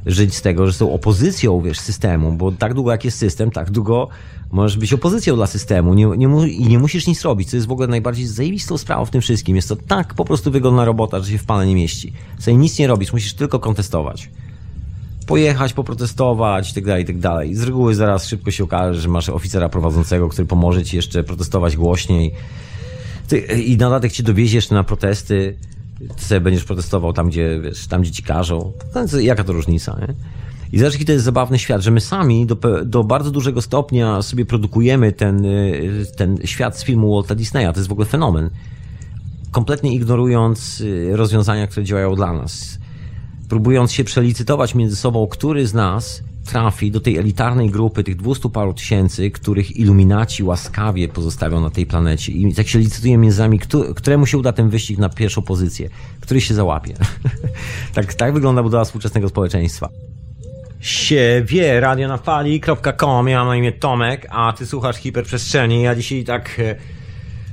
żyć z tego, że są opozycją, wiesz, systemu, bo tak długo jak jest system, tak długo możesz być opozycją dla systemu nie, nie, i nie musisz nic robić, co jest w ogóle najbardziej zajebistą sprawą w tym wszystkim. Jest to tak po prostu wygodna robota, że się w pale nie mieści. Sobie nic nie robisz, musisz tylko kontestować. Pojechać, poprotestować itd., tak itd. Tak I z reguły zaraz szybko się okaże, że masz oficera prowadzącego, który pomoże ci jeszcze protestować głośniej. Ty, I na dodatek cię dowiezie jeszcze na protesty ty sobie będziesz protestował tam, gdzie, wiesz, tam, gdzie ci każą. No, jaka to różnica, nie? I zobacz, jaki to jest zabawny świat, że my sami do, do bardzo dużego stopnia sobie produkujemy ten, y, ten świat z filmu Walta Disneya. To jest w ogóle fenomen. Kompletnie ignorując y, rozwiązania, które działają dla nas. Próbując się przelicytować między sobą, który z nas trafi do tej elitarnej grupy tych 200 paru tysięcy, których iluminaci łaskawie pozostawią na tej planecie. I tak się licytuje między nami, któremu się uda ten wyścig na pierwszą pozycję, który się załapie. tak, tak wygląda budowa współczesnego społeczeństwa. Siewie, radionafali.com, ja mam na imię Tomek, a ty słuchasz hiperprzestrzeni. Ja dzisiaj tak e,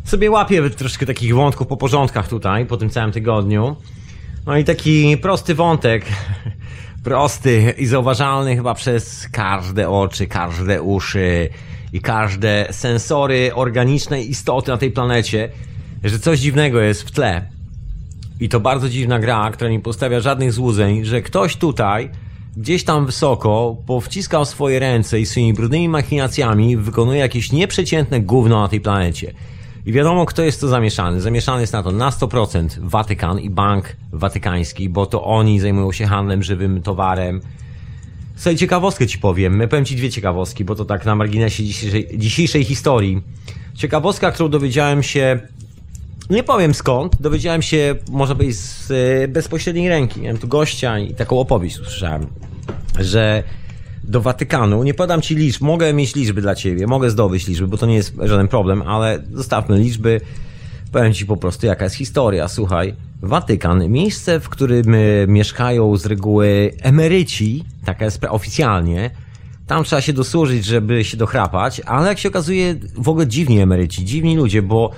sobie łapię troszkę takich wątków po porządkach tutaj, po tym całym tygodniu. No i taki prosty wątek prosty i zauważalny chyba przez każde oczy, każde uszy i każde sensory organicznej istoty na tej planecie, że coś dziwnego jest w tle. I to bardzo dziwna gra, która nie postawia żadnych złudzeń, że ktoś tutaj, gdzieś tam wysoko, powciskał swoje ręce i swoimi brudnymi machinacjami wykonuje jakieś nieprzeciętne gówno na tej planecie. I wiadomo, kto jest to zamieszany. Zamieszany jest na to na 100% Watykan i Bank Watykański, bo to oni zajmują się handlem żywym towarem. Słuchaj, ciekawostkę ci powiem. Powiem ci dwie ciekawostki, bo to tak na marginesie dzisiejszej, dzisiejszej historii. Ciekawostka, którą dowiedziałem się nie powiem skąd, dowiedziałem się, może być z e, bezpośredniej ręki. Miałem tu gościa i taką opowieść usłyszałem, że do Watykanu. Nie podam ci liczb, mogę mieć liczby dla ciebie, mogę zdobyć liczby, bo to nie jest żaden problem, ale zostawmy liczby. Powiem ci po prostu, jaka jest historia. Słuchaj, Watykan, miejsce, w którym e, mieszkają z reguły emeryci, taka jest oficjalnie, tam trzeba się dosłużyć, żeby się dochrapać, ale jak się okazuje, w ogóle dziwni emeryci, dziwni ludzie, bo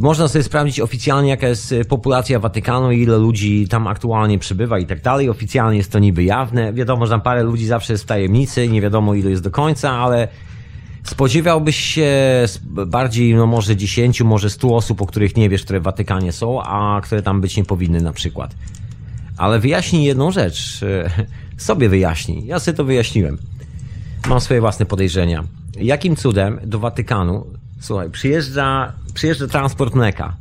można sobie sprawdzić oficjalnie, jaka jest e, populacja Watykanu, ile ludzi tam aktualnie przybywa i tak dalej. Oficjalnie jest to niby jawne. Wiadomo, że tam parę ludzi zawsze jest w tajemnicy, nie wiadomo ile jest do końca, ale spodziewałbyś się bardziej, no może 10, może 100 osób, o których nie wiesz, które w Watykanie są, a które tam być nie powinny na przykład. Ale wyjaśnij jedną rzecz. Sobie wyjaśnij. Ja sobie to wyjaśniłem. Mam swoje własne podejrzenia. Jakim cudem do Watykanu Słuchaj, przyjeżdża, przyjeżdża transport mleka.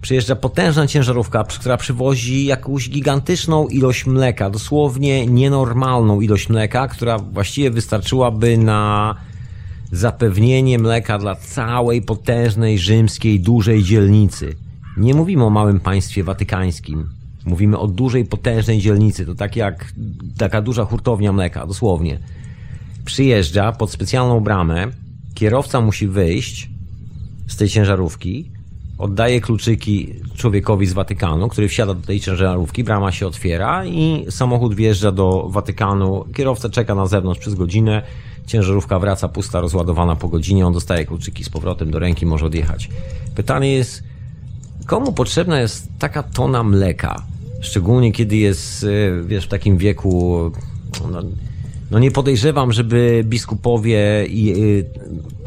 Przyjeżdża potężna ciężarówka, która przywozi jakąś gigantyczną ilość mleka, dosłownie nienormalną ilość mleka, która właściwie wystarczyłaby na zapewnienie mleka dla całej potężnej rzymskiej dużej dzielnicy. Nie mówimy o małym państwie watykańskim. Mówimy o dużej, potężnej dzielnicy. To tak jak taka duża hurtownia mleka, dosłownie. Przyjeżdża pod specjalną bramę, kierowca musi wyjść z tej ciężarówki, oddaje kluczyki człowiekowi z Watykanu, który wsiada do tej ciężarówki, brama się otwiera i samochód wjeżdża do Watykanu. Kierowca czeka na zewnątrz przez godzinę, ciężarówka wraca pusta, rozładowana po godzinie, on dostaje kluczyki z powrotem do ręki, może odjechać. Pytanie jest, komu potrzebna jest taka tona mleka? Szczególnie kiedy jest, y, wiesz, w takim wieku, no, no nie podejrzewam, żeby biskupowie i y,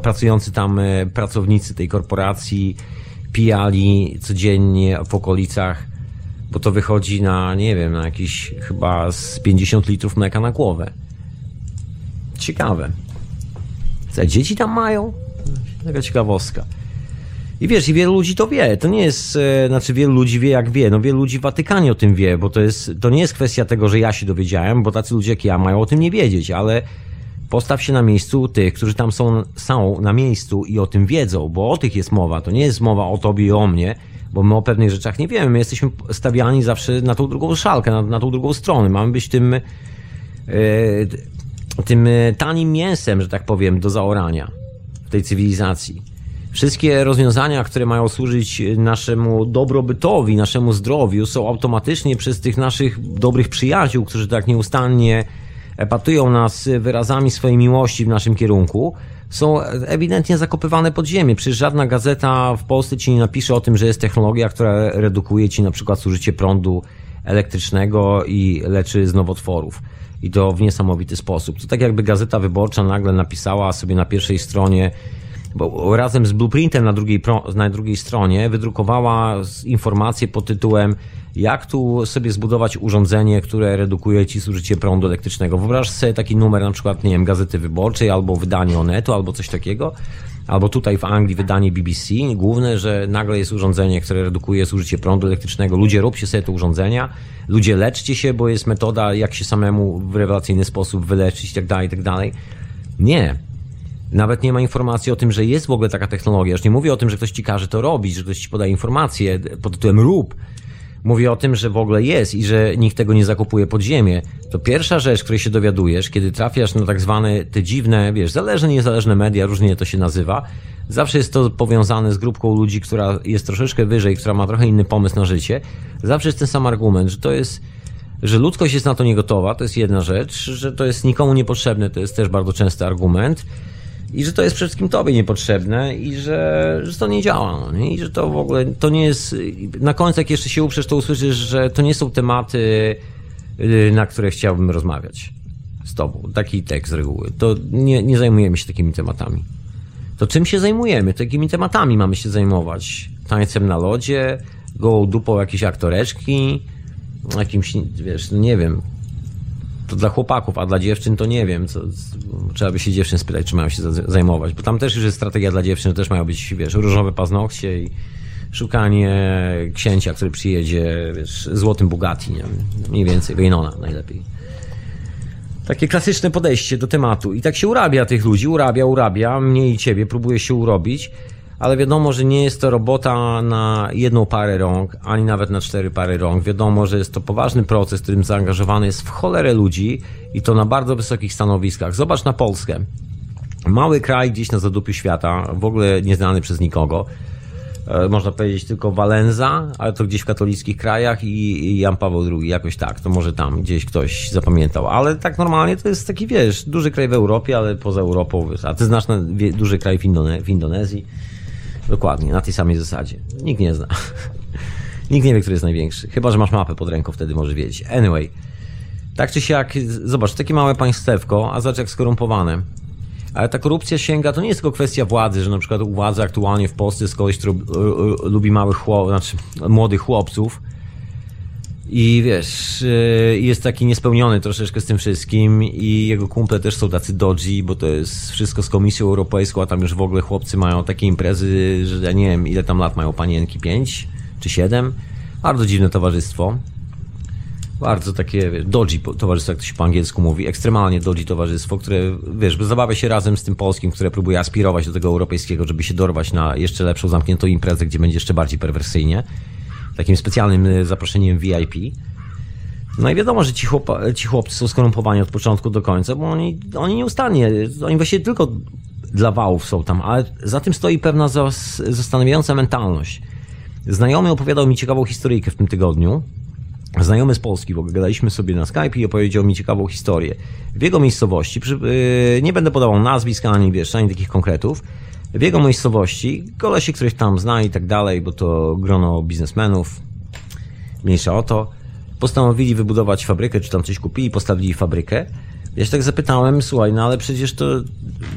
pracujący tam y, pracownicy tej korporacji pijali codziennie w okolicach, bo to wychodzi na, nie wiem, na jakieś chyba z 50 litrów mleka na głowę. Ciekawe. Co, dzieci tam mają? Taka ciekawostka. I wiesz, i wielu ludzi to wie. To nie jest, e, znaczy wielu ludzi wie jak wie. No wielu ludzi w Watykanie o tym wie, bo to jest, to nie jest kwestia tego, że ja się dowiedziałem, bo tacy ludzie jak ja mają o tym nie wiedzieć, ale postaw się na miejscu tych, którzy tam są, są na miejscu i o tym wiedzą, bo o tych jest mowa. To nie jest mowa o tobie i o mnie, bo my o pewnych rzeczach nie wiemy. My jesteśmy stawiani zawsze na tą drugą szalkę, na, na tą drugą stronę. Mamy być tym, yy, tym tanim mięsem, że tak powiem, do zaorania w tej cywilizacji. Wszystkie rozwiązania, które mają służyć naszemu dobrobytowi, naszemu zdrowiu, są automatycznie przez tych naszych dobrych przyjaciół, którzy tak nieustannie epatują nas wyrazami swojej miłości w naszym kierunku, są ewidentnie zakopywane pod ziemię. Przecież żadna gazeta w Polsce ci nie napisze o tym, że jest technologia, która redukuje ci na przykład zużycie prądu elektrycznego i leczy z nowotworów. I to w niesamowity sposób. To tak jakby Gazeta Wyborcza nagle napisała sobie na pierwszej stronie, bo razem z blueprintem na drugiej, na drugiej stronie wydrukowała informację pod tytułem jak tu sobie zbudować urządzenie, które redukuje ci zużycie prądu elektrycznego. Wyobraź sobie taki numer na przykład, nie wiem, Gazety Wyborczej albo wydanie Onetu albo coś takiego albo tutaj w Anglii wydanie BBC, główne, że nagle jest urządzenie, które redukuje zużycie prądu elektrycznego. Ludzie róbcie sobie te urządzenia, ludzie leczcie się, bo jest metoda, jak się samemu w rewelacyjny sposób wyleczyć tak itd. Tak nie. Nawet nie ma informacji o tym, że jest w ogóle taka technologia. Już nie mówię o tym, że ktoś ci każe to robić, że ktoś ci podaje informacje pod tytułem rób. Mówię o tym, że w ogóle jest i że nikt tego nie zakupuje pod ziemię. To pierwsza rzecz, której się dowiadujesz, kiedy trafiasz na tak zwane te dziwne, wiesz, zależne, niezależne media, różnie to się nazywa. Zawsze jest to powiązane z grupką ludzi, która jest troszeczkę wyżej, która ma trochę inny pomysł na życie. Zawsze jest ten sam argument, że to jest, że ludzkość jest na to niegotowa, to jest jedna rzecz, że to jest nikomu niepotrzebne, to jest też bardzo częsty argument i że to jest przede wszystkim tobie niepotrzebne i że, że to nie działa. No nie? I że to w ogóle to nie jest. Na końcu, jak jeszcze się uprzesz, to usłyszysz, że to nie są tematy, y, na które chciałbym rozmawiać z tobą. Taki tekst z reguły. To nie, nie zajmujemy się takimi tematami. To czym się zajmujemy? Takimi tematami mamy się zajmować. Tańcem na lodzie, gołą dupą jakieś aktoreczki, jakimś, wiesz, no nie wiem, to dla chłopaków, a dla dziewczyn to nie wiem. Co, trzeba by się dziewczyn spytać, czy mają się zajmować. Bo tam też już jest strategia dla dziewczyn, też mają być, wiesz, różowe paznokcie i szukanie księcia, który przyjedzie, wiesz, złotym Bugatti, nie? mniej więcej, Gainona najlepiej. Takie klasyczne podejście do tematu. I tak się urabia tych ludzi, urabia, urabia, mnie i ciebie, próbuje się urobić ale wiadomo, że nie jest to robota na jedną parę rąk, ani nawet na cztery pary rąk. Wiadomo, że jest to poważny proces, w którym zaangażowany jest w cholerę ludzi i to na bardzo wysokich stanowiskach. Zobacz na Polskę. Mały kraj gdzieś na zadupiu świata, w ogóle nieznany przez nikogo. E, można powiedzieć tylko Walenza, ale to gdzieś w katolickich krajach i Jan Paweł II, jakoś tak, to może tam gdzieś ktoś zapamiętał, ale tak normalnie to jest taki, wiesz, duży kraj w Europie, ale poza Europą, wiesz, a ty znasz duży kraj w, Indone w Indonezji, Dokładnie, na tej samej zasadzie. Nikt nie zna. Nikt nie wie, który jest największy. Chyba, że masz mapę pod ręką, wtedy może wiedzieć. Anyway. Tak czy siak, zobacz, takie małe państewko, a zobacz jak skorumpowane. Ale ta korupcja sięga, to nie jest tylko kwestia władzy, że na przykład władza aktualnie w Polsce jest kogoś, kto lubi małych chłopców, znaczy młodych chłopców, i wiesz, y, jest taki niespełniony troszeczkę z tym wszystkim i jego kumple też są tacy dodgy, bo to jest wszystko z Komisją Europejską, a tam już w ogóle chłopcy mają takie imprezy, że ja nie wiem ile tam lat mają panienki, pięć czy siedem. Bardzo dziwne towarzystwo. Bardzo takie, wiesz, towarzystwo, jak to się po angielsku mówi. Ekstremalnie dodgy towarzystwo, które, wiesz, zabawia się razem z tym polskim, które próbuje aspirować do tego europejskiego, żeby się dorwać na jeszcze lepszą, zamkniętą imprezę, gdzie będzie jeszcze bardziej perwersyjnie takim specjalnym e, zaproszeniem VIP. No i wiadomo, że ci, ci chłopcy są skorumpowani od początku do końca, bo oni, oni nieustannie, oni właściwie tylko dla wałów są tam, ale za tym stoi pewna zastanawiająca mentalność. Znajomy opowiadał mi ciekawą historyjkę w tym tygodniu. Znajomy z Polski, ogóle gadaliśmy sobie na Skype i opowiedział mi ciekawą historię. W jego miejscowości, przy, yy, nie będę podawał nazwisk ani wiesz, ani takich konkretów, w jego miejscowości, kolesi, których tam zna i tak dalej, bo to grono biznesmenów, mniejsza o to, postanowili wybudować fabrykę, czy tam coś kupili, postawili fabrykę. Ja się tak zapytałem, słuchaj, no ale przecież to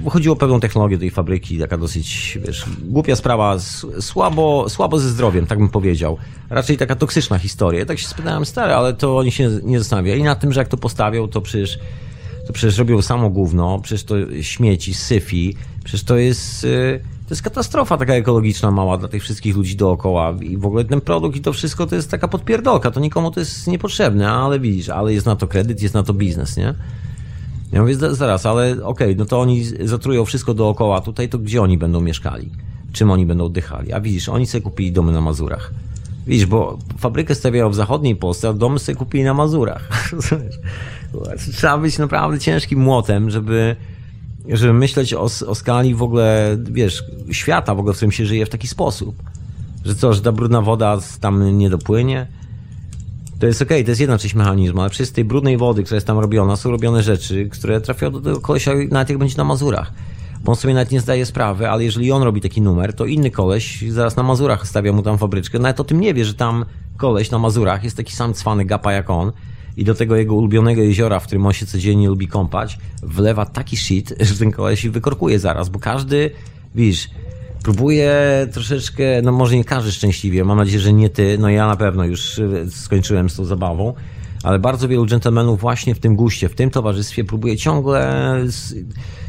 chodziło o pewną technologię tej fabryki, taka dosyć, wiesz, głupia sprawa, słabo, słabo ze zdrowiem, tak bym powiedział. Raczej taka toksyczna historia. Ja tak się spytałem, stary, ale to oni się nie zastanawiali nad tym, że jak to postawią, to przecież to przecież robią samo gówno, przecież to śmieci, syfi, przecież to jest, y, to jest katastrofa taka ekologiczna mała dla tych wszystkich ludzi dookoła i w ogóle ten produkt i to wszystko to jest taka podpierdolka, to nikomu to jest niepotrzebne, ale widzisz, ale jest na to kredyt, jest na to biznes, nie? Ja mówię, zaraz, ale okej, okay, no to oni zatrują wszystko dookoła tutaj, to gdzie oni będą mieszkali? Czym oni będą oddychali? A widzisz, oni sobie kupili domy na Mazurach. Widzisz, bo fabrykę stawiają w zachodniej Polsce, a domy sobie kupili na Mazurach. Trzeba być naprawdę ciężkim młotem, żeby, żeby myśleć o, o skali w ogóle, wiesz, świata w ogóle, w którym się żyje w taki sposób. Że co, że ta brudna woda tam nie dopłynie? To jest okej, okay, to jest jedna część mechanizmu, ale przez tej brudnej wody, która jest tam robiona, są robione rzeczy, które trafiają do tego kolesia nawet jak będzie na Mazurach. Bo on sobie nawet nie zdaje sprawy, ale jeżeli on robi taki numer, to inny koleś zaraz na Mazurach stawia mu tam fabryczkę. Nawet o tym nie wie, że tam koleś na Mazurach jest taki sam cwany gapa jak on i do tego jego ulubionego jeziora, w którym on się codziennie lubi kąpać, wlewa taki shit, że ten koleś wykorkuje zaraz, bo każdy, widzisz, próbuje troszeczkę, no może nie każdy szczęśliwie, mam nadzieję, że nie ty, no ja na pewno już e, skończyłem z tą zabawą, ale bardzo wielu dżentelmenów właśnie w tym guście, w tym towarzystwie próbuje ciągle,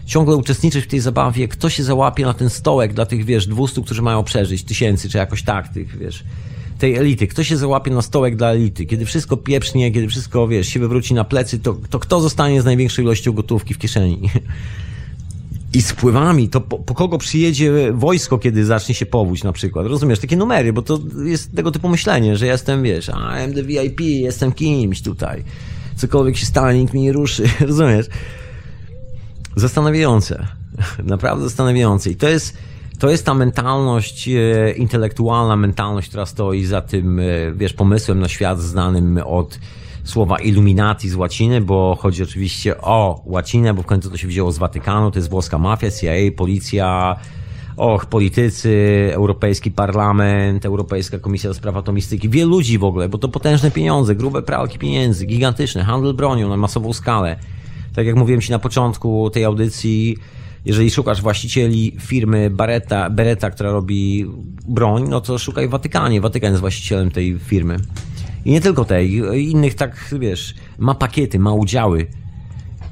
ciągle uczestniczyć w tej zabawie. Kto się załapie na ten stołek dla tych, wiesz, 200, którzy mają przeżyć, tysięcy, czy jakoś tak, tych, wiesz, tej elity. Kto się załapie na stołek dla elity? Kiedy wszystko pieprznie, kiedy wszystko, wiesz, się wywróci na plecy, to, to kto zostanie z największą ilością gotówki w kieszeni? I z pływami, to po, po, kogo przyjedzie wojsko, kiedy zacznie się powódź na przykład. Rozumiesz, takie numery, bo to jest tego typu myślenie, że jestem, wiesz, I'm the VIP, jestem kimś tutaj. Cokolwiek się stanie, nikt mnie nie ruszy. Rozumiesz? Zastanawiające. Naprawdę zastanawiające. I to jest, to jest ta mentalność e, intelektualna, mentalność, która stoi za tym, e, wiesz, pomysłem na świat znanym od słowa Illuminati z łaciny, bo chodzi oczywiście o łacinę, bo w końcu to się wzięło z Watykanu, to jest włoska mafia, CIA, policja, och, politycy, Europejski Parlament, Europejska Komisja do Spraw Atomistyki, wielu ludzi w ogóle, bo to potężne pieniądze, grube pralki pieniędzy, gigantyczne, handel bronią na masową skalę. Tak jak mówiłem Ci na początku tej audycji, jeżeli szukasz właścicieli firmy Beretta, Beretta, która robi broń, no to szukaj w Watykanie. Watykan jest właścicielem tej firmy. I nie tylko tej, innych tak, wiesz, ma pakiety, ma udziały.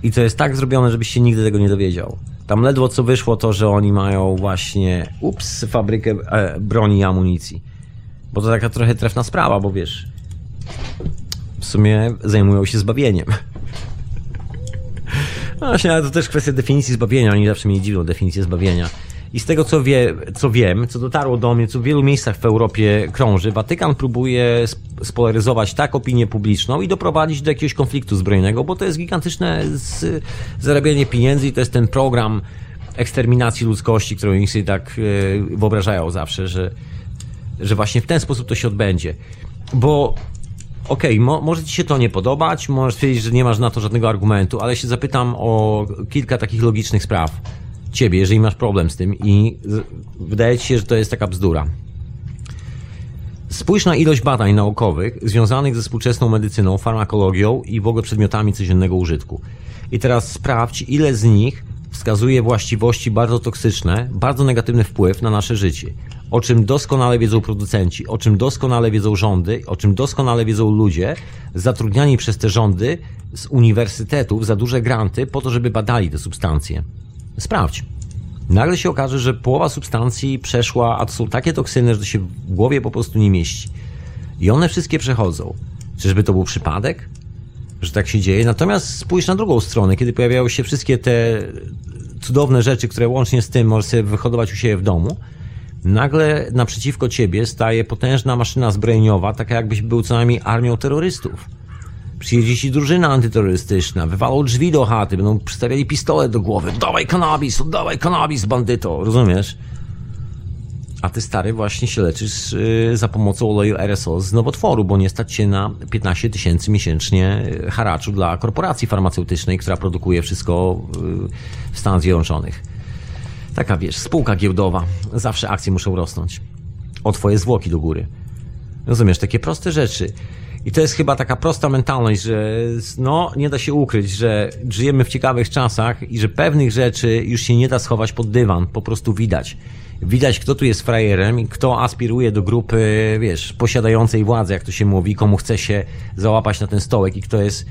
I to jest tak zrobione, żebyś się nigdy tego nie dowiedział. Tam ledwo co wyszło to, że oni mają właśnie, ups, fabrykę e, broni i amunicji. Bo to taka trochę trefna sprawa, bo wiesz, w sumie zajmują się zbawieniem. No właśnie, ale to też kwestia definicji zbawienia. Oni zawsze mnie dziwią definicję zbawienia. I z tego, co, wie, co wiem, co dotarło do mnie, co w wielu miejscach w Europie krąży, Watykan próbuje spolaryzować tak opinię publiczną i doprowadzić do jakiegoś konfliktu zbrojnego, bo to jest gigantyczne z, zarabianie pieniędzy i to jest ten program eksterminacji ludzkości, którą oni sobie tak e, wyobrażają zawsze, że, że właśnie w ten sposób to się odbędzie. Bo okej, okay, mo może ci się to nie podobać, możesz powiedzieć, że nie masz na to żadnego argumentu, ale się zapytam o kilka takich logicznych spraw ciebie, jeżeli masz problem z tym i wydaje ci się, że to jest taka bzdura. Spójrz na ilość badań naukowych związanych ze współczesną medycyną, farmakologią i w ogóle przedmiotami codziennego użytku. I teraz sprawdź, ile z nich wskazuje właściwości bardzo toksyczne, bardzo negatywny wpływ na nasze życie. O czym doskonale wiedzą producenci, o czym doskonale wiedzą rządy, o czym doskonale wiedzą ludzie zatrudniani przez te rządy z uniwersytetów za duże granty po to, żeby badali te substancje. Sprawdź. Nagle się okaże, że połowa substancji przeszła, a to są takie toksyny, że to się w głowie po prostu nie mieści. I one wszystkie przechodzą. Czyżby to był przypadek? Że tak się dzieje? Natomiast spójrz na drugą stronę, kiedy pojawiają się wszystkie te cudowne rzeczy, które łącznie z tym możesz sobie wyhodować u siebie w domu, nagle naprzeciwko ciebie staje potężna maszyna zbrojeniowa, taka jakbyś był co najmniej armią terrorystów Przyjedzie ci drużyna antyterrorystyczna, wywalą drzwi do chaty, będą przystawiali pistolet do głowy. Dawaj kanabis, dawaj kanabis, bandyto, rozumiesz? A ty stary właśnie się leczysz yy, za pomocą oleju RSO z nowotworu, bo nie stać się na 15 tysięcy miesięcznie y, haraczu dla korporacji farmaceutycznej, która produkuje wszystko yy, w Stanach Zjednoczonych. Taka wiesz, spółka giełdowa. Zawsze akcje muszą rosnąć. O twoje zwłoki do góry. Rozumiesz, takie proste rzeczy. I to jest chyba taka prosta mentalność, że no, nie da się ukryć, że żyjemy w ciekawych czasach i że pewnych rzeczy już się nie da schować pod dywan, po prostu widać. Widać, kto tu jest frajerem i kto aspiruje do grupy, wiesz, posiadającej władzę, jak to się mówi, komu chce się załapać na ten stołek i kto jest,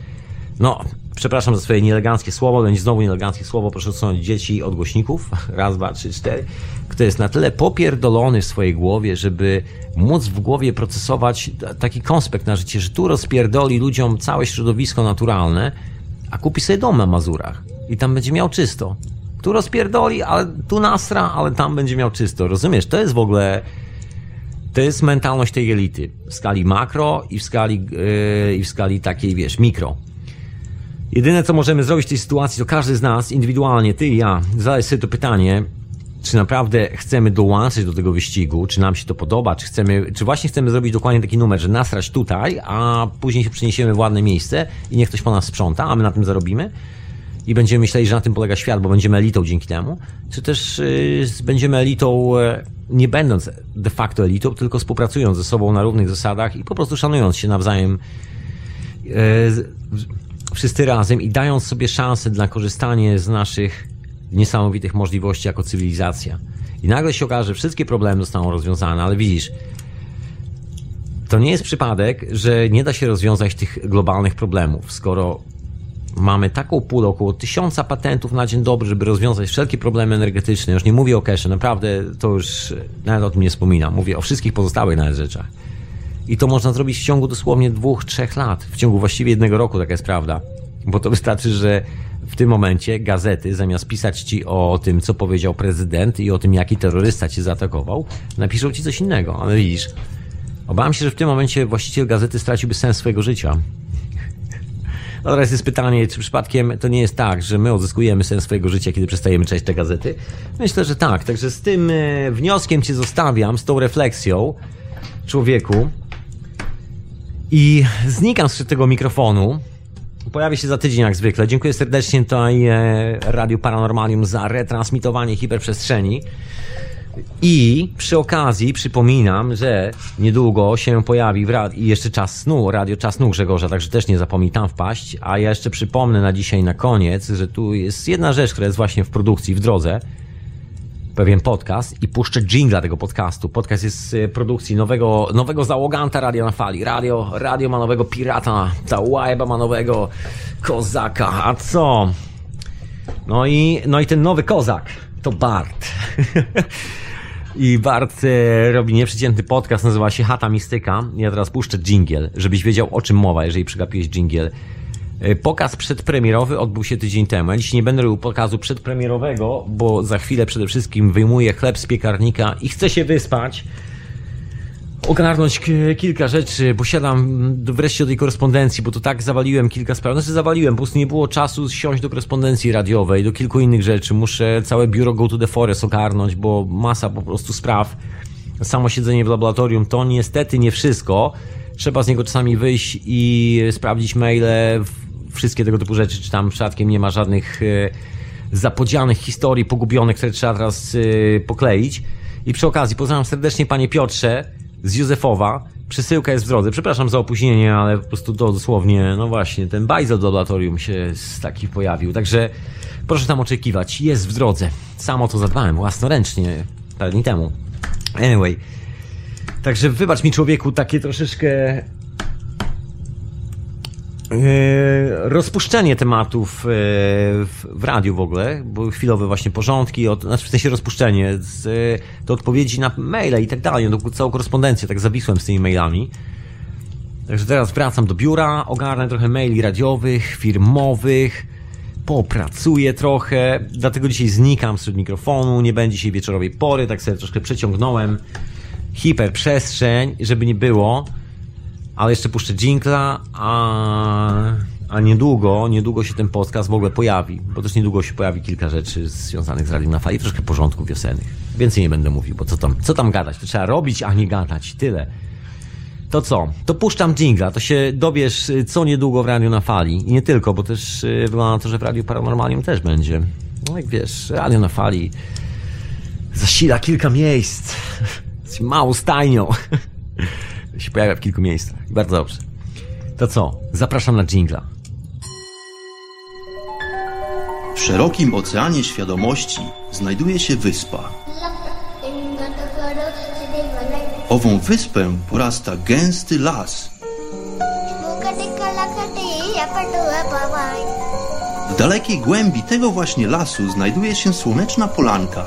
no, przepraszam za swoje nieeleganckie słowo, będzie znowu nieeleganckie słowo, proszę odsunąć dzieci od głośników, raz, dwa, trzy, cztery, kto jest na tyle popierdolony w swojej głowie, żeby móc w głowie procesować taki konspekt na życie, że tu rozpierdoli ludziom całe środowisko naturalne, a kupi sobie dom na Mazurach i tam będzie miał czysto. Tu rozpierdoli, ale tu nasra, ale tam będzie miał czysto. Rozumiesz? To jest w ogóle to jest mentalność tej elity w skali makro i w skali, yy, i w skali takiej, wiesz, mikro. Jedyne, co możemy zrobić w tej sytuacji, to każdy z nas indywidualnie, ty i ja, zadać sobie to pytanie, czy naprawdę chcemy dołączyć do tego wyścigu, czy nam się to podoba, czy chcemy, czy właśnie chcemy zrobić dokładnie taki numer, że nasrać tutaj, a później się przeniesiemy w ładne miejsce i niech ktoś po nas sprząta, a my na tym zarobimy. I będziemy myśleli, że na tym polega świat, bo będziemy elitą dzięki temu, czy też y, będziemy elitą e, nie będąc de facto elitą, tylko współpracując ze sobą na równych zasadach i po prostu szanując się nawzajem e, wszyscy razem i dając sobie szansę na korzystanie z naszych niesamowitych możliwości jako cywilizacja. I nagle się okaże, że wszystkie problemy zostaną rozwiązane, ale widzisz, to nie jest przypadek, że nie da się rozwiązać tych globalnych problemów, skoro mamy taką pulę, około tysiąca patentów na dzień dobry, żeby rozwiązać wszelkie problemy energetyczne. Już nie mówię o cache, naprawdę to już nawet o tym nie wspominam. Mówię o wszystkich pozostałych nawet rzeczach. I to można zrobić w ciągu dosłownie dwóch, trzech lat. W ciągu właściwie jednego roku, taka jest prawda. Bo to wystarczy, że w tym momencie gazety, zamiast pisać ci o tym, co powiedział prezydent i o tym, jaki terrorysta cię zaatakował, napiszą ci coś innego. Ale widzisz, obawiam się, że w tym momencie właściciel gazety straciłby sens swojego życia. Teraz jest pytanie, czy przypadkiem to nie jest tak, że my odzyskujemy sens swojego życia, kiedy przestajemy czytać te gazety? Myślę, że tak. Także z tym e, wnioskiem cię zostawiam, z tą refleksją, człowieku. I znikam z tego mikrofonu. Pojawię się za tydzień jak zwykle. Dziękuję serdecznie tutaj e, Radiu Paranormalium za retransmitowanie hiperprzestrzeni. I przy okazji przypominam, że niedługo się pojawi w rad- i jeszcze czas snu, radio czas snu Grzegorza, także też nie zapomnij tam wpaść. A ja jeszcze przypomnę na dzisiaj na koniec, że tu jest jedna rzecz, która jest właśnie w produkcji, w drodze. Pewien podcast i puszczę jingla tego podcastu. Podcast jest z produkcji nowego, nowego załoganta Radio na Fali. Radio, radio ma nowego pirata, ta łajba ma nowego kozaka. A co? No i, no i ten nowy kozak to Bart. I Bart e, robi nieprzeciętny podcast, nazywa się Hata Mistyka. Ja teraz puszczę jingle, żebyś wiedział o czym mowa, jeżeli przegapiłeś jingle. E, Pokaz przedpremierowy odbył się tydzień temu. Ja dziś nie będę robił pokazu przedpremierowego, bo za chwilę przede wszystkim wyjmuję chleb z piekarnika i chcę się wyspać ogarnąć kilka rzeczy, posiadam wreszcie do tej korespondencji, bo to tak zawaliłem kilka spraw. Znaczy zawaliłem, po prostu nie było czasu siąść do korespondencji radiowej, do kilku innych rzeczy. Muszę całe biuro Go to the Forest ogarnąć, bo masa po prostu spraw. Samo siedzenie w laboratorium to niestety nie wszystko. Trzeba z niego czasami wyjść i sprawdzić maile, wszystkie tego typu rzeczy, czy tam przypadkiem nie ma żadnych e, zapodzianych historii pogubionych, które trzeba teraz e, pokleić. I przy okazji pozdrawiam serdecznie panie Piotrze z Józefowa. Przesyłka jest w drodze. Przepraszam za opóźnienie, ale po prostu to dosłownie, no właśnie, ten bajzel do laboratorium się z taki pojawił. Także proszę tam oczekiwać. Jest w drodze. Sam o to zadbałem własnoręcznie parę dni temu. Anyway. Także wybacz mi człowieku takie troszeczkę rozpuszczenie tematów e, w, radiu w ogóle, bo chwilowe właśnie porządki, od, znaczy w sensie rozpuszczenie, z, e, to odpowiedzi na maile i tak dalej, no, całą korespondencję, tak zawisłem z tymi mailami. Także teraz wracam do biura, ogarnę trochę maili radiowych, firmowych, popracuję trochę, dlatego dzisiaj znikam z mikrofonu, nie będzie dzisiaj wieczorowej pory, tak sobie troszkę przeciągnąłem hiperprzestrzeń, żeby nie było ale jeszcze puszczę dżinkla, a, a niedługo, niedługo się ten podcast w ogóle pojawi, bo też niedługo się pojawi kilka rzeczy związanych z Radiem na Fali, troszkę porządków wiosennych. Więcej nie będę mówił, bo co tam, co tam gadać, to trzeba robić, a nie gadać, tyle. To co? To puszczam dżingla, to się dowiesz co niedługo w Radiu na Fali. I nie tylko, bo też y, wygląda na to, że w Radiu Paranormalium też będzie. No jak wiesz, Radio na Fali zasila kilka miejsc. Jest małą stajnią. się pojawia w kilku miejscach. Bardzo dobrze. To co? Zapraszam na jingla. W szerokim oceanie świadomości znajduje się wyspa. Ową wyspę porasta gęsty las. W dalekiej głębi tego właśnie lasu znajduje się słoneczna polanka.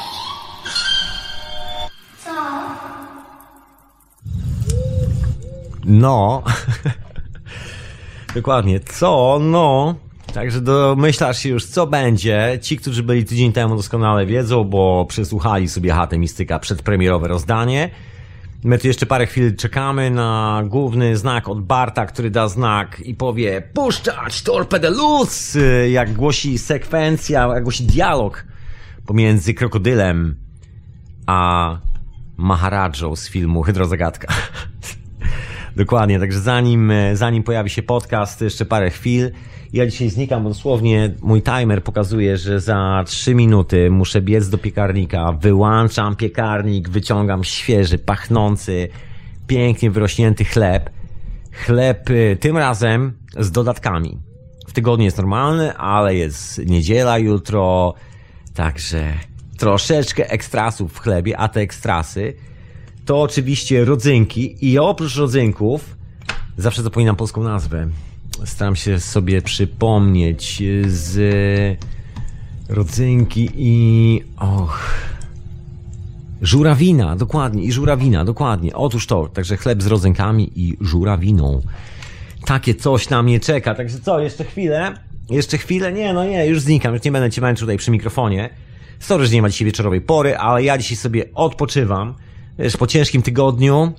No. Dokładnie. Co? No. Także domyślasz się już, co będzie. Ci, którzy byli tydzień temu doskonale wiedzą, bo przesłuchali sobie Chatę Mistyka przedpremierowe rozdanie. My tu jeszcze parę chwil czekamy na główny znak od Barta, który da znak i powie puszczać torpedę luz, jak głosi sekwencja, jak głosi dialog pomiędzy krokodylem a Maharadżą z filmu Hydrozagadka. Dokładnie, także zanim, zanim pojawi się podcast, jeszcze parę chwil. Ja dzisiaj znikam, bo dosłownie mój timer pokazuje, że za 3 minuty muszę biec do piekarnika, wyłączam piekarnik, wyciągam świeży, pachnący, pięknie wyrośnięty chleb. Chleb y, tym razem z dodatkami. W tygodniu jest normalny, ale jest niedziela jutro, także troszeczkę ekstrasów w chlebie, a te ekstrasy to oczywiście rodzynki i oprócz rodzynków zawsze zapominam polską nazwę. Staram się sobie przypomnieć z rodzynki i och żurawina, dokładnie, i żurawina, dokładnie. Otóż to, także chleb z rodzynkami i żurawiną. Takie coś na mnie czeka, także co, jeszcze chwilę? Jeszcze chwilę? Nie, no nie, już znikam, już nie będę cię męczył tutaj przy mikrofonie. Sorry, że nie ma dzisiaj wieczorowej pory, ale ja dzisiaj sobie odpoczywam. Wiesz, po ciężkim tygodniu,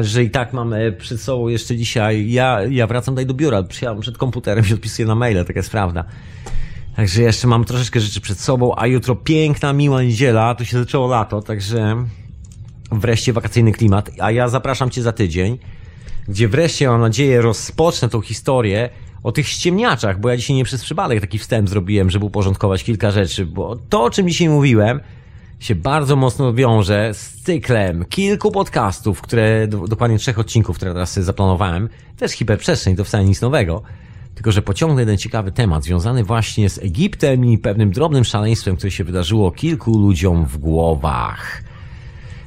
że i tak mam przed sobą jeszcze dzisiaj, ja, ja wracam tutaj do biura, przyjechałem przed komputerem i odpisuję na maile, taka jest prawda. Także jeszcze mam troszeczkę rzeczy przed sobą, a jutro piękna, miła niedziela, tu się zaczęło lato, także wreszcie wakacyjny klimat, a ja zapraszam Cię za tydzień, gdzie wreszcie mam nadzieję rozpocznę tą historię o tych ściemniaczach, bo ja dzisiaj nie przez przypadek taki wstęp zrobiłem, żeby uporządkować kilka rzeczy, bo to, o czym dzisiaj mówiłem, się bardzo mocno wiąże z cyklem kilku podcastów, które, dokładnie trzech odcinków, które teraz zaplanowałem. Też hiperprzestrzeń, to wcale nic nowego. Tylko, że pociągnę jeden ciekawy temat związany właśnie z Egiptem i pewnym drobnym szaleństwem, które się wydarzyło kilku ludziom w głowach.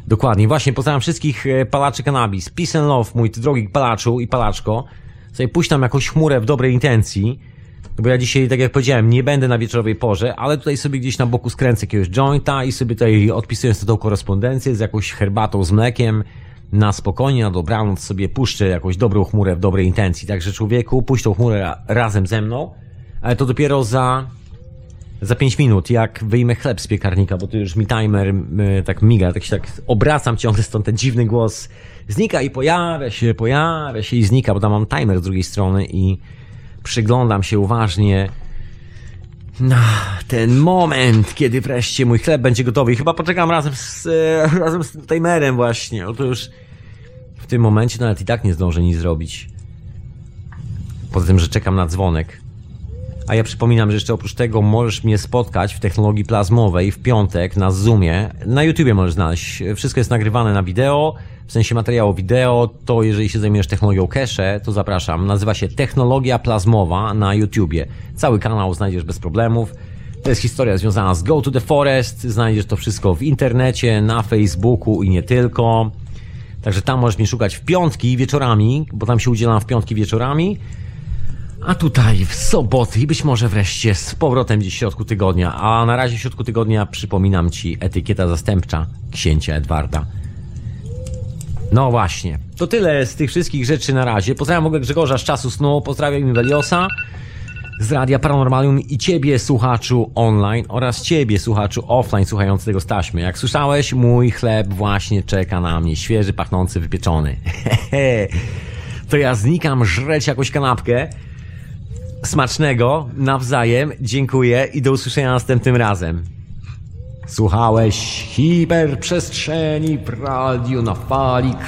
Dokładnie, właśnie pozdrawiam wszystkich e, palaczy cannabis. Peace and love, mój drogi palaczu i palaczko. Sobie puść tam jakąś chmurę w dobrej intencji bo ja dzisiaj, tak jak powiedziałem, nie będę na wieczorowej porze, ale tutaj sobie gdzieś na boku skręcę jakiegoś jointa i sobie tutaj odpisuję tą korespondencję z jakąś herbatą z mlekiem na spokojnie, na dobranoc sobie puszczę jakąś dobrą chmurę w dobrej intencji. Także człowieku, puść tą chmurę razem ze mną, ale to dopiero za za 5 minut, jak wyjmę chleb z piekarnika, bo tu już mi timer tak miga, tak się tak obracam ciągle stąd ten dziwny głos znika i pojawia się, pojawia się i znika, bo tam mam timer z drugiej strony i Przyglądam się uważnie na ten moment, kiedy wreszcie mój chleb będzie gotowy. I chyba poczekam razem z, e, razem z timerem właśnie. Oto już w tym momencie nawet i tak nie zdążę nic zrobić. Poza tym, że czekam na dzwonek. A ja przypominam, że jeszcze oprócz tego możesz mnie spotkać w technologii plazmowej w piątek na Zoomie. Na YouTubie możesz znaleźć. Wszystko jest nagrywane na wideo w sensie materiału wideo, to jeżeli się zajmujesz technologią cache, to zapraszam. Nazywa się Technologia Plazmowa na YouTubie. Cały kanał znajdziesz bez problemów. To jest historia związana z Go to the Forest. Znajdziesz to wszystko w internecie, na Facebooku i nie tylko. Także tam możesz mnie szukać w piątki wieczorami, bo tam się udzielam w piątki wieczorami. A tutaj w soboty i być może wreszcie z powrotem gdzieś w środku tygodnia. A na razie w środku tygodnia przypominam Ci etykieta zastępcza księcia Edwarda. No właśnie. To tyle z tych wszystkich rzeczy na razie. Pozdrawiam mogę Grzegorza z czasu snu, pozdrawiam Imeliosa z Radia Paranormalium i Ciebie, słuchaczu online oraz Ciebie, słuchaczu offline słuchający tego staśmy. Jak słyszałeś, mój chleb właśnie czeka na mnie, świeży, pachnący, wypieczony. to ja znikam żreć jakąś kanapkę. Smacznego, nawzajem, dziękuję i do usłyszenia następnym razem. Słuchałeś hiperprzestrzeni w radiu na fali.com.